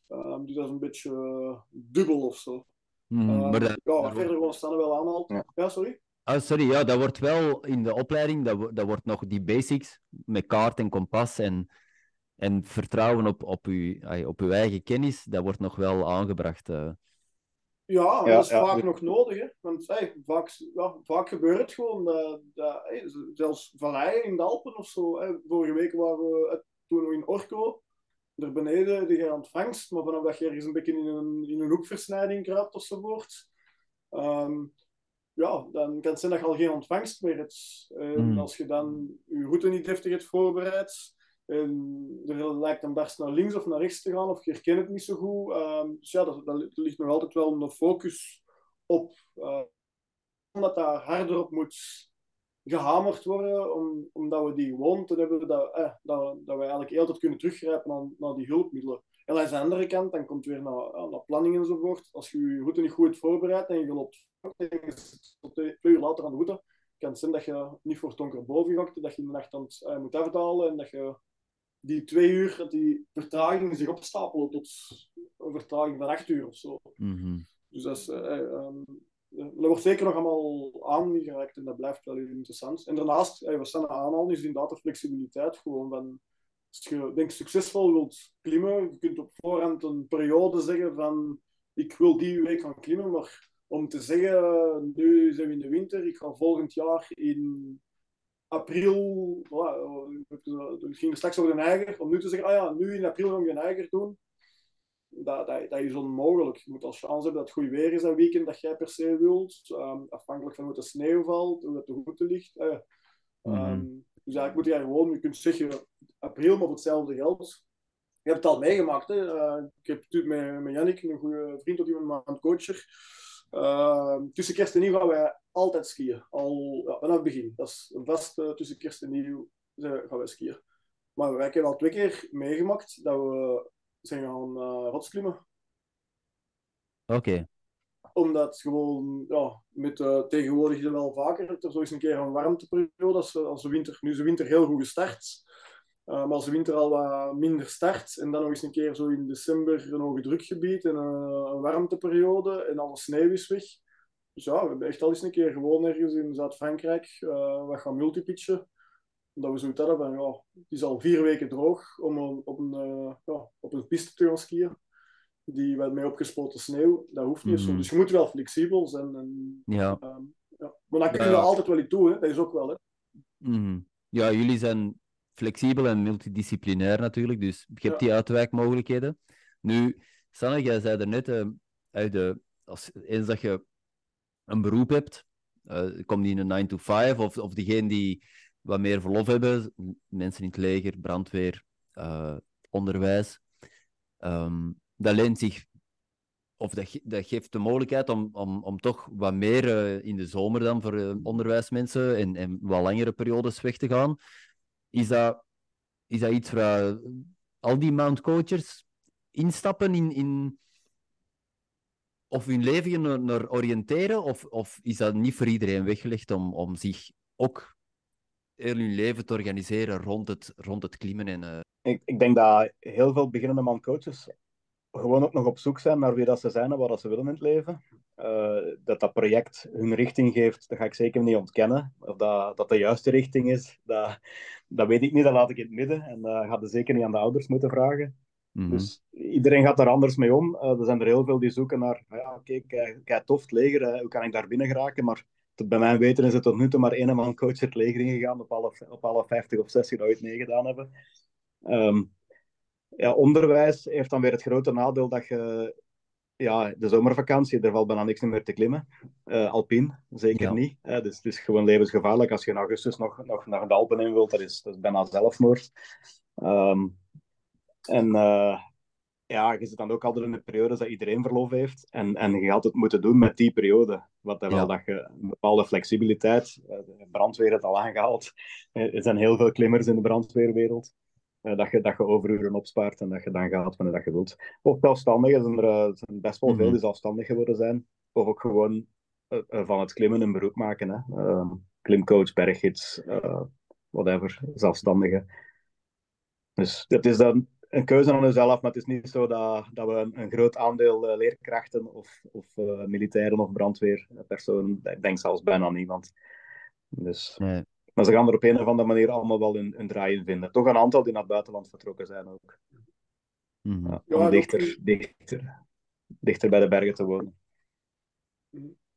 Speaker 3: Um, dus dat is een beetje uh, dubbel of zo.
Speaker 2: Hmm,
Speaker 3: uh,
Speaker 2: maar
Speaker 3: dat, ja, verder gewoon staan wel aanhaalt. Ja. ja, sorry?
Speaker 2: Ah, sorry, ja, dat wordt wel in de opleiding, dat, dat wordt nog die basics met kaart en kompas en, en vertrouwen op, op, uw, op uw eigen kennis, dat wordt nog wel aangebracht. Uh.
Speaker 3: Ja, ja, dat is ja, vaak nog nodig. Hè? Want hey, vaak, ja, vaak gebeurt het gewoon. Dat, dat, hey, zelfs valleien in de Alpen of zo. Hey, vorige week waren we toen nog in Orco. Daar beneden de ontvangst. Maar vanaf dat je ergens een beetje in een, in een hoekversnijding kruipt ofzovoort. Um, ja, dan kan het zijn dat je al geen ontvangst meer hebt. En mm. als je dan je route niet deftig hebt voorbereid. En er lijkt een barst naar links of naar rechts te gaan, of je herkent het niet zo goed. Um, dus ja, dat, dat, ligt nog altijd wel een focus op. Uh, dat daar harder op moet gehamerd worden, om, omdat we die gewoon te hebben, dat, eh, dat, dat we eigenlijk altijd kunnen teruggrijpen naar, naar die hulpmiddelen. En aan de andere kant, dan komt weer naar, naar planning enzovoort. Als je je route niet goed voorbereidt en je loopt twee uur later aan de route, kan het zijn dat je niet voor het donker boven gokt, dat je in de nacht aan het, uh, moet afdalen en dat je die twee uur, dat die vertragingen zich opstapelen tot een vertraging van acht uur of zo.
Speaker 2: Mhm.
Speaker 3: Dus dat, is, uh, um, dat wordt zeker nog allemaal aangereikt en dat blijft wel interessant. En daarnaast, we staan aanhalen, is inderdaad de flexibiliteit gewoon van als je denk, succesvol wilt klimmen, je kunt op voorhand een periode zeggen van ik wil die week gaan klimmen, maar om te zeggen, nu zijn we in de winter, ik ga volgend jaar in april, voilà, we gingen straks over de eiger, om nu te zeggen, ah ja, nu in april gaan we een eiger doen, dat, dat, dat, is onmogelijk. Je moet als chance hebben dat het goed weer is dat weekend dat jij per se wilt, um, afhankelijk van hoe de sneeuw valt, hoe het de route ligt. Uh, um, dus eigenlijk moet je gewoon, je kunt zeggen april, maar voor hetzelfde geld. Je hebt het al meegemaakt. Hè? Uh, ik heb het met, met Yannick, een goede vriend tot iemand aan coacher. Uh, tussen kerst en nieuw gaan wij altijd skiën. Al ja, vanaf het begin. Dat is een vast uh, tussen kerst en nieuw gaan wij skiën. Maar wij hebben al twee keer meegemaakt dat we zijn gaan uh, rotsklimmen.
Speaker 2: Oké
Speaker 3: omdat gewoon, ja, met uh, tegenwoordig wel vaker, er zo eens een keer een warmteperiode, als, als de winter, nu is de winter heel goed gestart, uh, maar als de winter al wat minder start, en dan nog eens een keer zo in december een hoge drukgebied en uh, een warmteperiode en alle sneeuw is weg. Dus ja, we hebben echt al eens een keer gewoon ergens in Zuid-Frankrijk wat gaan multipitchen. Dat we zoiets hadden van, ja, het is al vier weken droog om op een, ja, op een piste te gaan skiën die werd mee opgespoten sneeuw. Dat hoeft niet zo. Mhm. Dus je moet wel flexibel zijn. En,
Speaker 2: ja.
Speaker 3: Uh, ja. Maar dan kun je altijd wel iets doen, hè. dat is ook wel. Hè.
Speaker 2: Mm Ja, jullie zijn flexibel en multidisciplinair natuurlijk, dus je hebt die uitwijkmogelijkheden. Nu, Sanne, jij zei er net, uh, uit de, als, eens dat je een beroep hebt, uh, kom die in een 9 to 5, of, of diegenen die wat meer verlof hebben, mensen in het leger, brandweer, uh, onderwijs. Um, dat leent zich, of dat, dat geeft de mogelijkheid om, om, om toch wat meer uh, in de zomer dan voor uh, onderwijsmensen en, en wat langere periodes weg te gaan. Is dat, is dat iets waar al die mount coachers instappen in, in of hun leven naar, naar oriënteren? Of, of is dat niet voor iedereen weggelegd om, om zich ook heel hun leven te organiseren rond het, rond het klimmen? En, uh...
Speaker 1: ik, ik denk dat heel veel beginnende man coaches gewoon ook nog op zoek zijn naar wie dat ze zijn en wat dat ze willen in het leven. Uh, dat dat project hun richting geeft, dat ga ik zeker niet ontkennen. Of dat dat de juiste richting is, dat, dat weet ik niet, dat laat ik in het midden. En dat gaat zeker niet aan de ouders moeten vragen. Mm -hmm. Dus iedereen gaat daar anders mee om. Uh, er zijn er heel veel die zoeken naar, ja, oké, okay, kijk, tof, het leger, hoe kan ik daar binnen geraken? Maar bij mijn weten is het tot nu toe maar één man coach het leger ingegaan op alle, op alle 50 of 60 die ooit meegedaan hebben. Um, ja, onderwijs heeft dan weer het grote nadeel dat je ja, de zomervakantie, er valt bijna niks meer te klimmen. Uh, Alpin, zeker niet. Uh, dus het is gewoon levensgevaarlijk als je in augustus nog, nog naar de Alpen in wilt. Dat is, dat is bijna zelfmoord. Um, en uh, ja, je zit dan ook altijd in de periode dat iedereen verlof heeft. En, en je gaat het moeten doen met die periode. Wat wel dat je een bepaalde flexibiliteit, de brandweer het al aangehaald. [laughs] Er zijn heel veel klimmers in de brandweerwereld. Uh, dat, je, dat je overuren opspaart en dat je dan gaat wanneer dat je wilt. Of zelfstandigen, zijn er zijn best wel veel mhm. die zelfstandig geworden zijn. Of ook gewoon van het klimmen een beroep maken. Hè. Ehm, klimcoach, berggids, whatever, zelfstandigen. Dus het is dan een keuze aan jezelf, maar het is niet zo dat, dat we een, een groot aandeel leerkrachten of, of militairen of brandweerpersonen, ik denk zelfs bijna niemand. Dus... Nee. Maar ze gaan er op een of andere manier allemaal wel een, een draai in vinden. Toch een aantal die naar het buitenland vertrokken zijn ook. Mm ja, om dichter, dichter, dichter bij de bergen te wonen.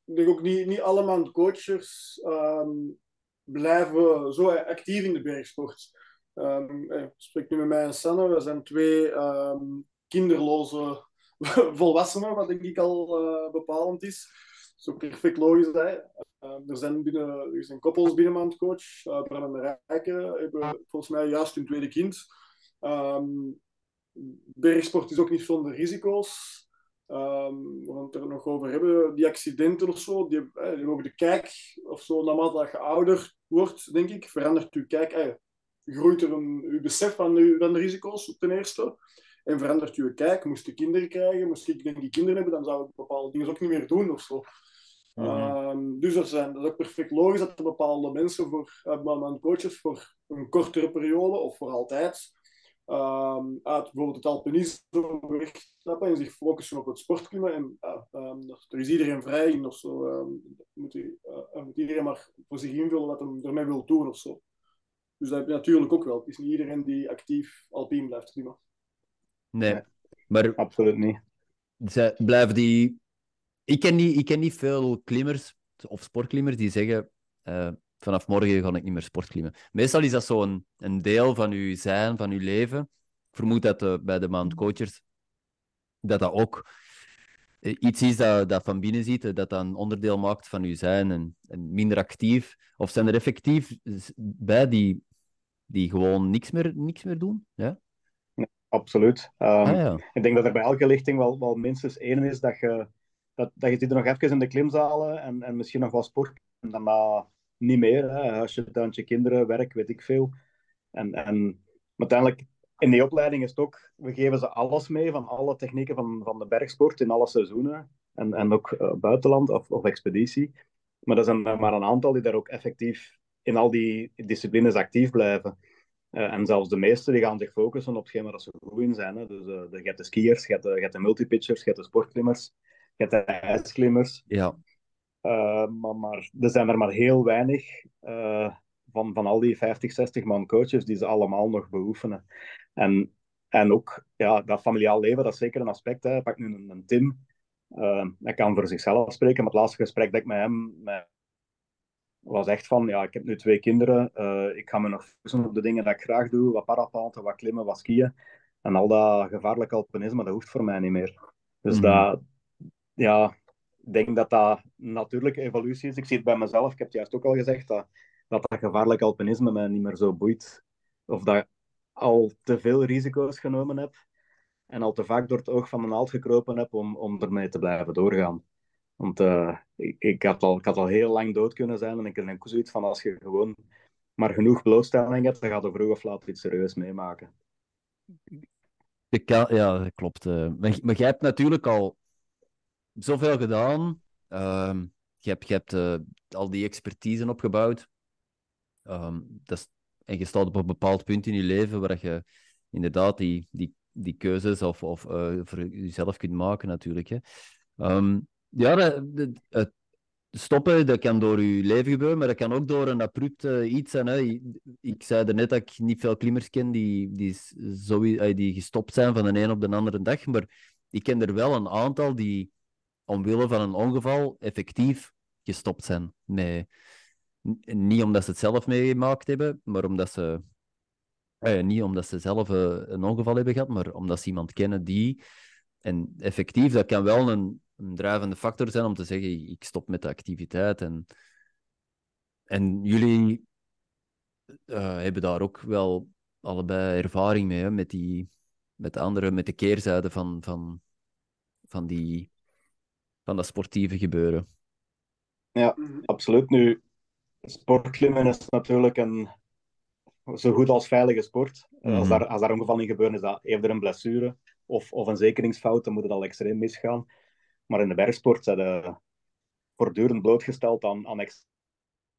Speaker 3: Ik denk ook niet, niet allemaal coaches um, blijven zo actief in de bergsport. Um, ik spreek nu met mij en Sanne. We zijn twee um, kinderloze [laughs] volwassenen, wat denk ik al uh, bepalend is. Zo perfect logisch. Hè? Uh, er, zijn binnen, er zijn koppels binnen coach. Uh, Bram en Rijken hebben volgens mij juist hun tweede kind. Um, bergsport is ook niet zonder risico's. Um, we gaan het er nog over hebben. Die accidenten of zo, die, eh, de kijk of zo, naarmate je ouder wordt, denk ik, verandert je kijk. Eh, groeit er een, je besef van, de, van de risico's ten eerste. En verandert je kijk. Moest je kinderen krijgen, moest ik denk die kinderen hebben, dan zou ik bepaalde dingen ook niet meer doen of zo. Mm -hmm. dus er zijn, dat is ook perfect logisch dat er bepaalde mensen voor, uh, coaches voor een kortere periode of voor altijd uh, uit bijvoorbeeld het alpinisme wegstappen en zich focussen op het sportklimmen. En uh, er is iedereen vrij in of zo. Ehm, moet, uh, moet iedereen maar voor zich invullen wat hij ermee wil doen of zo. Dus dat heb je natuurlijk ook wel. Het is niet iedereen die actief alpien blijft klimmen.
Speaker 2: Nee, maar...
Speaker 1: Absoluut niet.
Speaker 2: Zij blijven die... Ik ken niet, ik ken niet veel klimmers of sportklimmers die zeggen uh, vanaf morgen ga ik niet meer sportklimmen. Meestal is dat zo'n een, een deel van uw zijn, van uw leven. Ik vermoed dat uh, bij de maandcoachers dat dat ook uh, iets is dat, dat van binnen ziet, dat dat een onderdeel maakt van uw zijn en, en minder actief. Of zijn er effectief bij die, die gewoon niks meer, niks meer doen? Ja?
Speaker 1: absoluut. Um, ah, ja. Ik denk dat er bij elke lichting wel, wel minstens één is dat je, dat, dat je zit er nog even in de klimzalen en, en misschien nog wat sport. En daarna niet meer. Hè. Huisje, tuintje, kinderen, werk, weet ik veel. En, en uiteindelijk, in die opleiding is het ook, we geven ze alles mee van alle technieken van, van de bergsport in alle seizoenen. En, en ook uh, buitenland of, of expeditie. Maar er zijn maar een aantal die daar ook effectief in al die disciplines actief blijven. Uh, en zelfs de meesten die gaan zich focussen op hetgeen waar ze goed in zijn. Hè. Dus uh, je hebt de skiers, je hebt de, je hebt de multipitchers, je hebt de sportklimmers, je hebt de ijsklimmers.
Speaker 2: Ja.
Speaker 1: Uh, maar, maar, er zijn er maar heel weinig van, van al die 50, 60 man coaches die ze allemaal nog beoefenen. En, en ook ja, dat familiaal leven, dat is zeker een aspect. Hè. Pak nu een, een Tim, hij kan voor zichzelf spreken, maar het laatste gesprek dat ik met hem met was echt van, ja, ik heb nu twee kinderen, uh, ik ga me nog focussen op de dingen dat ik graag doe, wat parapanten, wat klimmen, wat skiën. En al dat gevaarlijk alpinisme, dat hoeft voor mij niet meer. Dus mm dat, ja, ik denk dat dat natuurlijke evolutie is. Ik zie het bij mezelf, ik heb het juist ook al gezegd, dat dat, dat gevaarlijk alpinisme mij niet meer zo boeit. Of dat ik al te veel risico's genomen heb en al te vaak door het oog van de naald gekropen heb om, om ermee te blijven doorgaan. Want uh, ik, had al, ik had al heel lang dood kunnen zijn. En ik denk zoiets van als je gewoon maar genoeg blootstelling hebt, dan gaat er vroeg of laat iets serieus meemaken.
Speaker 2: Ja, dat klopt. Uh, maar, maar jij hebt natuurlijk al zoveel gedaan. Uh, je hebt, je hebt uh, al die expertise opgebouwd. Um, dat is, en je staat op een bepaald punt in je leven waar je inderdaad die, die, die keuzes of, of voor jezelf kunt maken, natuurlijk. Hè. Um, ja, stoppen, dat kan door je leven gebeuren, maar dat kan ook door een abrupt iets zijn. Hè. Ik zei er net dat ik niet veel klimmers ken die, die, zo, die gestopt zijn van de een op de andere dag, maar ik ken er wel een aantal die omwille van een ongeval effectief gestopt zijn. Met, niet omdat ze het zelf meegemaakt hebben, maar omdat ze... Eh, niet omdat ze zelf uh, een ongeval hebben gehad, maar omdat ze iemand kennen die... En effectief, dat kan wel een, een drijvende factor zijn om te zeggen: ik stop met de activiteit. En, en jullie uh, hebben daar ook wel allebei ervaring mee, hè, met, die, met de andere, met de keerzijde van, van, van, die, van dat sportieve gebeuren.
Speaker 1: Ja, absoluut. Nu, sportklimmen is natuurlijk een zo goed als veilige sport. Mm -hmm. als, daar, als daar ongeval in gebeurt, is dat eerder een blessure of, of een zekeringsfout, dan moet het al extreem misgaan. Maar in de bergsport zijn ze voortdurend blootgesteld aan, aan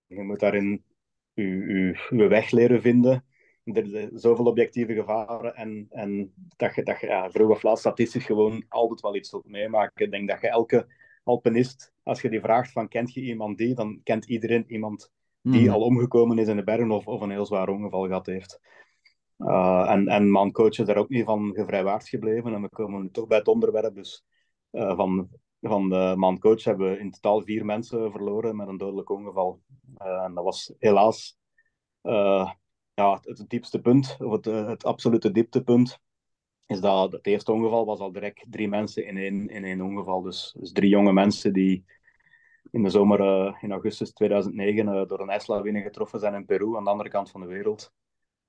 Speaker 1: Je moet daarin je, je, weg leren vinden. Er zijn zoveel objectieve gevaren en, en dat je, dat je ja, vroeg of laat statistisch gewoon altijd wel iets zult meemaken. Ik denk dat je elke alpinist, als je die vraagt van kent je iemand die, dan kent iedereen iemand die hmm. al omgekomen is in de bergen of, of een heel zwaar ongeval gehad heeft. Uh, en, en coach is daar ook niet van gevrijwaard gebleven en we komen nu toch bij het onderwerp, dus uh, van, van de man coach hebben we in totaal vier mensen verloren met een dodelijk ongeval. Uh, en dat was helaas ja, het, het, diepste punt, of het, het absolute dieptepunt. Is dat het eerste ongeval was al direct drie mensen in één, in één ongeval. Dus, dus drie jonge mensen die in de zomer in augustus 2009 door een ijslawine getroffen zijn in Peru, aan de andere kant van de wereld.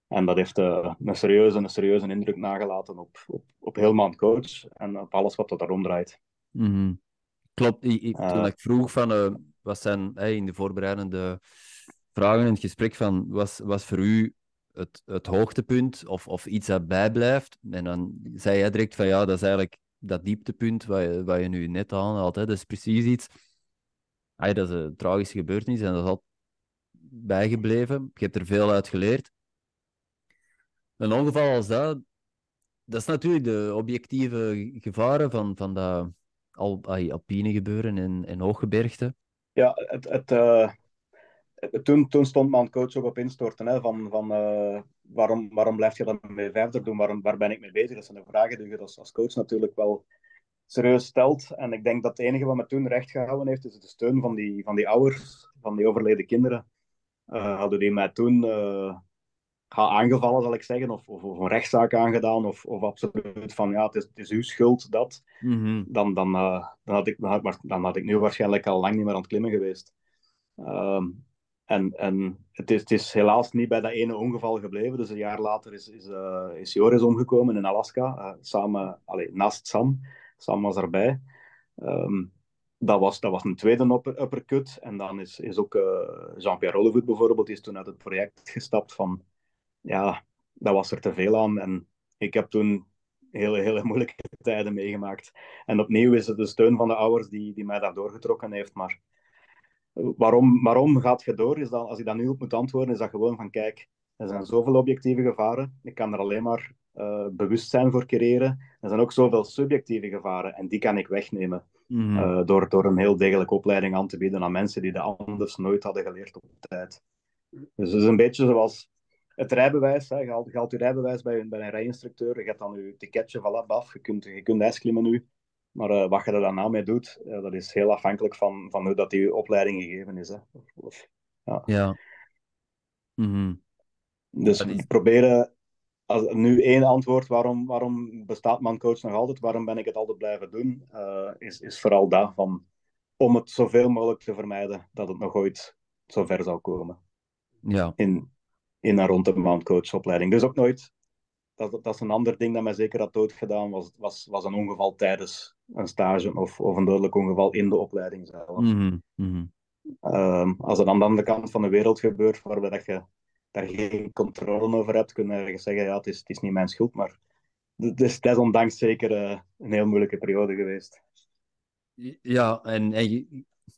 Speaker 1: En dat heeft uh, een, serieuze, een serieuze indruk nagelaten op, op, op heel mijn coach en op alles wat er daarom draait.
Speaker 2: Mm Klopt, ik, ik, toen ik vroeg van uh, wat zijn hey, in de voorbereidende vragen in het gesprek van was, was voor u het, het hoogtepunt of, of iets dat bijblijft? En dan zei jij direct van ja, dat is eigenlijk dat dieptepunt wat je, wat je nu net aanhaalt. Hè? Dat is precies iets. Hey, dat is een tragische gebeurtenis en dat is altijd bijgebleven. Je hebt er veel uit geleerd een ongeval als dat, dat is natuurlijk de objectieve gevaren van, van dat al, alpine gebeuren in, in hooggebergte.
Speaker 1: Ja, het, het, uh, toen, toen stond mijn coach ook op instorten. Hè, van, van, uh, waarom, waarom blijf je dan mee verder doen? Waarom, waar ben ik mee bezig? Dat zijn de vragen die je als, als coach natuurlijk wel serieus stelt. En ik denk dat het enige wat me toen recht gehouden heeft, is de steun van die, van die ouders, van die overleden kinderen. Uh, hadden die mij toen aangevallen, zal ik zeggen, of, of, of, een rechtszaak aangedaan, of, of absoluut van ja, het is, het is uw schuld dat,
Speaker 2: mhm.
Speaker 1: dan, dan, uh, dan, had ik, dan, had, dan had ik nu waarschijnlijk al lang niet meer aan het klimmen geweest. Uh, en en het, is, het is helaas niet bij dat ene ongeval gebleven. Dus een jaar later is, is, uh, is Joris omgekomen in Alaska, eh, samen, allez, naast Sam. Sam was erbij. Um, dat was, dat was een tweede upper, uppercut. En dan is, is ook Jean-Pierre Rollevoet bijvoorbeeld is toen uit het project gestapt van ja, dat was er te veel aan. En ik heb toen hele, hele moeilijke [laughs] tijden meegemaakt. En opnieuw is het de steun van de ouders die, die mij daar doorgetrokken heeft. Maar waarom, waarom gaat je door? Is dat, als ik dat nu op moet antwoorden, is dat gewoon van kijk, er zijn zoveel objectieve gevaren. Ik kan er alleen maar uh, bewustzijn voor creëren. Er zijn ook zoveel subjectieve gevaren en die kan ik wegnemen.
Speaker 2: Mm.
Speaker 1: Uh, door, door een heel degelijke opleiding aan te bieden aan mensen die dat anders nooit hadden geleerd op tijd. Dus het is een beetje zoals het rijbewijs, hè, je, haalt, je haalt je rijbewijs bij, bij een rijinstructeur, je gaat dan je ticketje van af, je kunt, je kunt ijsklimmen nu. Maar uh, wat je er daarna mee doet, uh, dat is heel afhankelijk van, van hoe dat die opleiding gegeven is. Hè. Of, of, ja.
Speaker 2: ja. Mm
Speaker 1: Dus is... proberen, als, nu één antwoord, waarom, waarom bestaat mancoach nog altijd, waarom ben ik het altijd blijven doen, uh, is, is vooral dat van, om het zoveel mogelijk te vermijden dat het nog ooit zover zou komen.
Speaker 2: Ja.
Speaker 1: In, in en rond de maandcoachopleiding. Dus ook nooit, dat, dat is een ander ding dat mij zeker had doodgedaan, was, was, was een ongeval tijdens een stage of, of een dodelijk ongeval in de opleiding zelf.
Speaker 2: Mm -hmm.
Speaker 1: um, als het aan de andere kant van de wereld gebeurt, waarbij dat je daar geen controle over hebt, kun je ergens zeggen, ja, het is, het is niet mijn schuld, maar het is desondanks zeker uh, een heel moeilijke periode geweest.
Speaker 2: Ja, en, en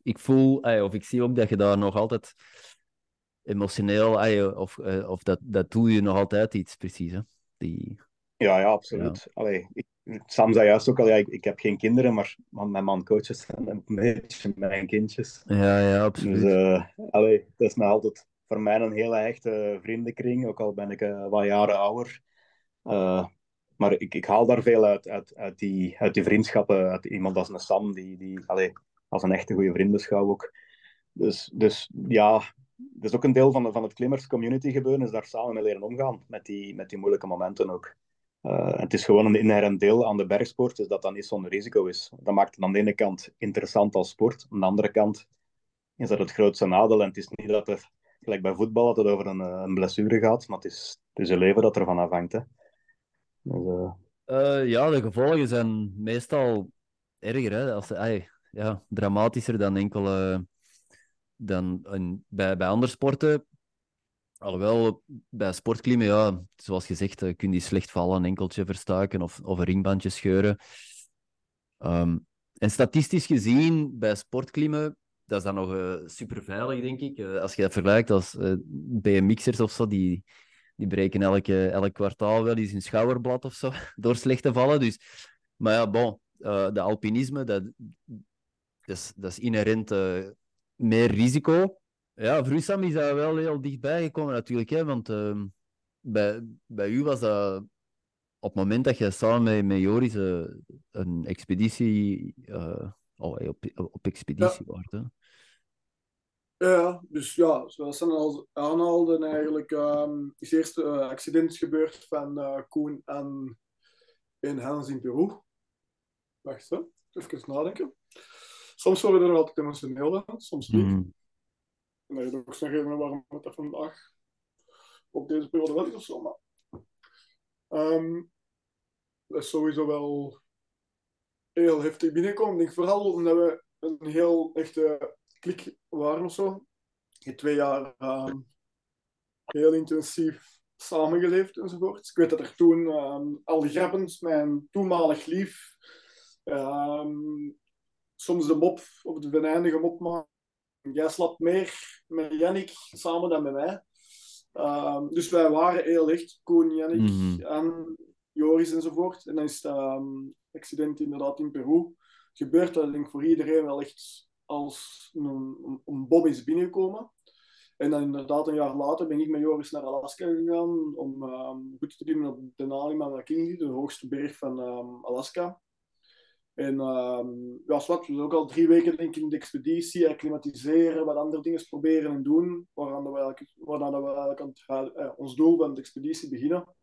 Speaker 2: ik voel, of ik zie ook dat je daar nog altijd emotioneel, of, uh, of dat, dat doe je nog altijd iets precies. Hè? Die...
Speaker 1: Ja, ja, absoluut. Ja. Allee, ik, Sam zei juist ook al, ja, ik, ik heb geen kinderen, maar mijn man coaches zijn een beetje mijn kindjes.
Speaker 2: Ja, ja, absoluut.
Speaker 1: Dus uh, allee, dat is nog altijd voor mij een hele echte vriendenkring, ook al ben ik uh, wat jaren ouder. Uh, maar ik, ik haal daar veel uit, uit, uit, die, uit die vriendschappen, uit iemand als een Sam, die, die allee, als een echte goede vriend beschouw ook. Dus, dus ja, dat is ook een deel van, de, van het klimmers community gebeuren, is daar samen mee leren omgaan, met die, met die moeilijke momenten ook. Uh, het is gewoon een inherent deel aan de bergsport, dus dat dat niet zonder risico is. Dat maakt het aan de ene kant interessant als sport, aan de andere kant is dat het grootste nadeel. En het is niet dat er, gelijk bij voetbal, dat het over een, eh, een blessure gaat, maar het is, het is leven dat ervan afhangt. Hè. Dus. Uh,
Speaker 2: ja, de gevolgen zijn meestal erger? Als, ja, dramatischer dan enkele dan een, bij, bij andere sporten. Alhoewel, bij sportklimmen, ja, zoals gezegd, uh, kun je slecht vallen, een enkeltje verstuiken of, of een ringbandje scheuren. Um, en statistisch gezien, bij sportklimmen, dat is dan nog uh, super veilig, denk ik. Uh, als je dat vergelijkt als BMX'ers of zo, die, die breken elke, elk kwartaal wel eens een schouderblad of zo, [laughs] door slecht te vallen. Dus, maar ja, bon, de alpinisme, dat, dat, is, dat is inherent meer risico. Ja, voor Sam is dat wel heel dichtbij gekomen natuurlijk. Hè, want uh, bij, bij u was dat op het moment dat je samen met, met Joris uh, een expeditie uh, oh, op, op expeditie ja. wordt. Hè.
Speaker 3: Ja, dus ja, zoals ze al aanhaalden, eigenlijk um, is eerst een accident gebeurd van uh, Koen en, en Hans in Peru. Wacht, hè. even nadenken soms worden er altijd emotioneel van, soms niet. Mm. En dat je ook zeggen waarom het dat vandaag op deze periode wel is of zo. Maar, um, dat is sowieso wel heel heftig binnenkomen. Ik denk vooral omdat we een heel echte klik waren of zo. In twee jaar um, heel intensief samengeleefd enzovoort. Ik weet dat er toen um, Al Grabbens, mijn toenmalig lief, um, soms de mop, of de venijnige mop maken. Jij slaapt meer met Jannik samen dan met mij. Um, dus wij waren heel echt, Koen, Jannik
Speaker 2: Mhm.
Speaker 3: en Joris enzovoort. En dan is het um, accident inderdaad in Peru gebeurd. Dat denk ik voor iedereen wel echt als een, een bom is binnengekomen. En dan inderdaad een jaar later ben ik met Joris naar Alaska gegaan om um, goed te klimmen op de Denali Manakindi, de hoogste berg van um, Alaska. En um, ja, zwart, we ook al drie weken denk ik in de expeditie, acclimatiseren, wat andere dingen proberen en doen, waaraan we eigenlijk, waaraan we eigenlijk aan eh, ons doel van de expeditie beginnen.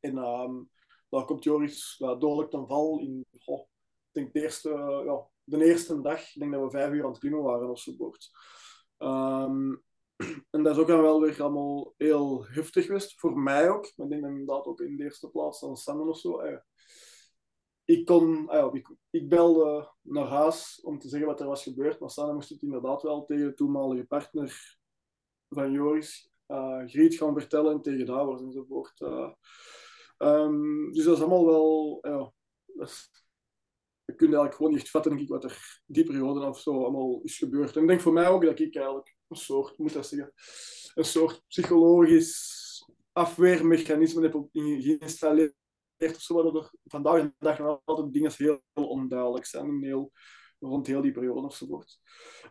Speaker 3: En um, daar komt Joris dodelijk ten val in, ik denk de eerste, uh, ja, de eerste dag, ik denk dat we vijf uur aan het klimmen waren of zo. Um, en dat is ook wel weer allemaal heel heftig geweest, voor mij ook. Maar ik denk inderdaad ook in de eerste plaats dan Samen of zo. Eh, ik, kon, ah ik, ik, belde naar huis om te zeggen wat er was gebeurd, maar Sanne moest het inderdaad wel tegen de toenmalige partner van Joris, uh, Griet, gaan vertellen en tegen Davos enzovoort. Uh, um, dus dat is allemaal wel... Ja, dat is, je kunt eigenlijk gewoon niet vatten denk ik, wat er die periode of zo allemaal is gebeurd. En ik denk voor mij ook dat ik eigenlijk een soort, moet dat zeggen, een soort psychologisch afweermechanisme heb geïnstalleerd of zo, waardoor er vandaag de dag nog altijd dingen heel, onduidelijk zijn en heel, rond heel die periode enzovoort.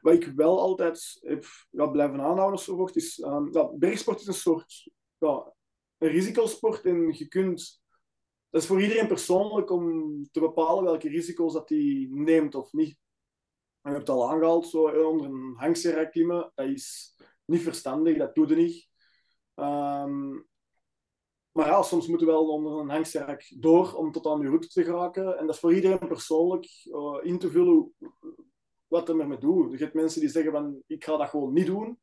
Speaker 3: Wat ik wel altijd heb ja, blijven aanhouden enzovoort, is um, bergsport is een soort ja, een risicosport en je kunt dat is voor iedereen persoonlijk om te bepalen welke risico's dat hij neemt of niet. je hebt het al aangehaald, zo onder een hangserre klimmen, dat is niet verstandig, dat doet je niet. Um, maar ja, soms moeten we wel onder een hangsterk door om tot aan je route te geraken. En dat is voor iedereen persoonlijk uh, in te vullen wat er met me doet. Je hebt mensen die zeggen van, ik ga dat gewoon niet doen.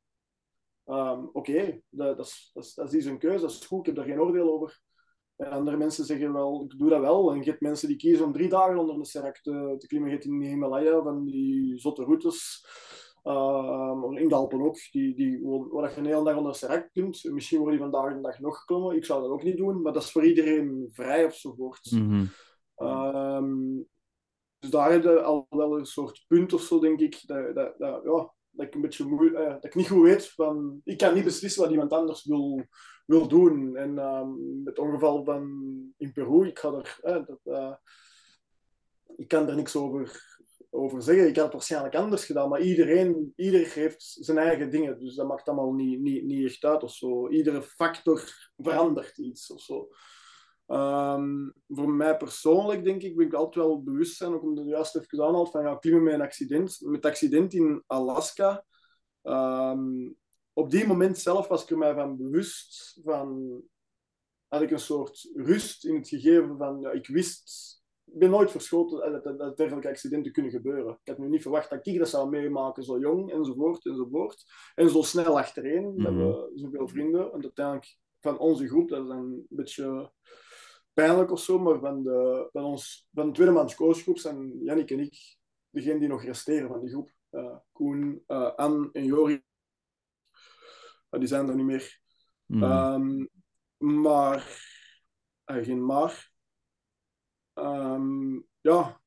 Speaker 3: Um, Oké, dat, dat, is, dat, is, een keuze, dat is goed, ik heb daar geen oordeel over. Andere mensen zeggen wel, ik doe dat wel. En je hebt mensen die kiezen om drie dagen onder een serk te, te klimmen. In de Himalaya van die zotte routes. Uh, in de Alpen ook, die, die, waar je een hele dag onder serek klimt. Misschien worden die vandaag de dag nog geklommen. Ik zou dat ook niet doen, maar dat is voor iedereen vrij ofzovoort. Mm -hmm. um, dus daar heb je al wel een soort punt of zo, denk ik, dat, dat, dat ja, dat ik een beetje moe, uh, dat ik niet goed weet van, ik kan niet beslissen wat iemand anders wil, wil doen. En um, het ongeval van in Peru, ik ga er, uh, dat, uh, ik kan er niks over, over zeggen. Ik had het waarschijnlijk anders gedaan, maar iedereen, ieder heeft zijn eigen dingen, dus dat maakt allemaal niet, niet, niet echt uit of zo. Iedere factor verandert iets of zo. Um, voor mij persoonlijk, denk ik, ben ik altijd wel bewust zijn, ook omdat je juist even aanhaalt, van ja, klimmen met een accident. Met het accident in Alaska, um, op die moment zelf was ik er mij van bewust van, had ik een soort rust in het gegeven van, ja, ik wist, ben nooit verschoten dat, dat, dat dergelijke accidenten kunnen gebeuren. Ik had nu niet verwacht dat ik dat zou meemaken, zo jong, enzovoort, enzovoort. En zo snel achtereen, mm -hmm. we hebben zoveel vrienden. En uiteindelijk van onze groep, dat is een beetje pijnlijk of zo, maar van de, van ons, van de tweedemans coachgroep zijn Jannik en ik degene die nog resteren van die groep. Uh, Koen, uh, Anne en Jori, uh, die zijn er niet meer. Mm. Um, maar, geen maar. Um, ja,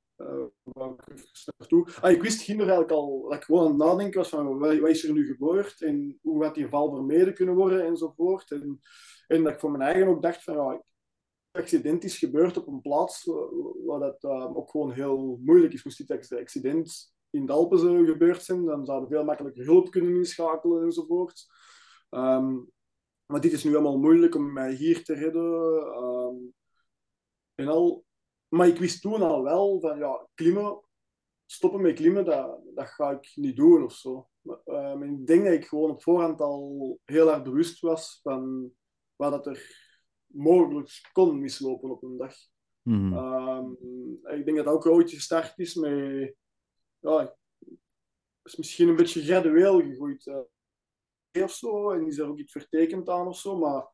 Speaker 3: waar ik naartoe. Ah, ik wist ginder eigenlijk al dat ik gewoon aan het nadenken was van wat, is er nu gebeurd en hoe had die val vermeden kunnen worden enzovoort. En, en dat ik voor mijn eigen ook dacht van ja, accident is gebeurd op een plaats waar dat uh, ook gewoon heel moeilijk is. Moest dit accident in de Alpen gebeurd zijn, dan zouden we veel makkelijker hulp kunnen inschakelen enzovoort. Um, maar dit is nu allemaal moeilijk om mij hier te redden. Um, en al. Maar ik wist toen al wel van ja, klimmen, stoppen met klimmen, dat, dat ga ik niet doen of zo. Um, ik denk dat ik gewoon op voorhand al heel erg bewust was van wat dat er mogelijk kon mislopen op een dag. Mm -hmm. ik denk dat dat ook ooit gestart is met... Ja, is misschien een beetje gradueel gegroeid. Uh, of zo, en is er ook iets vertekend aan of zo, maar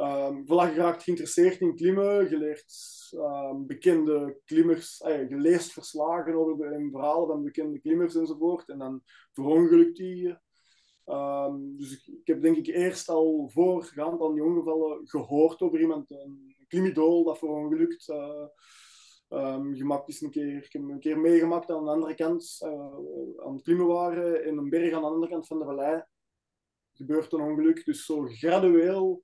Speaker 3: um, voilà, geraakt geïnteresseerd in klimmen, geleerd um, bekende klimmers, uh, geleest verslagen over verhalen van bekende klimmers enzovoort, en dan verongelukt die Um, dus ik, heb denk ik eerst al voorgaand aan die ongevallen gehoord over iemand, een klimidool dat verongelukt. Uh, um, gemaakt is een keer, ik heb een keer meegemaakt aan de andere kant, uh, aan het klimmen waren, in een berg aan de andere kant van de vallei. Gebeurt een ongeluk, dus zo gradueel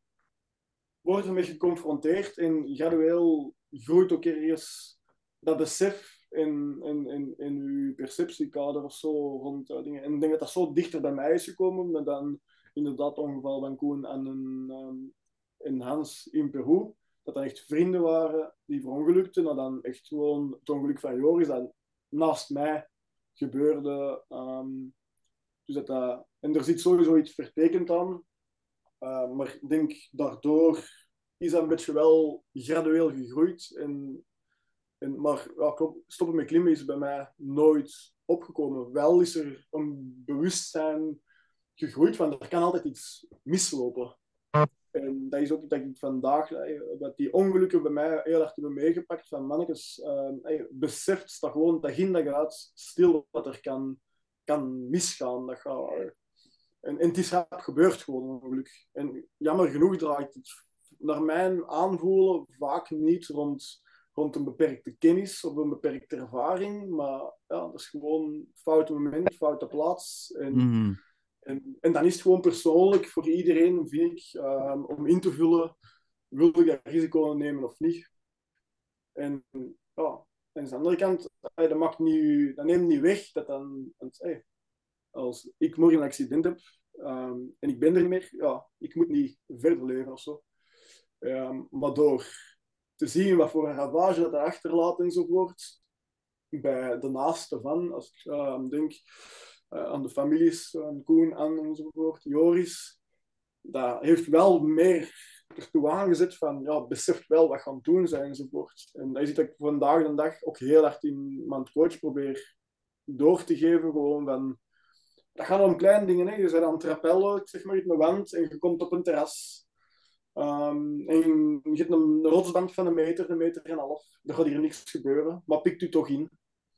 Speaker 3: wordt ermee geconfronteerd en gradueel groeit ook ergens dat besef in, in, in, in uw perceptiekader of zo rond uh, dingen. En ik denk dat dat zo dichter bij mij is gekomen met dan inderdaad ongeval van Koen en een, um, Hans in Peru. Dat dan echt vrienden waren die verongelukten. En dan echt gewoon het ongeluk van Joris dat naast mij gebeurde. Um, dus dat, uh, en er zit sowieso iets vertekend aan. Uh, maar ik denk daardoor is dat een beetje wel gradueel gegroeid. En, en, maar ja, stoppen met klimmen is bij mij nooit opgekomen. Wel is er een bewustzijn gegroeid van er kan altijd iets mislopen. En dat is ook dat ik vandaag, dat die ongelukken bij mij heel erg hebben meegepakt. Van mannetjes, uh, beseft dat gewoon dat in dat gaat stil wat er kan, kan misgaan. Dat gaat, en, het is gebeurd gewoon ongeluk. En jammer genoeg draait het naar mijn aanvoelen vaak niet rond, rond een beperkte kennis of een beperkte ervaring. Maar ja, dat is gewoon foute moment, foute plaats. En, mhm. en, en, dan is het gewoon persoonlijk voor iedereen, vind ik, um, om in te vullen, wil ik dat risico nemen of niet. En ja, en aan de andere kant, dat, maakt niet, dat neemt niet weg dat dan, hey, als ik morgen een accident heb um, en ik ben er niet meer, ja, ik moet niet verder leven of zo. Um, maar door te zien wat voor een ravage dat achterlaat enzovoort, bij de naasten van, als ik uh, denk uh, aan de families, aan Koen, Anne enzovoort, Joris, dat heeft wel meer ertoe aangezet van, ja, beseft wel wat gaan doen zijn enzovoort. En dat is iets dat ik vandaag de dag ook heel hard in mijn coach probeer door te geven, gewoon van, dat gaat om kleine dingen, hè. je zit aan het rappel zeg maar, in de wand en je komt op een terras Um, en je hebt een rotsband van een meter, een meter en een half. Er gaat hier niks gebeuren, maar pikt u toch in.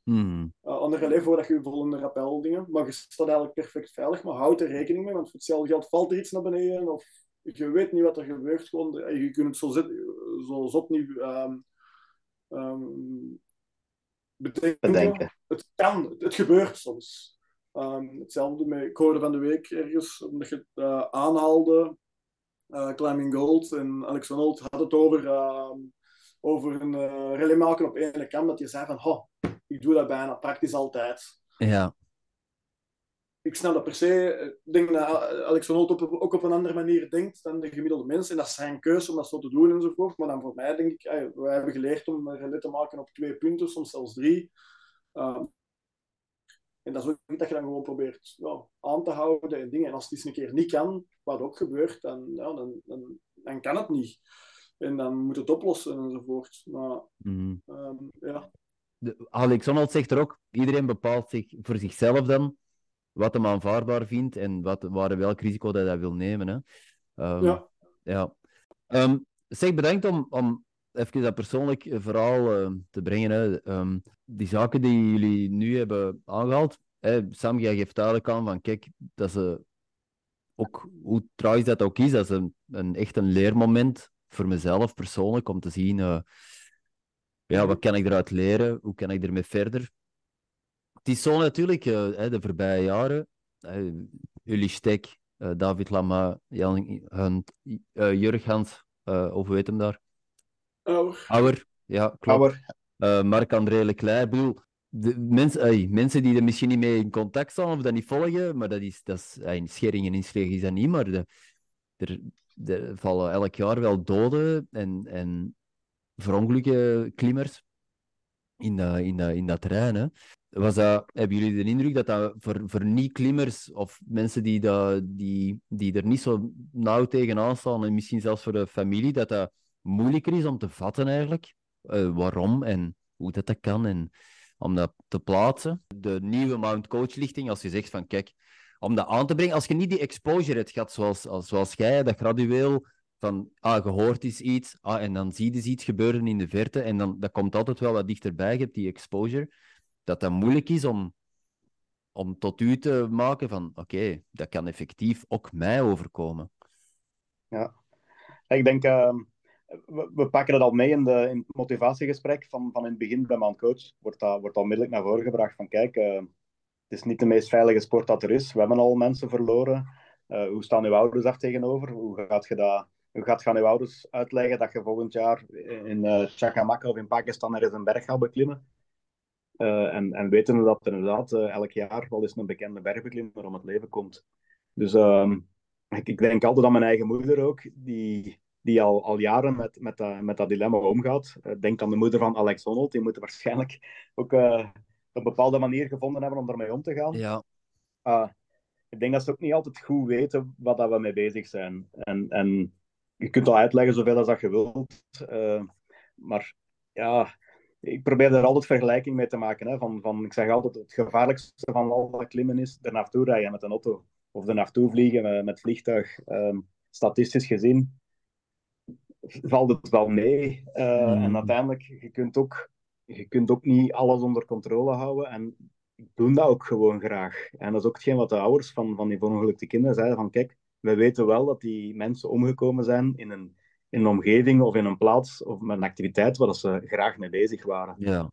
Speaker 2: Hmm.
Speaker 3: Uh, ander relais voordat je volgende rappel dingen. Maar je staat eigenlijk perfect veilig, maar houd er rekening mee, want voor hetzelfde geld valt er iets naar beneden of je weet niet wat er gebeurt. Gewoon, je kunt het zo, zet, zo zot niet um, um, bedenken. Het kan, het gebeurt soms. Hetzelfde met, ik hoorde van de week ergens, omdat je het uh, aanhaalde, uh, Climbing Gold. En Alex Arnold had het over, uh, over een uh, relay maken op één kam. Dat je zei van, oh, ik doe dat bijna praktisch altijd.
Speaker 2: Ja.
Speaker 3: Ik snap dat per se. Ik denk dat Alex Arnold op, ook op een andere manier denkt dan de gemiddelde mens. En dat is zijn keuze om dat zo te doen enzovoort. Maar dan voor mij denk ik, wij hebben geleerd om een relay te maken op twee punten, soms zelfs drie. Ehm, en dat is ook niet dat je dan gewoon probeert ja, aan te houden en dingen. En als het eens een keer niet kan, wat ook gebeurt, dan, ja, dan, dan, dan kan het niet. En dan moet het oplossen enzovoort. Maar mm. um, ja.
Speaker 2: De, Alex Honnold zegt er ook, iedereen bepaalt zich voor zichzelf dan wat hem aanvaardbaar vindt en wat, waar, welk risico dat hij wil nemen. Hè. Um, ja. ja. Um, zeg, bedankt om, om even dat persoonlijk verhaal uh, te brengen. Hè. Um, die zaken die jullie nu hebben aangehaald, hè, Sam, geeft duidelijk aan van kijk, dat ze ook, hoe tragisch dat ook is, dat is een, echt een leermoment voor mezelf persoonlijk, om te zien, uh, ja, wat kan ik eruit leren, hoe kan ik ermee verder. Het is zo natuurlijk, de voorbije jaren, jullie stek, David Lama, Jan, hun, Jurg Hans, of hoe heet hem daar?
Speaker 3: Auer.
Speaker 2: Auer, ja, klopt. Uh, Marc-André Leclerc. bedoel, de mensen, mensen die er misschien niet mee in contact staan of dat niet volgen, maar dat is, dat is uh, schering en inschering is dat niet, maar de, er, er vallen elk jaar wel doden en, en verongelukken klimmers in, dat, in, dat, in dat terrein. Hè. Was dat, hebben jullie de indruk dat dat voor, voor niet-klimmers of mensen die, dat, die, die er niet zo nauw tegenaan staan, en misschien zelfs voor de familie, dat dat moeilijker is om te vatten eigenlijk. Uh, waarom en hoe dat, dat kan en om dat te plaatsen. De nieuwe Mount Coach lichting, als je zegt van kijk, om dat aan te brengen, als je niet die exposure hebt gehad zoals, zoals jij, dat gradueel van ah, gehoord is iets, ah, en dan zie je dus iets gebeuren in de verte en dan dat komt altijd wel wat dichterbij, je hebt die exposure, dat dat moeilijk is om, om tot u te maken van oké, dat kan effectief ook mij overkomen.
Speaker 1: Ja, ik denk... Uh we, pakken het al mee in, de, in het motivatiegesprek van, van in het begin bij mijn coach. Wordt dat, wordt onmiddellijk naar voren gebracht van kijk, uh, het is niet de meest veilige sport dat er is. We hebben al mensen verloren. Uh, hoe staan uw ouders daar tegenover? Hoe gaat je dat hoe gaat gaan uw ouders uitleggen dat je volgend jaar in uh, of in Pakistan er eens een berg gaat beklimmen? En, en weten dat er inderdaad elk jaar wel eens een bekende bergbeklimmer om het leven komt. Dus um, ik, ik, denk altijd aan mijn eigen moeder ook, die, die al, al jaren met, met, dat, met dat dilemma omgaat. denk aan de moeder van Alex Honnold, die moet waarschijnlijk ook op een bepaalde manier gevonden hebben om ermee om te gaan.
Speaker 2: Ja.
Speaker 1: Ah, ik denk dat ze ook niet altijd goed weten wat dat we mee bezig zijn. En, en je kunt al uitleggen zoveel als dat je wilt. Uh, maar ja, ik probeer er altijd vergelijking mee te maken. Hè, van, van, ik zeg altijd, het gevaarlijkste van al dat klimmen is er naartoe rijden met een auto. Of er naartoe vliegen met, met vliegtuig. Um, statistisch gezien valt het wel mee. Uh, mm. En uiteindelijk, je kunt, ook, je kunt ook niet alles onder controle houden. En ik doe dat ook gewoon graag. En dat is ook hetgeen wat de ouders van, van die verongelukte kinderen zeiden. Van kijk, we weten wel dat die mensen omgekomen zijn in een, in een omgeving of in een plaats of met een activiteit waar ze graag mee bezig waren.
Speaker 2: Ja.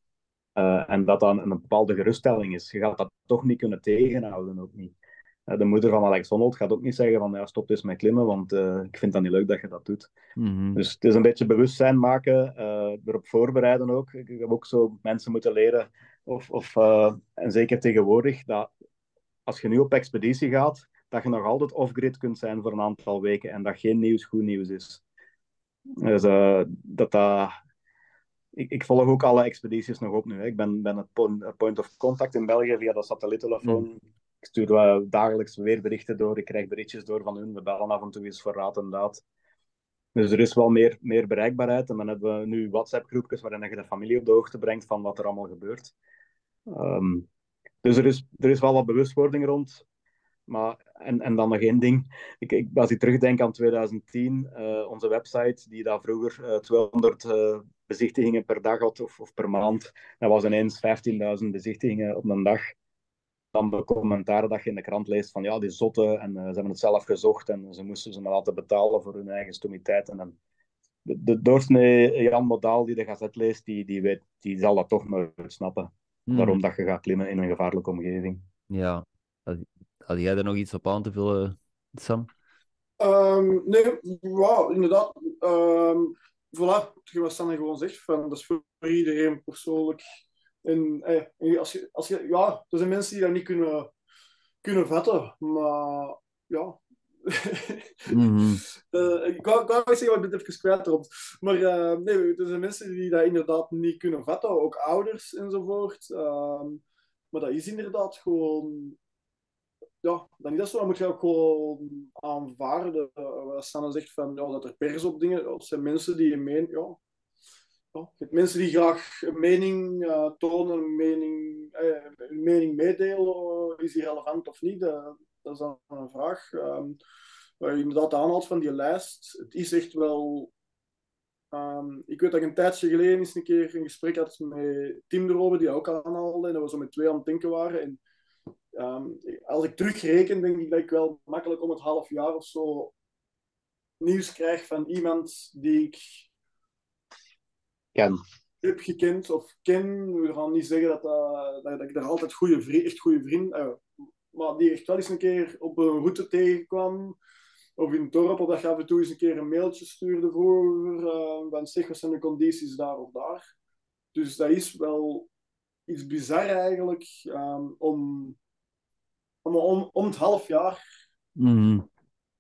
Speaker 1: Uh, en dat dan een bepaalde geruststelling is. Je gaat dat toch niet kunnen tegenhouden, ook niet. Uh, de moeder van Alex Honnold gaat ook niet zeggen van ja, stop eens met klimmen, want uh, ik vind dat niet leuk dat je dat doet.
Speaker 2: Mm -hmm.
Speaker 1: Dus het is een beetje bewustzijn maken, erop voorbereiden ook. Ik heb ook zo mensen moeten leren, of, of, en zeker tegenwoordig, dat als je nu op expeditie gaat, dat je nog altijd off-grid kunt zijn voor een aantal weken en dat geen nieuws goed nieuws is. Dus dat, dat, ik, ik, volg ook alle expedities nog op nu. Hè. Ik ben, ben het point of contact in België via de satelliettelefoon. Mm. Ik stuur dagelijks weerberichten door, ik krijg berichtjes door van hun. We bellen af en toe eens voor raad en daad. Dus er is wel meer, meer bereikbaarheid. En dan hebben we nu WhatsApp-groepjes waarin je de familie op de hoogte brengt van wat er allemaal gebeurt. Um, dus er is, er is wel wat bewustwording rond. Maar, en, en dan nog één ding. Ik, ik, als ik terugdenk aan 2010, uh, eh, onze website, die daar vroeger uh, 200 uh, bezichtigingen per dag had of, of per maand, dat was ineens 15.000 bezichtigingen op een dag. Dan de commentaren dat je in de krant leest van ja, die zotten en uh, ze hebben het zelf gezocht en ze moesten ze maar laten betalen voor hun eigen stomiteit. En dan, de, de doorsnee Jan Modaal die de gazet leest, die, die, weet, die zal dat toch nooit snappen. Waarom dat je gaat klimmen in een gevaarlijke omgeving.
Speaker 2: Ja, had jij daar nog iets op aan te vullen, Sam?
Speaker 3: Um, nee, wow, inderdaad. Um, voilà, wat Sanne gewoon zegt, van, dat is voor iedereen persoonlijk. En eh, als je, als je, ja, er zijn mensen die dat niet kunnen, kunnen vatten, maar ja.
Speaker 2: mm -hmm.
Speaker 3: uh, ik wou, ik zeggen, wat ik ben even kwijt erop. Maar uh, nee, er zijn mensen die dat inderdaad niet kunnen vatten, ook ouders enzovoort. Uh, maar dat is inderdaad gewoon ja, dan is dat zo. Dan moet je ook gewoon aanvaarden. Uh, Sanne zegt van, ja, dat er pers op dingen... Dat zijn mensen die een mening... Ja, ja, je mensen die graag een mening uh, tonen, een mening, eh, een mening meedelen. is die relevant of niet? dat is dan een vraag. Um, je inderdaad aanhaalt van die lijst. Het is echt wel... Um, ik weet dat ik een tijdje geleden eens een keer een gesprek had met Tim de Robe, die ook aanhaalde. En dat we zo met twee aan het denken waren. En Um, als ik terugreken, denk ik dat ik wel makkelijk om het half jaar of zo nieuws krijg van iemand die ik
Speaker 1: ken.
Speaker 3: heb gekend of ken. We gaan niet zeggen dat, dat, dat ik daar altijd goede vriend, echt goede vriend, uh, maar die echt wel eens een keer op een route tegenkwam. Of in het dorp, dat je af en toe eens een keer een mailtje stuurde voor uh, van zeg, wat zijn de condities daar of daar. Dus dat is wel iets bizar eigenlijk um, om om, om, om het half jaar
Speaker 2: mm.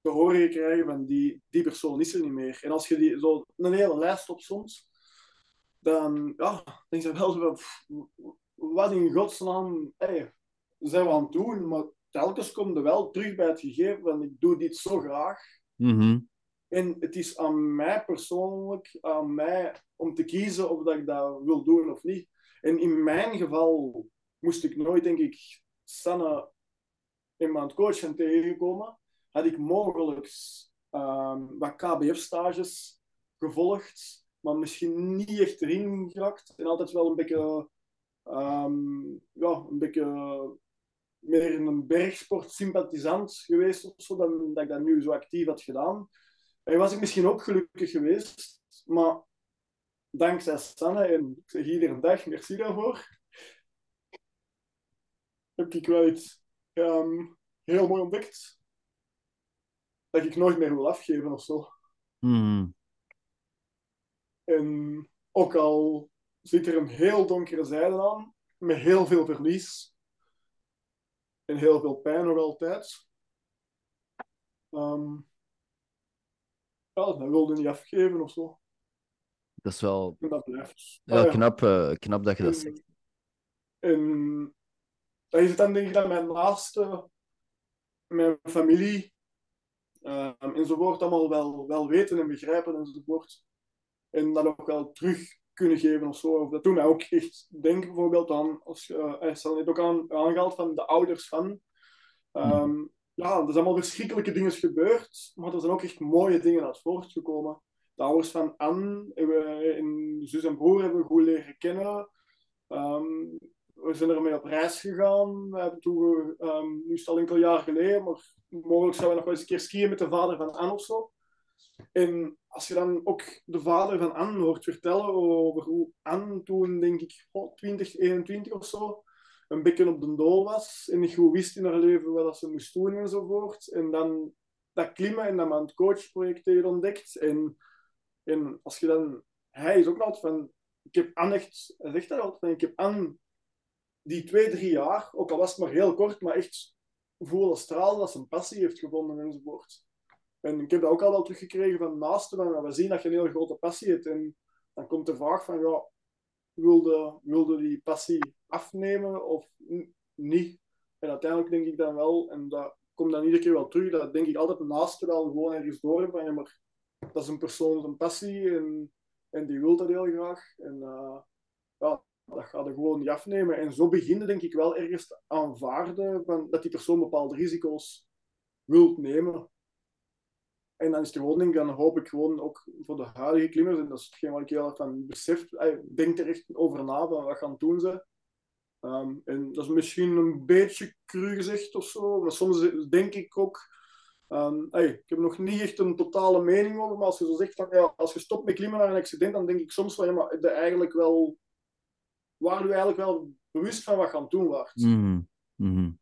Speaker 3: te horen krijgen van die, die persoon is er niet meer. En als je die, zo een hele lijst soms dan ja, denk je wel zo wat in godsnaam hey, zijn we aan het doen? Maar telkens komt er wel terug bij het gegeven van ik doe dit zo graag.
Speaker 2: Mm-hmm.
Speaker 3: En het is aan mij persoonlijk, aan mij om te kiezen of dat ik dat wil doen of niet. En in mijn geval moest ik nooit, denk ik, Sanne in mijn coach tegengekomen, had ik mogelijk um, wat KBF-stages gevolgd, maar misschien niet echt erin geraakt. En altijd wel een beetje, um, ja, een beetje meer een bergsport-sympathisant geweest of zo, dan dat ik dat nu zo actief had gedaan. En was ik misschien ook gelukkig geweest, maar dankzij Sanne, en ik zeg iedere dag merci daarvoor, heb ik wel iets um, heel mooi ontdekt. Dat ik nooit meer wil afgeven of zo.
Speaker 2: Hmm.
Speaker 3: En ook al zit er een heel donkere zijde aan, met heel veel verlies en heel veel pijn nog altijd. Um, ja, dat wilde niet afgeven of zo.
Speaker 2: Dat is wel
Speaker 3: en dat blijft.
Speaker 2: ja, ah, knap, uh, knap dat je dat zegt.
Speaker 3: En dat is het dan denk ik dat mijn naaste, mijn familie um, enzovoort allemaal wel, wel weten en begrijpen enzovoort. En dat ook wel terug kunnen geven of zo. Of dat doet mij ook echt denken bijvoorbeeld aan, als je uh, net ook aan, aangehaald van de ouders van. Um, ja, er zijn allemaal verschrikkelijke dingen gebeurd, maar er zijn ook echt mooie dingen uit voortgekomen. De ouders van Anne en zus en broer hebben we goed leren kennen. Um, we zijn ermee op reis gegaan. We hebben toen, um, nu is het al enkele jaar geleden, maar mogelijk zouden we nog wel eens een keer skiën met de vader van Anne of zo. En als je dan ook de vader van Anne hoort vertellen over hoe Anne toen, denk ik, oh, 20, 21 of zo, een beetje op de dool was en niet wist in haar leven wat ze moest doen enzovoort. En dan dat klimmen en dan aan coachproject ontdekt. En, en als je dan... Hij is ook altijd van... Ik heb Anne echt... Hij zegt dat altijd van... Ik heb Anne die twee, drie jaar, ook al was het maar heel kort, maar echt voelen stralen dat ze een passie heeft gevonden enzovoort. En ik heb dat ook al wel teruggekregen van naasten, van we zien dat je een hele grote passie hebt. En dan komt de vraag van, ja, wilde, wilde die passie afnemen of niet? En uiteindelijk denk ik dan wel, en dat komt dan iedere keer wel terug, dat denk ik altijd naaste wel gewoon ergens door maar dat is een persoon zijn passie en, en die wil dat heel graag. En uh, ja, dat gaat er gewoon niet afnemen. En zo beginnen denk ik wel ergens te aanvaarden van, dat die persoon bepaalde risico's wilt nemen. En dan is gewoon, denk dan hoop ik gewoon ook voor de huidige klimmers, en dat is hetgeen wat ik heel erg van besef, denk er echt over na, van wat gaan doen ze. Um, en dat is misschien een beetje cru gezegd of zo, maar soms denk ik ook, um, hey, ik heb nog niet echt een totale mening over, maar als je zo zegt van, ja, als je stopt met klimmen naar een accident, dan denk ik soms van, ja, maar de eigenlijk wel, waren we eigenlijk wel bewust van wat gaan doen waard.
Speaker 2: Mm -hmm.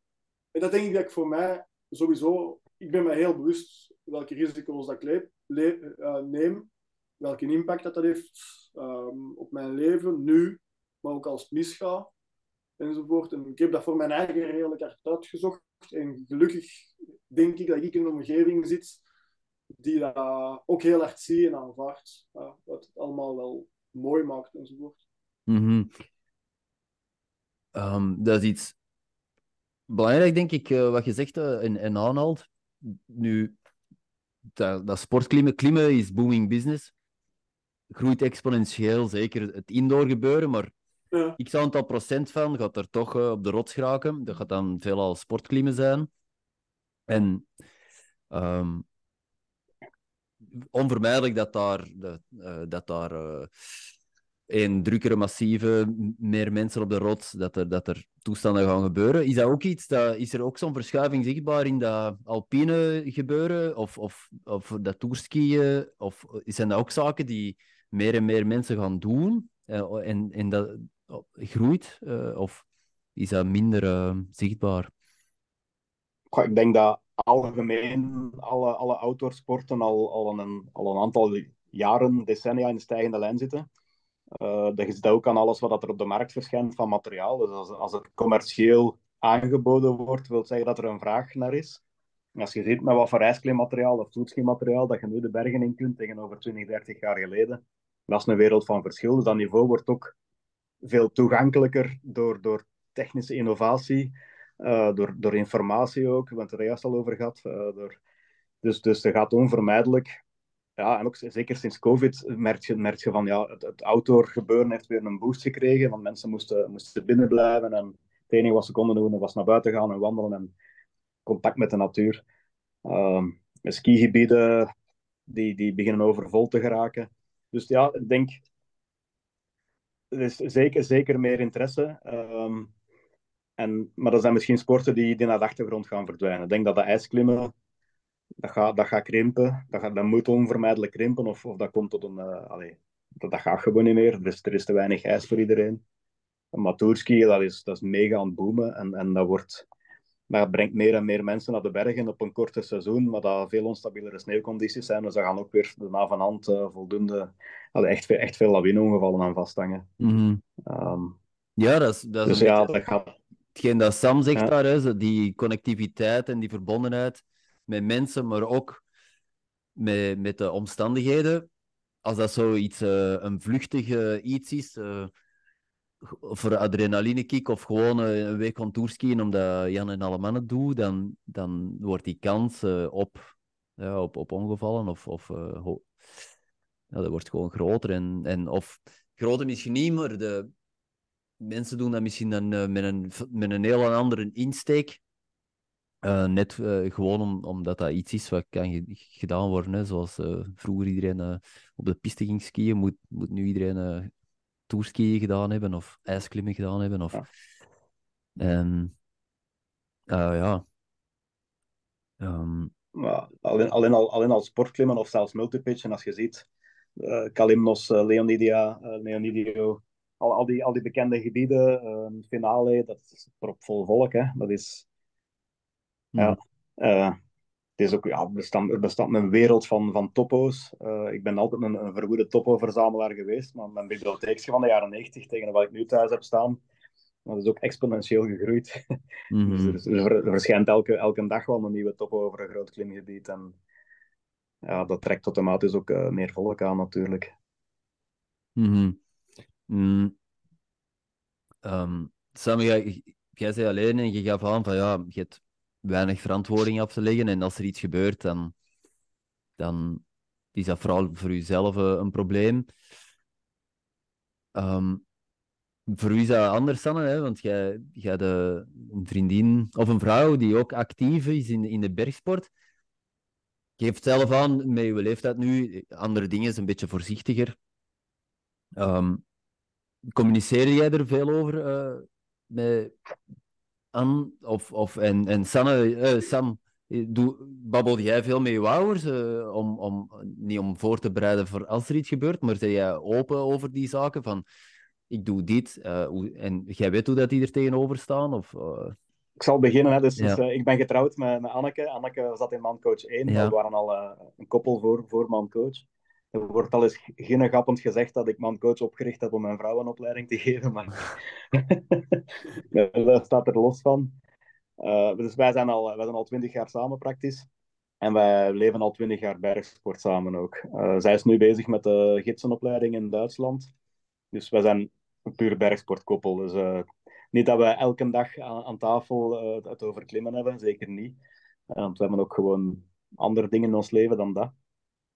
Speaker 3: En dat denk ik dat ik voor mij sowieso, ik ben me heel bewust welke risico's dat ik uh, neem, welke impact dat, dat heeft um, op mijn leven nu, maar ook als het misgaat enzovoort. En ik heb dat voor mijn eigen redelijk hard uitgezocht. En gelukkig denk ik dat ik in een omgeving zit die dat ook heel hard zie en aanvaardt. Wat het allemaal wel mooi maakt enzovoort.
Speaker 2: Mm dat is iets belangrijk, denk ik, uh, wat je zegt uh, en, en. Nu, dat, dat sportklimmen, klimmen is booming business. Groeit exponentieel, zeker het indoor gebeuren, maar ja. x aantal procent van gaat er toch uh, op de rots geraken. Dat gaat dan veelal sportklimmen zijn. En um, onvermijdelijk dat daar, dat, uh, dat daar uh, een drukkere, massieve, meer mensen op de rots, dat er, dat er toestanden gaan gebeuren. Is dat ook iets, dat, is er ook zo'n verschuiving zichtbaar in dat alpine gebeuren of, of, of dat toerskiën? Of zijn dat ook zaken die meer en meer mensen gaan doen uh, en, en dat groeit? Uh, of is dat minder uh, zichtbaar?
Speaker 1: Ik denk dat algemeen alle, alle outdoorsporten al, al, een, al een aantal jaren, decennia in de stijgende lijn zitten. Uh, dat is ook aan alles wat er op de markt verschijnt van materiaal. Dus als, als het commercieel aangeboden wordt, wil zeggen dat er een vraag naar is. Als je ziet met wat voor ijsklimmateriaal of toetskiemateriaal dat je nu de bergen in kunt tegenover 20, 30 jaar geleden, dat is een wereld van verschil. Dus dat niveau wordt ook veel toegankelijker door, door technische innovatie, uh, door, door informatie ook, hebben het er juist al over gehad. Uh, door, dus, dus er gaat onvermijdelijk ja, en ook zeker sinds COVID merk je, merk je van ja, het, outdoor gebeuren heeft weer een boost gekregen. Want mensen moesten, moesten binnen blijven. En het enige wat ze konden doen was naar buiten gaan en wandelen en contact met de natuur. Uh, skigebieden die, die beginnen overvol te geraken. Dus ja, ik denk, er is zeker, zeker meer interesse. Um, en, maar dat zijn misschien sporten die, die naar de achtergrond gaan verdwijnen. Ik denk dat de ijsklimmen dat gaat, dat gaat krimpen. Dat, gaat, dat moet onvermijdelijk krimpen. Of, of dat komt tot een... Uh, allee, dat, dat gaat gewoon niet meer. Dus er is te weinig ijs voor iedereen. Een dat is, dat is mega aan het boomen. En, en dat wordt Maar het brengt meer en meer mensen naar de bergen op een korte seizoen, maar dat veel onstabielere sneeuwcondities zijn. Dus dat gaan ook weer de na van hand uh, voldoende... Allee, echt, veel, echt veel lawineongevallen aan vasthangen.
Speaker 2: Mm
Speaker 1: um,
Speaker 2: ja, dat is, dat is
Speaker 1: dus ja, dat gaat...
Speaker 2: Hetgeen dat Sam zegt ja. daar, hè, die connectiviteit en die verbondenheid met mensen, maar ook met, met de omstandigheden. Als dat zoiets, uh, een vluchtig iets is, uh, voor adrenalinekick of gewoon een week gaan tourskiën omdat Jan en alle mannen doen, dan, dan wordt die kans op, ja, op, op ongevallen of, of ja, dat wordt gewoon groter. En, en, of groter misschien niet, maar de, mensen doen dat misschien dan, met, een, met een heel andere insteek. Uh, net uh, gewoon om, omdat dat iets is wat kan gedaan worden. Hè. Zoals vroeger iedereen op de piste ging skiën, moet, moet nu iedereen tourskiën gedaan hebben of ijsklimmen gedaan hebben. Of... Ja. En, ja. Um...
Speaker 1: ja alleen, alleen, al, alleen al sportklimmen of zelfs multipitchen, als je ziet, Kalimnos, Leonidia, Leonidio, al, al, die, al die bekende gebieden, uh, finale, dat is propvol volk. Hè. Dat is, ja, uh, het is ook, ja, bestaat, er bestaat een wereld van, van topo's. Uh, ik ben altijd een, een verwoede topo-verzamelaar geweest, maar mijn bibliotheekje van de jaren 90 tegen wat ik nu thuis heb staan, dat is ook exponentieel gegroeid. Mm [laughs] -hmm. dus er, er, verschijnt elke, elke dag wel een nieuwe topo over een groot klimgebied. En ja, dat trekt automatisch ook uh, meer volk aan natuurlijk.
Speaker 2: Mm -hmm. Mm. Um, Sam, jij, jij zei alleen en je gaf aan van ja, je hebt weinig verantwoording af te leggen en als er iets gebeurt, dan, dan is dat vooral voor jezelf uh, een probleem. Um, voor u is dat anders, Sanne, hè? want jij, jij hebt een vriendin of een vrouw die ook actief is in, in de bergsport. Geeft zelf aan, met je leeftijd nu, andere dingen is een beetje voorzichtiger. Um, communiceer jij er veel over uh, met Of, of, en, en Sanne, uh, Sam? Doe, babbel jij veel met je ouders? Uh, om, om, niet om voor te bereiden voor als er iets gebeurt, maar ben jij open over die zaken? Van ik doe dit en jij weet hoe dat die er tegenover staan? Of,
Speaker 1: ik zal beginnen. Hè. Dus, ja. dus ik ben getrouwd met, met Anneke. Anneke zat in mancoach 1. Ja. We waren al een koppel voor, voor mancoach. Er wordt al eens ginnegappend gezegd dat ik mancoach opgericht heb om mijn vrouwenopleiding te geven, maar [laughs] dat staat er los van. Uh, dus wij zijn, al, wij zijn al twintig jaar samen praktisch. En wij leven al twintig jaar bergsport samen ook. Uh, zij is nu bezig met de gidsenopleiding in Duitsland. Dus wij zijn een puur bergsportkoppel. Dus niet dat we elke dag aan, aan tafel het over klimmen hebben, zeker niet. want we hebben ook gewoon andere dingen in ons leven dan dat.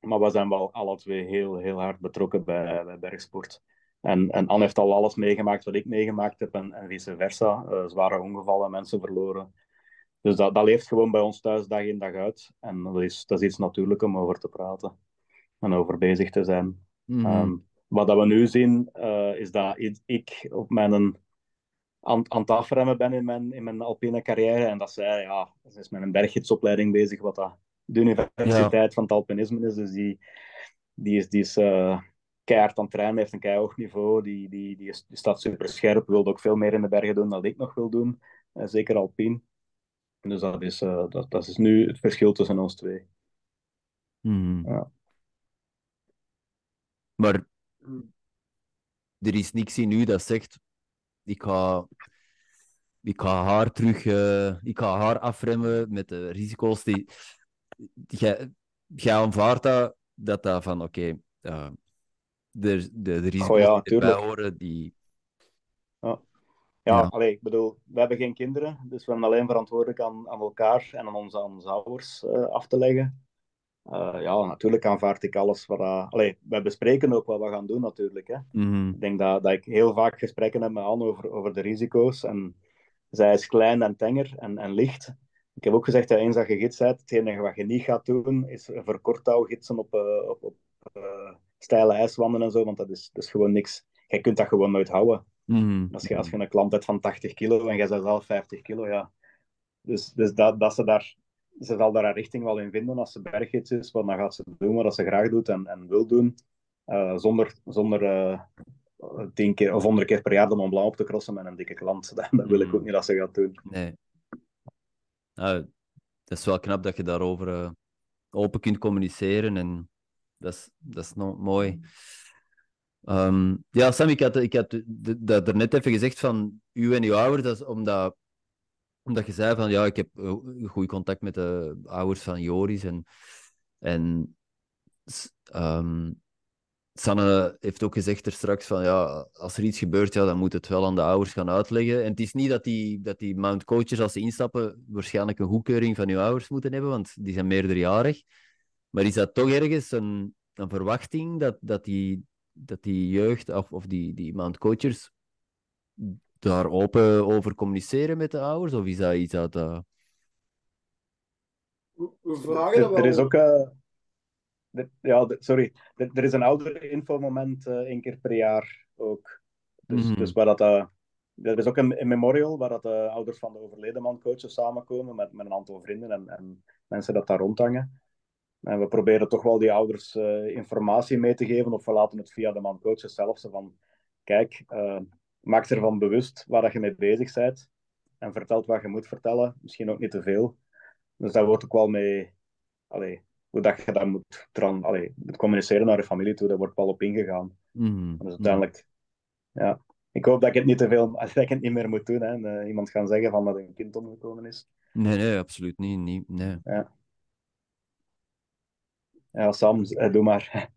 Speaker 1: Maar we zijn wel alle twee heel, heel hard betrokken bij, bij bergsport. En, en Anne heeft al alles meegemaakt wat ik meegemaakt heb en, en vice versa. Uh, zware ongevallen, mensen verloren. Dus dat, dat leeft gewoon bij ons thuis dag in dag uit. En dat is, dat is iets natuurlijk om over te praten en over bezig te zijn. Mm -hmm. um, wat dat we nu zien, uh, is dat ik op mijn aan, aan het afremmen ben in mijn, in mijn alpine carrière. En dat zij, ja, ze is met een berggidsopleiding bezig, wat dat de universiteit van het alpinisme is. Dus die, die is, die is uh, keihard aan het trainen, heeft een keihard niveau. Die, die, die, is, die staat super scherp, wil ook veel meer in de bergen doen dan ik nog wil doen. Uh, zeker alpien. Dus dat is, uh, dat, dat is nu het verschil tussen ons twee.
Speaker 2: Hmm.
Speaker 1: Ja.
Speaker 2: Maar er is niks in u dat zegt: ik ga, ik ga haar terug, ik ga haar afremmen met de risico's die jij, aanvaardt dat, dat, dat van oké, okay, uh, de, de, de risico's
Speaker 1: oh, ja,
Speaker 2: die erbij horen, die...
Speaker 1: Ja, ja, ja. Allee, ik bedoel, we hebben geen kinderen, dus we hebben alleen verantwoordelijk aan, aan elkaar en aan onze, aan onze ouders uh, af te leggen. Uh, ja, natuurlijk aanvaard ik alles wat... Uh, allee, wij bespreken ook wat we gaan doen natuurlijk. Hè.
Speaker 2: Mm -hmm.
Speaker 1: Ik denk dat, dat ik heel vaak gesprekken heb met Anne over, over de risico's. En zij is klein en tenger en, en licht. Ik heb ook gezegd dat eens dat je gids bent, het enige wat je niet gaat doen, is gidsen op, uh, op, op uh, steile ijswanden en zo, want dat is, dat is gewoon niks. Je kunt dat gewoon nooit houden.
Speaker 2: Mm.
Speaker 1: Als, je, als je een klant hebt van 80 kilo en jij bent zelf 50 kilo, ja. Dus, dus dat, dat ze daar... Ze zal daar haar richting wel in vinden als ze berggids is, want dan gaat ze doen wat ze graag doet en, en wil doen. Uh, zonder zonder tien keer of honderd keer per jaar de Mont Blanc op te crossen met een dikke klant. Dat, [laughs] dat wil ik ook niet dat ze gaat doen.
Speaker 2: Nee. Dat is wel knap dat je daarover uh, open kunt communiceren. En dat is, dat is nog mooi. Um, ja, Sam, ik had, ik had dat er net even gezegd van u en uw ouders, dat is omdat, omdat je zei van ja, ik heb goed contact met de ouders van Joris. En, en um, Sanne heeft ook gezegd er straks van ja, als er iets gebeurt, ja, dan moet het wel aan de ouders gaan uitleggen. En het is niet dat die, dat die mount coaches als ze instappen waarschijnlijk een goedkeuring van uw ouders moeten hebben, want die zijn meerderjarig. Maar is dat toch ergens een, een verwachting dat, dat, die, dat die jeugd of, of die, die mount coaches daar open over communiceren met de ouders? Of is dat iets dat... Uh...
Speaker 3: We vragen.
Speaker 1: Er is ook... Uh ja, sorry. Er is een ouder infomoment uh, één keer per jaar ook. Dus, mm dus waar dat, uh, er is ook een, een, memorial waar dat de uh, ouders van de overleden man coaches samenkomen met, met een aantal vrienden en, en mensen dat daar rondhangen. En we proberen toch wel die ouders informatie mee te geven, of we laten het via de man coaches zelf. van, kijk, maak ervan bewust waar dat je mee bezig bent. En vertelt wat je moet vertellen. Misschien ook niet te veel. Dus daar wordt ook wel mee... Allee, hoe dat je dat moet tran, allee, het communiceren naar je familie toe, daar wordt wel op ingegaan.
Speaker 2: Mm
Speaker 1: Dus uiteindelijk, ja. Ik hoop dat ik het niet te veel, [laughs] dat ik het niet meer moet doen. Hè. En, uh, iemand gaan zeggen van dat een kind omgekomen is.
Speaker 2: Nee, nee, absoluut niet. niet nee.
Speaker 1: Ja. ja, Sam, uh, doe maar. [laughs]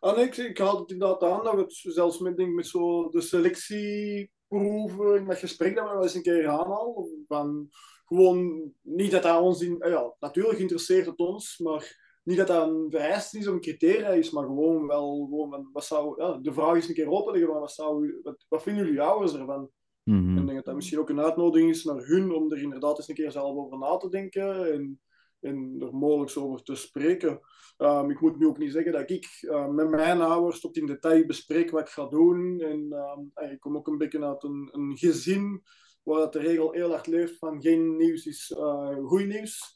Speaker 3: Ah, nee, ik, ik haal het inderdaad aan dat we het zelfs met, denk, met zo de selectieproeven in dat gesprek dat we wel eens een keer gaan al. Van, gewoon niet dat dat ons in... Ja, natuurlijk interesseert het ons, maar niet dat dat een vereiste is een criteria is, maar gewoon wel, gewoon, wat zou, ja, de vraag is een keer openleggen, van wat, zou, wat, wat vinden jullie ouders ervan?
Speaker 2: Mm -hmm.
Speaker 3: En ik denk dat dat misschien ook een uitnodiging is naar hun om er inderdaad eens een keer zelf over na te denken en, en er mogelijk over te spreken. Um, ik moet nu ook niet zeggen dat ik uh, met mijn ouders tot in detail bespreek wat ik ga doen. En um, ik kom ook een beetje uit een, een gezin waar dat de regel heel hard leeft van geen nieuws is uh, goed nieuws.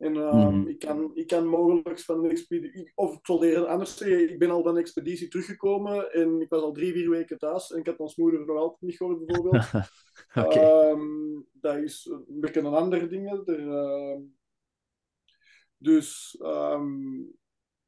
Speaker 3: En uh, mm. ik, kan, ik kan mogelijk van een expeditie, of ik zal eerder anders zeggen, ik ben al van een expeditie teruggekomen en ik was al drie, vier weken thuis en ik had ons moeder nog altijd niet gehoord, bijvoorbeeld. [laughs]
Speaker 2: okay.
Speaker 3: um, dat is een beetje een ander ding. Er, uh, dus um,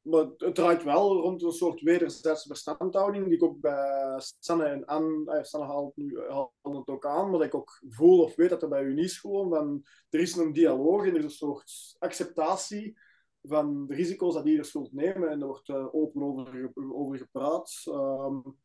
Speaker 3: maar het draait wel rond een soort wederzijdse verstandhouding, die ik ook bij Sanne en Anne, Sanne haalt, nu, haalt het ook aan, maar dat ik ook voel of weet dat er bij u is gewoon, van, er is een dialoog en er is een soort acceptatie van de risico's dat ieder zult nemen en er wordt uh, open over, over gepraat. Um,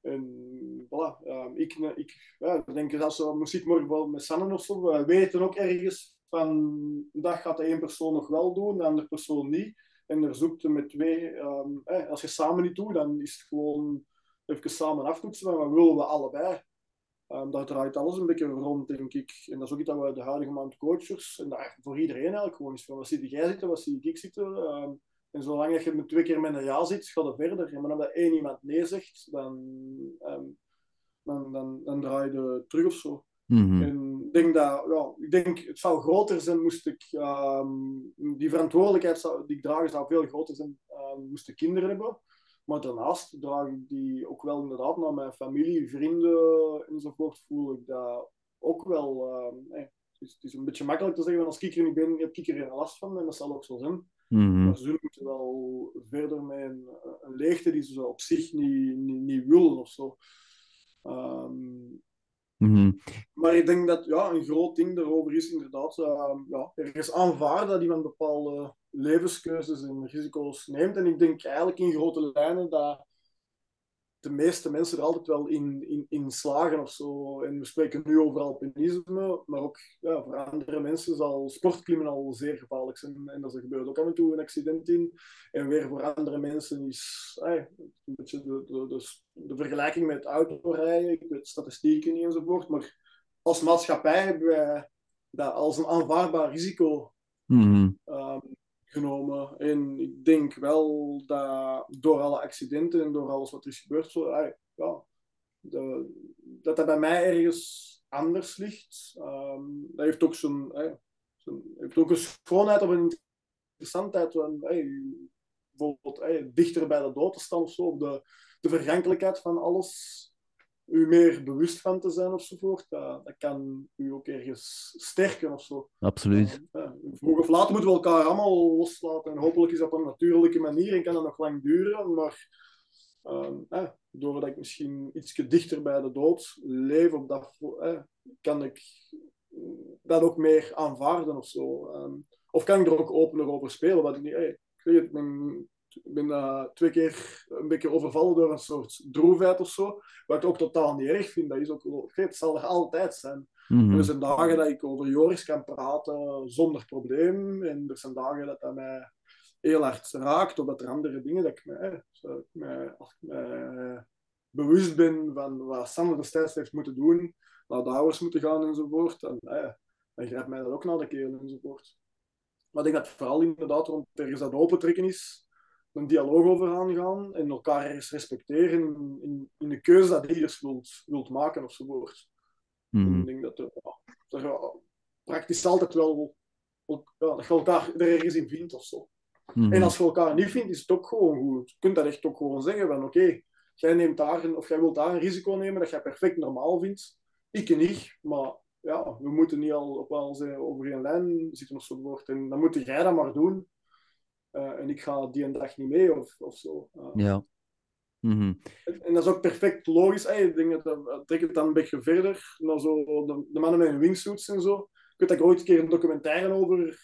Speaker 3: en voilà, um, ik, ik ja, denk dat we muziek morgen wel met Sanne of zo, we weten ook ergens van, dat gaat de één persoon nog wel doen, de andere persoon niet. En er zoekt met twee, um, eh, als je samen niet doet, dan is het gewoon even samen aftoetsen van wat willen we allebei. Um, daar draait alles een beetje rond, denk ik. En dat is ook iets dat we de huidige maand coaches, en daar voor iedereen eigenlijk gewoon is van wat zie jij zitten, wat zie ik zitten. Um, en zolang je met twee keer met een ja zit, gaat het verder. En maar als één iemand nee zegt, dan, dan, dan, dan draai je terug of zo. En ik denk dat, ja, ik denk, het zou groter zijn moest ik, um, die verantwoordelijkheid zou, die ik draag zou veel groter zijn, um, moest ik kinderen hebben. Maar daarnaast draag ik die ook wel inderdaad naar mijn familie, vrienden enzovoort, voel ik dat ook wel. Um, hey, het, is, het, is, een beetje makkelijk te zeggen, als ik er niet ben, heb ik er geen last van en dat zal ook zo zijn.
Speaker 2: Mm-hmm.
Speaker 3: Maar ze moeten wel verder met een, een leegte die ze op zich niet, niet, niet willen of zo. Um,
Speaker 2: Mm-hmm.
Speaker 3: Maar ik denk dat ja, een groot ding daarover is inderdaad, uh, ja, er is aanvaard dat iemand bepaalde levenskeuzes en risico's neemt. En ik denk eigenlijk in grote lijnen dat de meeste mensen er altijd wel in, in, in slagen of zo. En we spreken nu over alpinisme, maar ook ja, voor andere mensen zal sportklimmen al zeer gevaarlijk zijn. En er gebeurt ook af en toe een accident in. En weer voor andere mensen is een beetje de, de, de, de, vergelijking met autorijden. Ik weet statistieken niet enzovoort. Maar als maatschappij hebben wij dat als een aanvaardbaar risico
Speaker 2: mm-hmm.
Speaker 3: um, genomen. En ik denk wel dat door alle accidenten en door alles wat er is gebeurd, zo, ja, dat dat bij mij ergens anders ligt. Um, dat heeft ook zijn, heeft ook een schoonheid of een interessantheid. Hey, bijvoorbeeld dichter bij de dood te staan of zo, de, de vergankelijkheid van alles. U meer bewust van te zijn ofzovoort, dat, dat kan u ook ergens sterken of zo.
Speaker 2: Absoluut.
Speaker 3: Vroeg of laat moeten we elkaar allemaal loslaten en hopelijk is dat op een natuurlijke manier en kan dat nog lang duren, maar uh, doordat ik misschien iets dichter bij de dood leef, op dat, kan ik dat ook meer aanvaarden of zo. Um, of kan ik er ook opener over spelen? Wat ik, niet, ik weet het, ik ben uh, twee keer een beetje overvallen door een soort droefheid of zo. Wat ik ook totaal niet erg vind. Dat is ook, het zal er altijd zijn.
Speaker 2: Mhm.
Speaker 3: Er zijn dagen dat ik over Joris kan praten zonder probleem. En er zijn dagen dat dat mij heel hard raakt. Of dat er andere dingen dat ik mij, mij, mij bewust ben van wat Sander destijds heeft moeten doen. Naar de ouders moeten gaan enzovoort. En eh, dan grijpt mij dat ook naar de keel enzovoort. Maar ik denk dat het vooral inderdaad rond ergens dat opentrekken is een dialoog over aangaan en elkaar ergens respecteren in, in, de keuze dat dus wilt, wilt maken ofzovoort.
Speaker 2: Mm.
Speaker 3: Ik denk dat er, er praktisch altijd wel dat je elkaar er ergens in vindt of zo.
Speaker 2: Mm.
Speaker 3: En als je elkaar niet vindt, is het ook gewoon goed. Je kunt dat echt ook gewoon zeggen van oké, jij neemt daar een, of jij wilt daar een risico nemen dat jij perfect normaal vindt. Ik niet, maar ja, we moeten niet al op over één lijn zitten of zo. En dan moet jij dat maar doen. Uh, en ik ga die een dag niet mee of, of zo. Uh,
Speaker 2: ja. Mm -hmm.
Speaker 3: en, en, dat is ook perfect logisch. Hey, ik denk dat, dat trek het dan een beetje verder naar zo de, de mannen met hun wingsuits en zo. Ik weet dat ik ooit een keer een documentaire over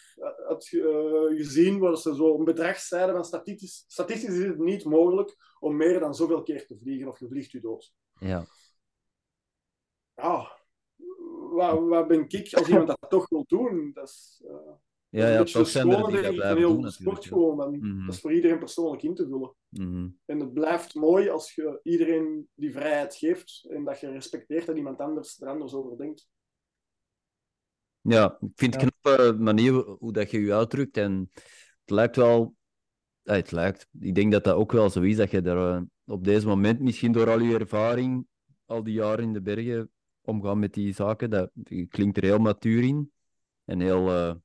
Speaker 3: had uh, gezien, waar ze zo een bedrag zeiden van statistisch, statistisch is het niet mogelijk om meer dan zoveel keer te vliegen of je vliegt je dood.
Speaker 2: Ja.
Speaker 3: Ja, wat, wat ben ik als iemand dat toch wil doen? Dat is, uh,
Speaker 2: ja, ja, toch zijn er die dat blijven
Speaker 3: heel
Speaker 2: doen
Speaker 3: sport gewoon. En
Speaker 2: Mhm.
Speaker 3: Dat is voor iedereen persoonlijk in te vullen.
Speaker 2: Mhm.
Speaker 3: En het blijft mooi als je iedereen die vrijheid geeft en dat je respecteert dat iemand anders er anders over denkt.
Speaker 2: Ja, ik vind het
Speaker 1: Ja.
Speaker 2: knappe manier hoe dat je je uitdrukt. En het lijkt wel... Ja, het lijkt. Ik denk dat dat ook wel zo is, dat je er eh, op deze moment, misschien door al je ervaring, al die jaren in de bergen, omgaan met die zaken, dat klinkt er heel matuur in. En heel eh,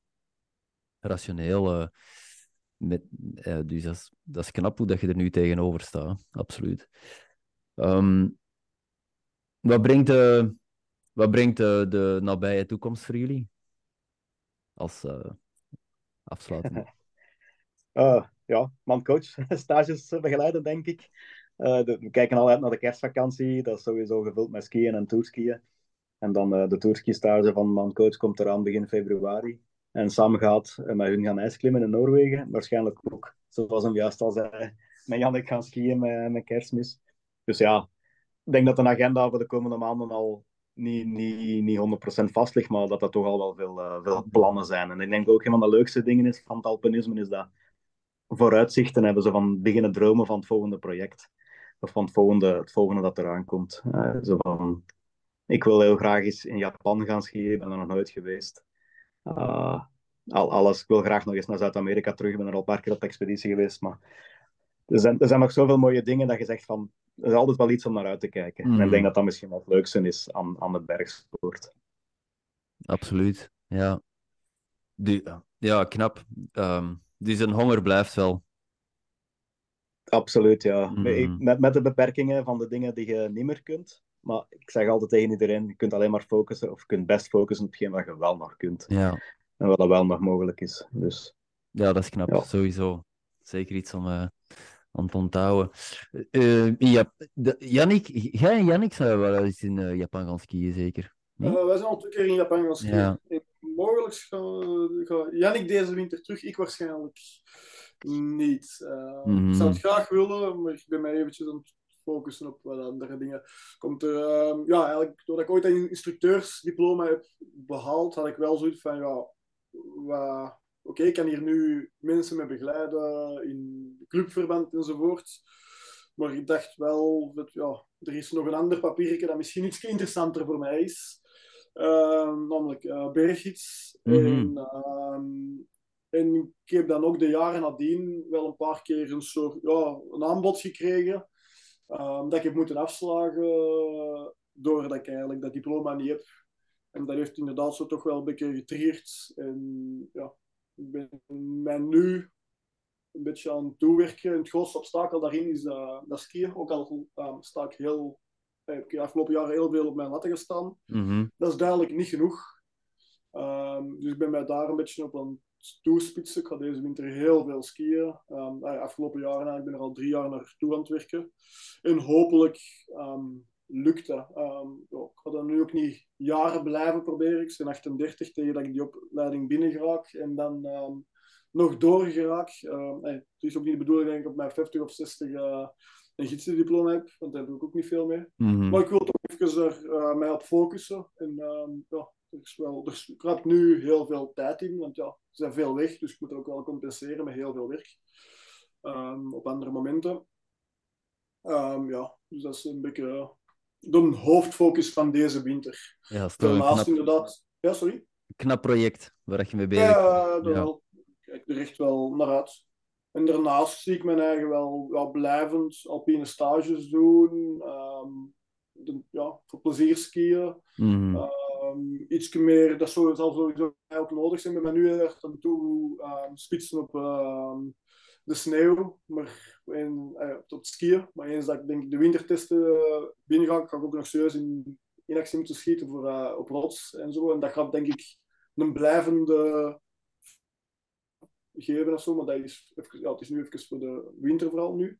Speaker 2: rationeel. eh, met, eh, dus dat is, dat knap hoe dat je er nu tegenover staat. Absoluut. Ehm, wat brengt, de, wat brengt de, de nabije toekomst voor jullie? Als eh afsluitende.
Speaker 1: Uh, [laughs] ja, mancoach, [laughs] stages begeleiden, denk ik. We kijken al uit naar de kerstvakantie. Dat is sowieso gevuld met skiën en tourskiën. En dan de tourski-stage van mancoach komt eraan begin februari. En Sam gaat met hun gaan ijsklimmen in Noorwegen. Waarschijnlijk ook, zoals hem juist al zei, met Jannik gaan skiën met, kerstmis. Dus ja, ik denk dat de agenda voor de komende maanden al niet, niet, niet 100% vast ligt, maar dat er toch al wel veel, uh, veel plannen zijn. En ik denk ook een van de leukste dingen is van het alpinisme is dat vooruitzichten hebben, ze van beginnen dromen van het volgende project. Of van het volgende, het volgende dat eraan komt. Uh, zo van, ik wil heel graag eens in Japan gaan skiën, ik ben er nog nooit geweest. Uh, al, alles, ik wil graag nog eens naar Zuid-Amerika terug, ik ben er al een paar keer op expeditie geweest, maar er zijn, er zijn nog zoveel mooie dingen dat je zegt van, er is altijd wel iets om naar uit te kijken.
Speaker 2: Mm.
Speaker 1: En ik denk dat dat misschien wat het leukste is aan, aan de bergsport.
Speaker 2: Absoluut, ja. Die, ja, knap. Um, dus een honger blijft wel.
Speaker 1: Absoluut, ja.
Speaker 2: Mm.
Speaker 1: Met, met de beperkingen van de dingen die je niet meer kunt. Maar ik zeg altijd tegen iedereen, je kunt alleen maar focussen, of je kunt best focussen op hetgeen wat je wel nog kunt.
Speaker 2: Ja.
Speaker 1: En wat dat wel nog mogelijk is. Dus,
Speaker 2: ja, dat is knap,
Speaker 1: ja.
Speaker 2: sowieso. Zeker iets om, uh, om te onthouden. Uh, ja, de, Yannick, jij en Yannick zijn wel eens in uh, Japan gaan skiën, zeker?
Speaker 3: Hm? wij zijn al twee keer in Japan gaan skiën.
Speaker 2: Ja.
Speaker 3: Mogelijk gaan ga Yannick deze winter terug, ik waarschijnlijk niet.
Speaker 2: Mm -hmm.
Speaker 3: Ik zou het graag willen, maar ik ben mij eventjes aan het focussen op wat andere dingen. Komt er, ja, eigenlijk, doordat ik ooit een instructeursdiploma heb behaald, had ik wel zoiets van, ja, oké, okay, ik kan hier nu mensen mee begeleiden in clubverband enzovoort. Maar ik dacht wel, dat, ja, er is nog een ander papiertje dat misschien iets interessanter voor mij is. Uh, namelijk uh, berggids.
Speaker 2: Mm -hmm.
Speaker 3: en, uh, en ik heb dan ook de jaren nadien wel een paar keer een soort ja, een aanbod gekregen. Um, dat ik heb moeten afslagen doordat ik eigenlijk dat diploma niet heb. En dat heeft inderdaad zo toch wel een beetje getriggerd. En ja, ik ben mij nu een beetje aan het toewerken. En het grootste obstakel daarin is uh, dat skiën. Ook al uh, sta ik heel heb ik de afgelopen jaren heel veel op mijn latten gestaan.
Speaker 2: Mhm.
Speaker 3: Dat is duidelijk niet genoeg. Ehm, dus ik ben mij daar een beetje op aan het toespitsen. Ik ga deze winter heel veel skiën. Um, de afgelopen jaren, ik ben er al drie jaar naartoe aan het werken. En hopelijk ehm, lukt dat. ja, ik ga dat nu ook niet jaren blijven proberen. Ik ben 38 tegen dat ik die opleiding binnen geraak. En dan nog doorgeraak. Uh, het is ook niet de bedoeling dat ik op mijn 50 of 60 uh, een gidsendiploma heb, want daar heb ik ook niet veel mee.
Speaker 2: Mhm.
Speaker 3: Maar ik wil toch even er uh, mij op focussen. En ehm, ja, er, is wel, er nu heel veel tijd in, want ja, ze zijn veel weg, dus ik moet ook wel compenseren met heel veel werk. Um, op andere momenten. Um, ja, dus dat is een beetje de hoofdfocus van deze winter.
Speaker 2: Ja,
Speaker 3: Daarnaast knap... inderdaad... Ja, sorry?
Speaker 2: Knap project waar je mee bezig
Speaker 3: bent. Ja, ja kijk er echt wel naar uit. En daarnaast zie ik mijn eigen wel, wel blijvend alpine stages doen. Um, de, ja, voor plezier skiën.
Speaker 2: Mm.
Speaker 3: Um, iets meer, dat zal sowieso ook nodig zijn. Ik ben nu erg aan toe um, spitsen op de sneeuw. Maar in, uh, tot skiën. Maar eens dat ik denk de wintertesten uh, binnen ga, ga ik ook nog serieus in, in actie moeten schieten voor, uh, op rots en zo. En dat gaat denk ik een blijvende geven of zo, maar dat ja, het is nu even voor de winter vooral nu.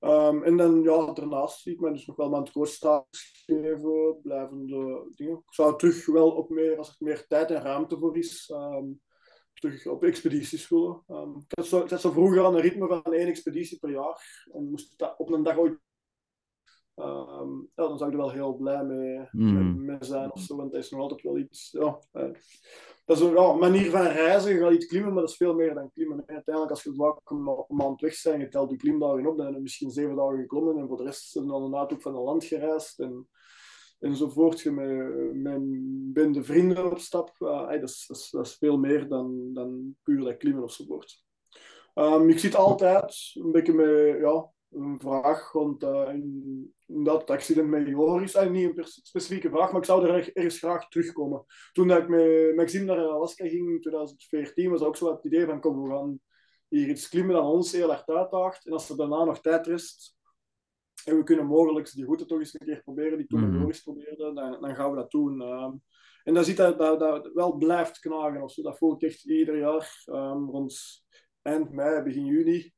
Speaker 3: Um, en dan, ja, daarnaast zie ik mij dus nog wel aan het coachstatus geven, blijvende dingen. Ik zou terug wel ook meer, als er meer tijd en ruimte voor is, um, terug op expedities willen. Um, ik, had zo, zo vroeger aan een ritme van één expeditie per jaar. En moest dat op een dag ooit Um, ja, dan zou ik er wel heel blij mee,
Speaker 2: mm.
Speaker 3: mee, zijn of zo, want dat is nog altijd wel iets. Ja, uh, dat is een ja, manier van reizen. Je gaat iets klimmen, maar dat is veel meer dan klimmen. Uiteindelijk, als je het een maand weg bent, je telt je klimdagen op, dan heb je misschien zeven dagen geklommen en voor de rest zijn dan een ook van een land gereisd en, enzovoort. Je met, met bende vrienden op stap. Uh, hey, dat, is, dat, is, dat, is, veel meer dan, dan puur dat klimmen ofzovoort. Um, ik zit altijd een beetje met ja, een vraag rond uh, in, in, dat accident met Joris. Uh, niet een specifieke vraag, maar ik zou er ergens graag terugkomen. Toen ik met Maxime naar Alaska ging in 2014, was ook zo het idee van kom, we gaan hier iets klimmen dat ons heel erg uitdaagt. En als er daarna nog tijd rest en we kunnen mogelijk die route toch eens een keer proberen, die toen mm. Joris probeerde, dan, dan, gaan we dat doen. Uh, en dan ziet dat, dat, dat wel blijft knagen. Of zo. Dat voel ik echt ieder jaar um, rond eind mei, begin juni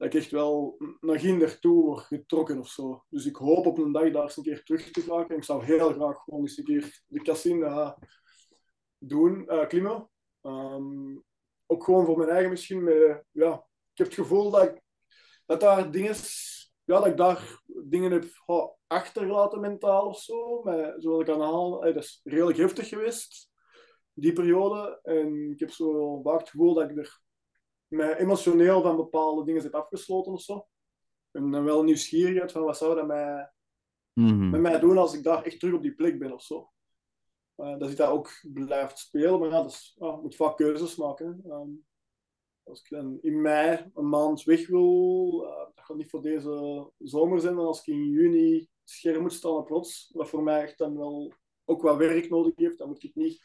Speaker 3: dat ik echt wel naar ginder toe word getrokken of zo. Dus ik hoop op een dag daar eens een keer terug te geraken. Ik zou heel graag gewoon eens een keer de Cassine uh, doen, klimmen. Um, ook gewoon voor mijn eigen misschien. Ja, ik heb het gevoel dat, ik, dat daar dingen, ja, dat ik daar dingen heb achtergelaten mentaal of zo. Maar ik aan hey, dat is redelijk heftig geweest, die periode. En ik heb zo vaak het gevoel dat ik er mij emotioneel van bepaalde dingen heb afgesloten of zo. En dan wel nieuwsgierigheid van wat zou dat mij,
Speaker 2: mm -hmm.
Speaker 3: met mij doen als ik daar echt terug op die plek ben of zo. Uh, dat ik dat ook blijft spelen, maar ja, dat is, ja, moet vaak keuzes maken. Um, als ik dan in mei een maand weg wil, uh, dat gaat niet voor deze zomer zijn, maar als ik in juni scherm moet staan op rots, wat voor mij echt dan wel ook wat werk nodig heeft, dan moet ik niet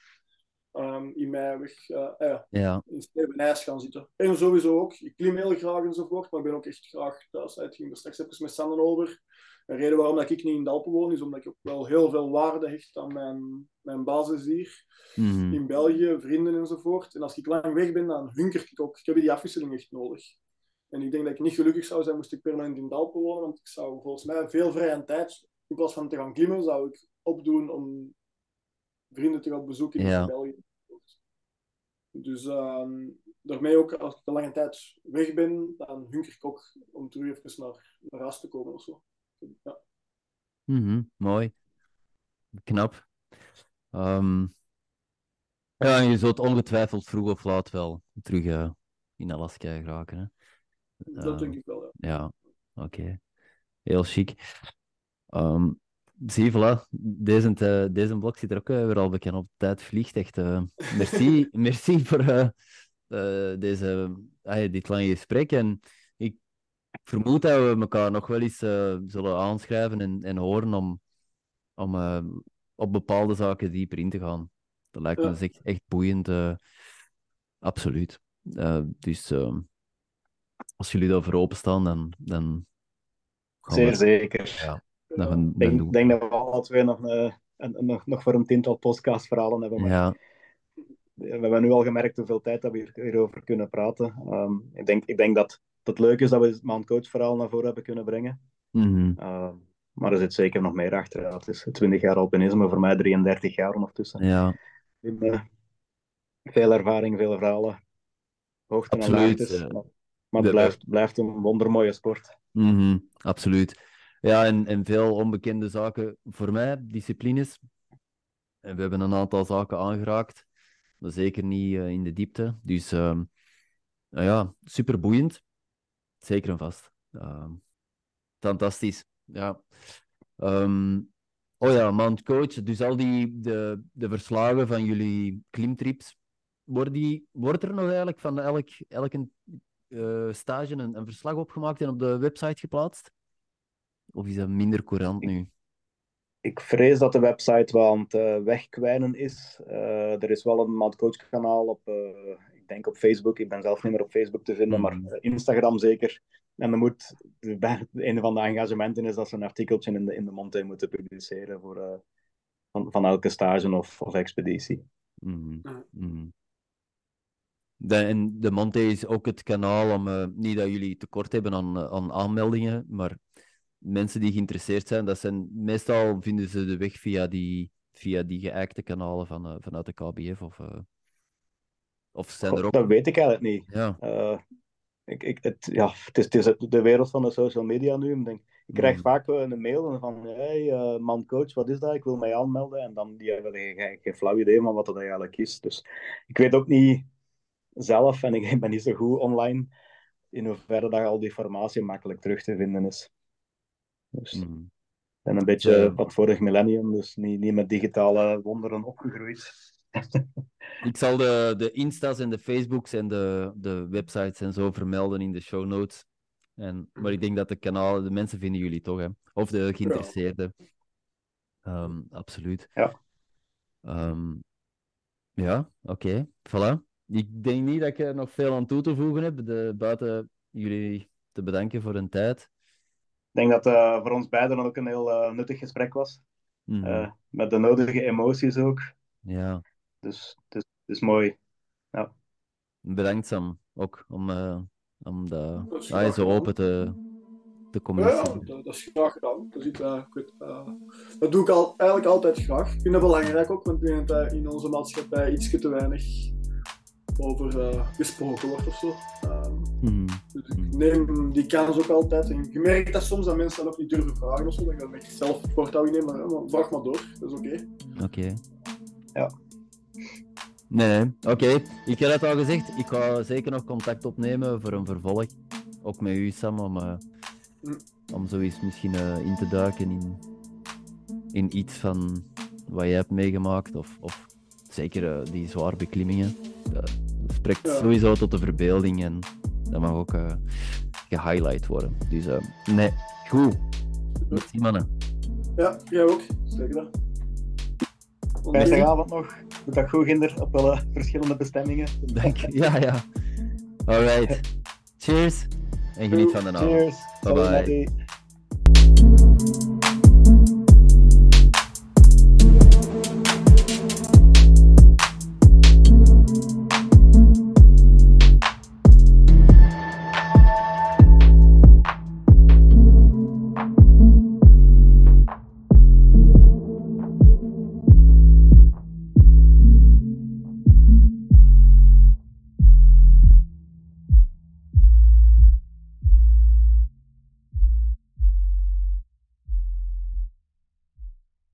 Speaker 3: um, in mei weg uh, uh,
Speaker 2: ja.
Speaker 3: in Stevenijs gaan zitten. En sowieso ook, ik klim heel graag enzovoort, maar ik ben ook echt graag thuis. Het ging er straks even met Sander over. Een reden waarom dat ik niet in de Alpen woon, is omdat ik ook wel heel veel waarde hecht aan mijn, mijn basis hier.
Speaker 2: Mm -hmm.
Speaker 3: In België, vrienden enzovoort. En als ik lang weg ben, dan hunker ik ook. Ik heb die afwisseling echt nodig. En ik denk dat ik niet gelukkig zou zijn moest ik permanent in de Alpen wonen, want ik zou volgens mij veel vrije tijd, in plaats van te gaan klimmen, zou ik opdoen om vrienden te gaan bezoeken in
Speaker 2: Ja.
Speaker 3: België. Dus ehm daarmee ook, als ik de lange tijd weg ben, dan hunker ik ook om terug even naar, naar huis te komen of zo. Ja.
Speaker 2: Mhm, mooi. Knap. Ehm, ja, en je zult ongetwijfeld vroeg of laat wel terug eh, in Alaska geraken. Hè?
Speaker 3: Dat denk ik wel, ja.
Speaker 2: Ja, oké. Heel chic. Ehm, zie, voilà. Deze, eh, deze blok zit er ook eh, weer al bekend op. Tijd vliegt echt. eh. merci, [laughs] merci voor deze, ah, dit lange gesprek. En ik vermoed dat we elkaar nog wel eens zullen aanschrijven en, en horen om, om op bepaalde zaken dieper in te gaan. Dat lijkt me
Speaker 3: Ja.
Speaker 2: dus echt, echt boeiend. absoluut. Dus als jullie daarvoor openstaan, dan, dan
Speaker 1: Zeer zeker.
Speaker 2: Ja. Nog een,
Speaker 1: Ik denk, denk dat we alle twee nog, een, een, nog, nog voor een tiental podcastverhalen hebben. Maar
Speaker 2: Ja,
Speaker 1: we hebben nu al gemerkt hoeveel tijd dat we hier- hierover kunnen praten. Ehm, ik, denk, ik denk dat het leuk is dat we het Mount Coach verhaal naar voren hebben kunnen brengen.
Speaker 2: mhm.
Speaker 1: Ehm, maar er zit zeker nog meer achter. Ja, het is 20 jaar alpinisme, voor mij 33 jaar ondertussen.
Speaker 2: ja,
Speaker 1: In, eh, veel ervaring, veel verhalen. Hoogten en
Speaker 2: Absoluut,
Speaker 1: laagtes.
Speaker 2: eh.
Speaker 1: Maar, maar het blijft, blijft een wondermooie sport.
Speaker 2: Mhm, absoluut. Ja, en, en veel onbekende zaken voor mij, disciplines. En we hebben een aantal zaken aangeraakt, maar zeker niet eh, in de diepte. Dus ehm, nou ja, super boeiend. Zeker en vast. Ehm, fantastisch. Ja. Ehm, oh ja, Mount Coach. Dus al die de, de verslagen van jullie klimtrips, worden, die, wordt er nog eigenlijk van elk, elke eh, stage een, een verslag opgemaakt en op de website geplaatst? Of is dat minder courant nu?
Speaker 1: Ik vrees dat de website wel aan het eh, wegkwijnen is. Eh, er is wel een Mount Coach kanaal op, eh, ik denk op Facebook. Ik ben zelf niet meer op Facebook te vinden, maar eh, Instagram zeker. En er moet, bij- [laughs] een van de engagementen is dat ze een artikeltje in de, in de Monte moeten publiceren voor, eh, van, van elke stage of, of expeditie.
Speaker 2: Mhm,
Speaker 3: Ja.
Speaker 2: mhm. De, en de Monte is ook het kanaal om, eh, niet dat jullie tekort hebben aan, aan aanmeldingen, maar mensen die geïnteresseerd zijn, dat zijn meestal vinden ze de weg via die, via die geëikte kanalen van, eh, vanuit de KBF of, eh, of zijn er ook...
Speaker 1: Dat weet ik eigenlijk niet.
Speaker 2: Ja.
Speaker 1: Eh, ik, ik, het, ja, het, is, het is de wereld van de social media nu. Ik, denk, ik krijg
Speaker 2: Mhm.
Speaker 1: vaak een mail van: hey, man coach, wat is dat? Ik wil mij aanmelden. En dan die hebben geen, geen flauw idee van wat dat eigenlijk is. Dus ik weet ook niet zelf, en ik ben niet zo goed online, in hoeverre dat al die informatie makkelijk terug te vinden is. Dus
Speaker 2: Mhm.
Speaker 1: ben een beetje
Speaker 2: Ja.
Speaker 1: van het vorig millennium, dus niet, niet met digitale wonderen opgegroeid. [laughs]
Speaker 2: Ik zal de, de Insta's en de Facebooks en de, de websites en zo vermelden in de show notes. En, maar ik denk dat de kanalen, de mensen vinden jullie toch, hè? Of de geïnteresseerden. Ehm, absoluut.
Speaker 1: Ja.
Speaker 2: Ehm, ja, oké. Voilà. Ik denk niet dat ik er nog veel aan toe te voegen heb, de, buiten jullie te bedanken voor hun tijd.
Speaker 1: Ik denk dat het voor ons beiden ook een heel eh, nuttig gesprek was.
Speaker 2: Mhm.
Speaker 1: Eh, met de nodige emoties ook.
Speaker 2: Ja,
Speaker 1: Dus het is, het is mooi.
Speaker 2: bedankt Sam ook om, eh, om de,
Speaker 3: Dat
Speaker 2: ah, zo open te, te
Speaker 3: Ja,
Speaker 2: communiceren.
Speaker 3: dat, dat is graag gedaan. Dat, is iets, eh, goed, eh, dat doe ik al, eigenlijk altijd graag. Ik vind dat belangrijk ook, want ik denk dat in onze maatschappij iets te weinig over eh, gesproken wordt of zo. Ehm,
Speaker 2: Mhm.
Speaker 3: Ik neem die kans ook altijd. En je merkt dat soms dat mensen dat ook niet durven vragen of zo. Dat ik dan echt zelf voortouw neem, maar, maar vraag maar door. Dat is oké.
Speaker 2: Oké.
Speaker 1: Ja.
Speaker 2: Nee, nee. Oké. Ik heb het al gezegd. Ik ga zeker nog contact opnemen voor een vervolg. Ook met u, Sam, om, om zoiets misschien eh, in te duiken in, in iets van wat jij hebt meegemaakt. Of, of zeker eh, die zware beklimmingen. Dat, dat spreekt
Speaker 3: Ja.
Speaker 2: sowieso tot de verbeelding en dat mag ook eh, gehighlight worden. Dus eh, nee, goed. Merci, mannen.
Speaker 3: Ja, jij ook. Zeker dat.
Speaker 1: Fijne avond nog. Doe dat goed, Ginder, op alle verschillende bestemmingen.
Speaker 2: Dank je. Ja, ja. Alright. Cheers. En geniet van de avond.
Speaker 1: Cheers.
Speaker 2: Bye bye.